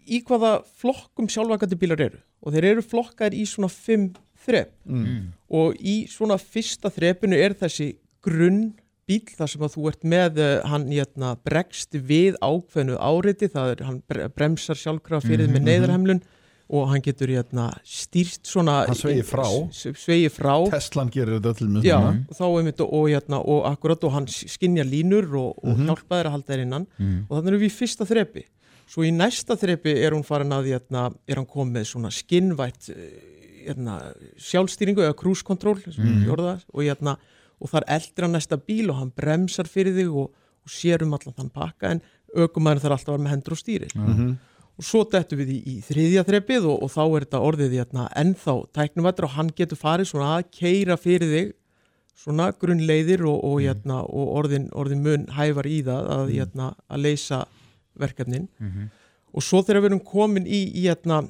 í hvaða flokkum sjálfvakandi bílar eru. Og þeir eru flokkar í svona fimm þrep. Mm. og í svona fyrsta þrepinu er þessi grunn bíl þar sem að þú ert með uh, hann hérna, bregst við ákveðnu áriti, það er hann bre- bremsar sjálfkrafa fyrir Mhm, með mhm. neyðarhemlun og hann getur hérna, stýrt svona Hann sveigir frá. svegi frá Teslan gerir þetta öllum Já, og og, og, hérna, og akkurat og hann skinja línur og, og Mhm. hjálpa þér að halda þér innan Mhm. og þannig erum við í fyrsta þrepi svo í næsta þrepi er hún farin að hérna, er hann komið svona skinnvætt eh, hérna, sjálfstýringu eða cruise control Mhm. mm. og, hérna, og þar eldir hann næsta bíl og hann bremsar fyrir þig og, og sér um allan þann pakka en aukumæður þarf alltaf að vera með hendur og stýri Mhm. Og svo dettum við í, í þriðja þrepið og, og þá er þetta orðið hérna, ennþá tæknuvættur og hann getur farið svona að keira fyrir þig svona grunnleiðir og, og, hérna, og orðin, orðin mun hæfar í það að, hérna, að leysa verkefnin Mhm. og svo þegar við erum komin í, í, hérna,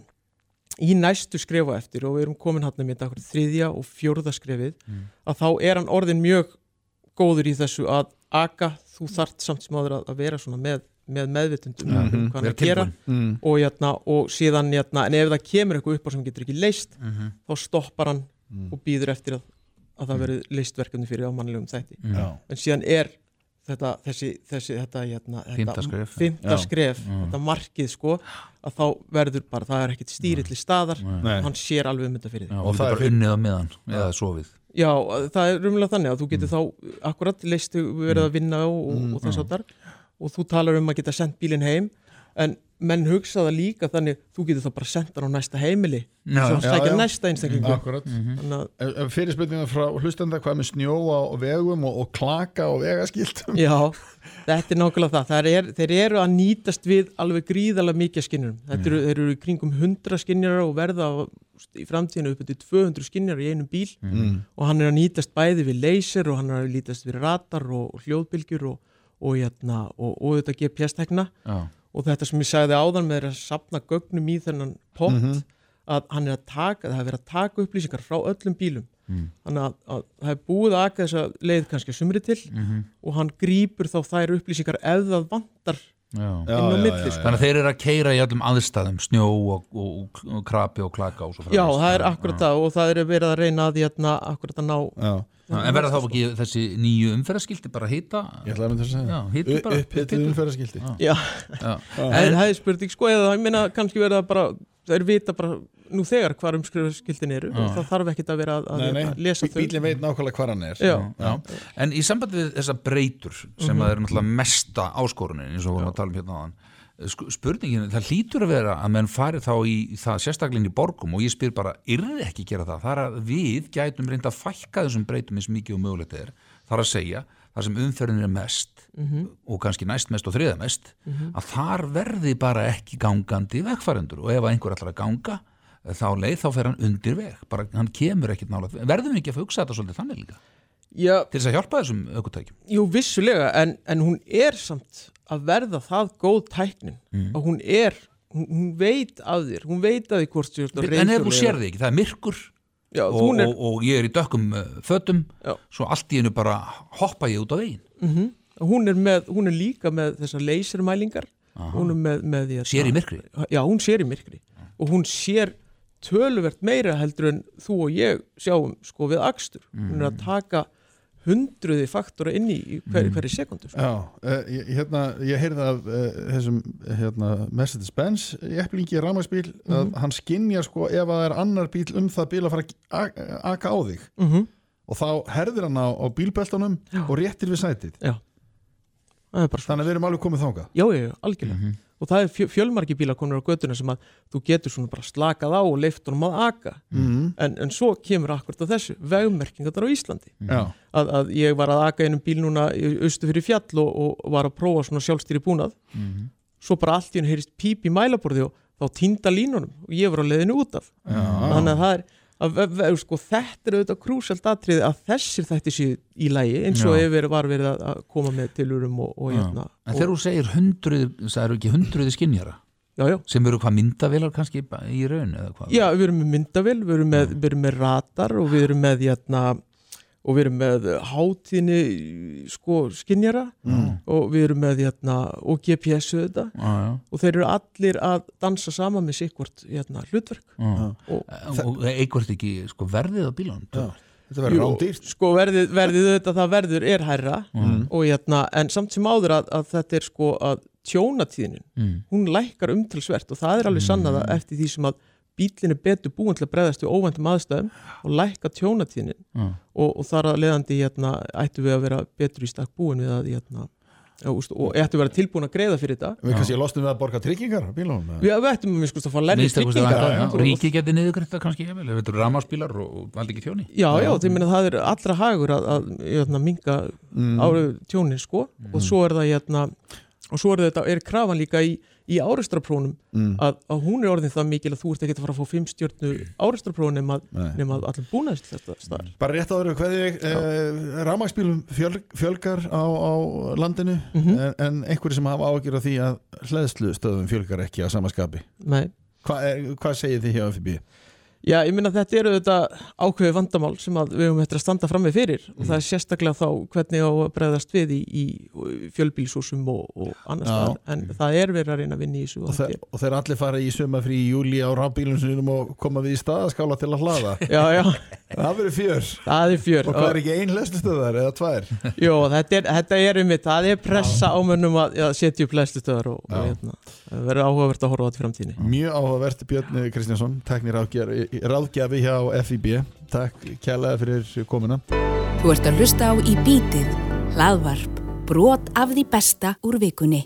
í næstu skrefa eftir og við erum komin hann með þetta þriðja og fjórða skrefið Mm. að þá er hann orðin mjög góður í þessu að aga þú þart samt sem áður að, að vera svona með með meðvitundum Mhm. um hvað hann er að gera. Mm. og, jæna, og síðan, jæna, en ef það kemur eitthvað upp á sem hann getur ekki leist Mhm. þá stoppar hann Mm. og býður eftir að, að það verið leist verkefni fyrir ámannlegum þætti Mm. Já. en síðan er þetta, þessi, þessi, þetta, jæna, Fimmta skref. fymta Já. skref Mm. þetta markið sko að þá verður bara, það er ekkit stýrilli staðar Nei. hann sér alveg um þetta fyrir Já, Og og það það er er fyrir- unnið á meðan eða sofið Já, það er rumlega þannig að þú getur þá akkurat leistu verið að vinna og, og, og þess áttar og þú talar um að geta sendt bílinn heim en menn hugsa það líka þannig þú getur þá bara sendt hann á næsta heimili Já, svo já. sækja Já, já. næsta einstaklingu Akkurat þannig að Fyrirspurningar frá hlustenda hvað með snjó á vegum og, og klaka og vegaskiltum Já, þetta er nákvæmlega það. það er, þeir eru að nýtast við alveg gríðarlega mikið skinnurum. Þetta eru, þeir eru kringum 100 skinnjara og verða á- í framtíðinu upp til 200 skinnjara í einum bíl Mm. og hann er að nýtast bæði við laser og hann er að nýtast við radar og, og hljóðbylgjur og, og, jæna, og, og þetta GPS-tekna og þetta sem ég sagði áðan með að sapna gögnum í þennan pott Mhm. að hann er að taka, það hefur verið að taka upplýsingar frá öllum bílum Mm. þannig að, að það er búið að aka þessa leið kannski að sumri til Mhm. og hann grýpur þá þær upplýsingar ef það vantar Já. Já, já, sko. Þannig að þeir eru að keira í öllum aðstæðum snjó og, og, og krapi og klaka og svo Já, það er akkurat það og það er verið að reyna að jæna, akkurat að ná Já, Já, En verða þá ekki þessi nýju umferðarskildi bara hita? Ég ætla að mynda að segja Já, Já, Já. en það er spurning sko eða það meina kannski verið að bara það er vita bara nú þegar hvar umskrifskildin eru og það þarf ekkit að vera að, Nei, nei, að lesa þau. bílinn veit nákvæmlega hvað hann er. Já. Já. En í sambandi við þessa breytur sem að eru náttúrulega mesta áskorunin eins og vorum að tala um hérna áðan Sk- spurningin, það hlýtur að vera að menn fari þá í, í það sérstaklega inn í borgum og ég spyr bara, yrði ekki gera það? Er að við gætum reynda að fækka þessum breytum eins mikið og mögulegt er þar að segja, þar sem umferðin er mest og kannski næst mest og þriða mest að þar verði bara ekki gangandi vegfærendur og ef einhver ætlar að ganga þá leið þá fer hann undir veg. Bara hann kemur ekkit nála verðum við ekki að hugsa þetta svolítið þannig líka? Já, til þess að hjálpa þessum aukutækjum jú vissulega en, en hún er samt að verða það góð tæknin Mm. og hún er, hún, hún veit af þér hún veit að því hvort þú ert á en ef þú sér þig ekki, það er myrkur Já, og, er, og, og ég er í dökkum uh, fötum Já. svo allt í hennu bara hoppa ég út á veginn. Mm hún, er með, hún er líka með þessar lasermælingar. Hún er með, með því að sér í myrkri? Já, hún sér í myrkri. Og hún sér töluvert meira heldur en þú og ég sjáum sko við akstur. Hún er að taka hundruði faktora inn í í hver, hverju sekundu sko. Já, uh, ég, hérna, ég heyrði af uh, þessum hérna, Mercedes-Benz jeplingi rafmagsbíl að hann skinjar sko ef að það er annar bíl um það bíl að fara að aka á þig. Mm -hmm. og þá herðir hann á, á bílbeltunum og réttir við sætið. Já það er bara svo þannig að við erum alveg komið þangað. Já, já, já, algjörlega. Og það er fjö, fjölmarki bíla konur á götuna sem að þú getur svona bara slakað á og leift honum að aka. Mm. en, en svo kemur akkurat á þessu vegmerkingar á Íslandi. Já, að, að ég var að aka einum bíl núna austu fyrir fjall og, og var að prófa svona sjálfstýri búnað. Svo bara allt í henni heyrist píp í mælaborði og þá týnda línunum og ég var á leiðinu út af. Þannig að það er að, ve- sko, þetta er auðvitað krúsalt atriði að þessir þætti séu í lægi eins og ef var verið að- að koma með tilurum og, og, hérna, en þegar þú segir hundruði, það eru ekki hundruði skinjara já, já. sem eru hvað myndavilar kannski í raun eða hvað? Já, við erum með myndavél, við erum með, við erum með radar og við erum með hérna, og við erum með hátíðni sko skinjara og við erum með hérna, og GPS þetta já. og þeir eru allir að dansa saman með sikkvort hérna, hlutverk. Já. og og eitthvað ekki sko, verðið á bílunum? Þetta verður rándýrt. sko verðið, verðið auðvitað það verður er hærra. Og hérna, en samt sem áður að, að þetta er sko að tjónatíðinin Mm. hún lækkar umtalsvert. Og það er alveg sannað að eftir því sem að bílinn er betur búin til að bregðast við óvæntum aðstæðum og lækka tjónatíðinin Já. og, og þar að leiðandi hérna, ættu við að vera betur í stakk búin við að hérna, og, og ættu að vera tilbúin að greiða fyrir þetta. Við kannski lostum við að borga tryggingar á bílunum eða? við, við ættum minnst að fá kosti tryggingar. ríki geti niðurgrætt það kannski ef þetta eru rafmagnsbílar og, valdi ekki tjóni. Já, já, minna það er allra hagur að, að jötna, minga mm. árið tjónin sko. Og svo er það jötna, og svo er þetta, er krafan líka í, í áreistraprónum Mm. að, að hún er orðin það mikil að þú ert ekki að fara að fá fimm stjórnu áreistraprónum nema, nema að allir búnaðist þetta staðar. Bara rétt áður hvað ég eh, rafmagsbílum fjöl, fjölgar á, á landinu Mhm. en, en einhverju sem hafa ágjör af því að hleðslu stöðum fjölgar ekki að sama skapi Nei. Hva, er, hvað segir þið hjá FB? Já, ég minna þetta eru þetta ákveði vandamál sem að við höfum eftir að standa fram með fyrir. Og Mhm. það er sérstaklega þá hvernig á að bregðast við í, í fjölbílsúsum og, og annars Já. staðar. En það er verið að reyna að vinna í þessu og, og þeir, og þeir allir fara í sumafrí í júli á rafbílum sinum og koma við í staðaskála til að hlaða. Já, já. það verður fjör. Það er fjör. Og hvað er ekki ein hlustustöðar eða tvær? Jó, þetta er, um mitt, það er pressa á mönnum að, að setja upp lestustöðar og, og hérna, verður áhugavert að horfa á þetta í framtíðinni. Mjög áhugavert Björn Kristjánsson teknir ráðgjafi, ráðgjafi hjá FIB takk kjærlega fyrir komuna Þú ert að hlusta á í bítið, hlaðvarp, brot af því besta úr vikunni.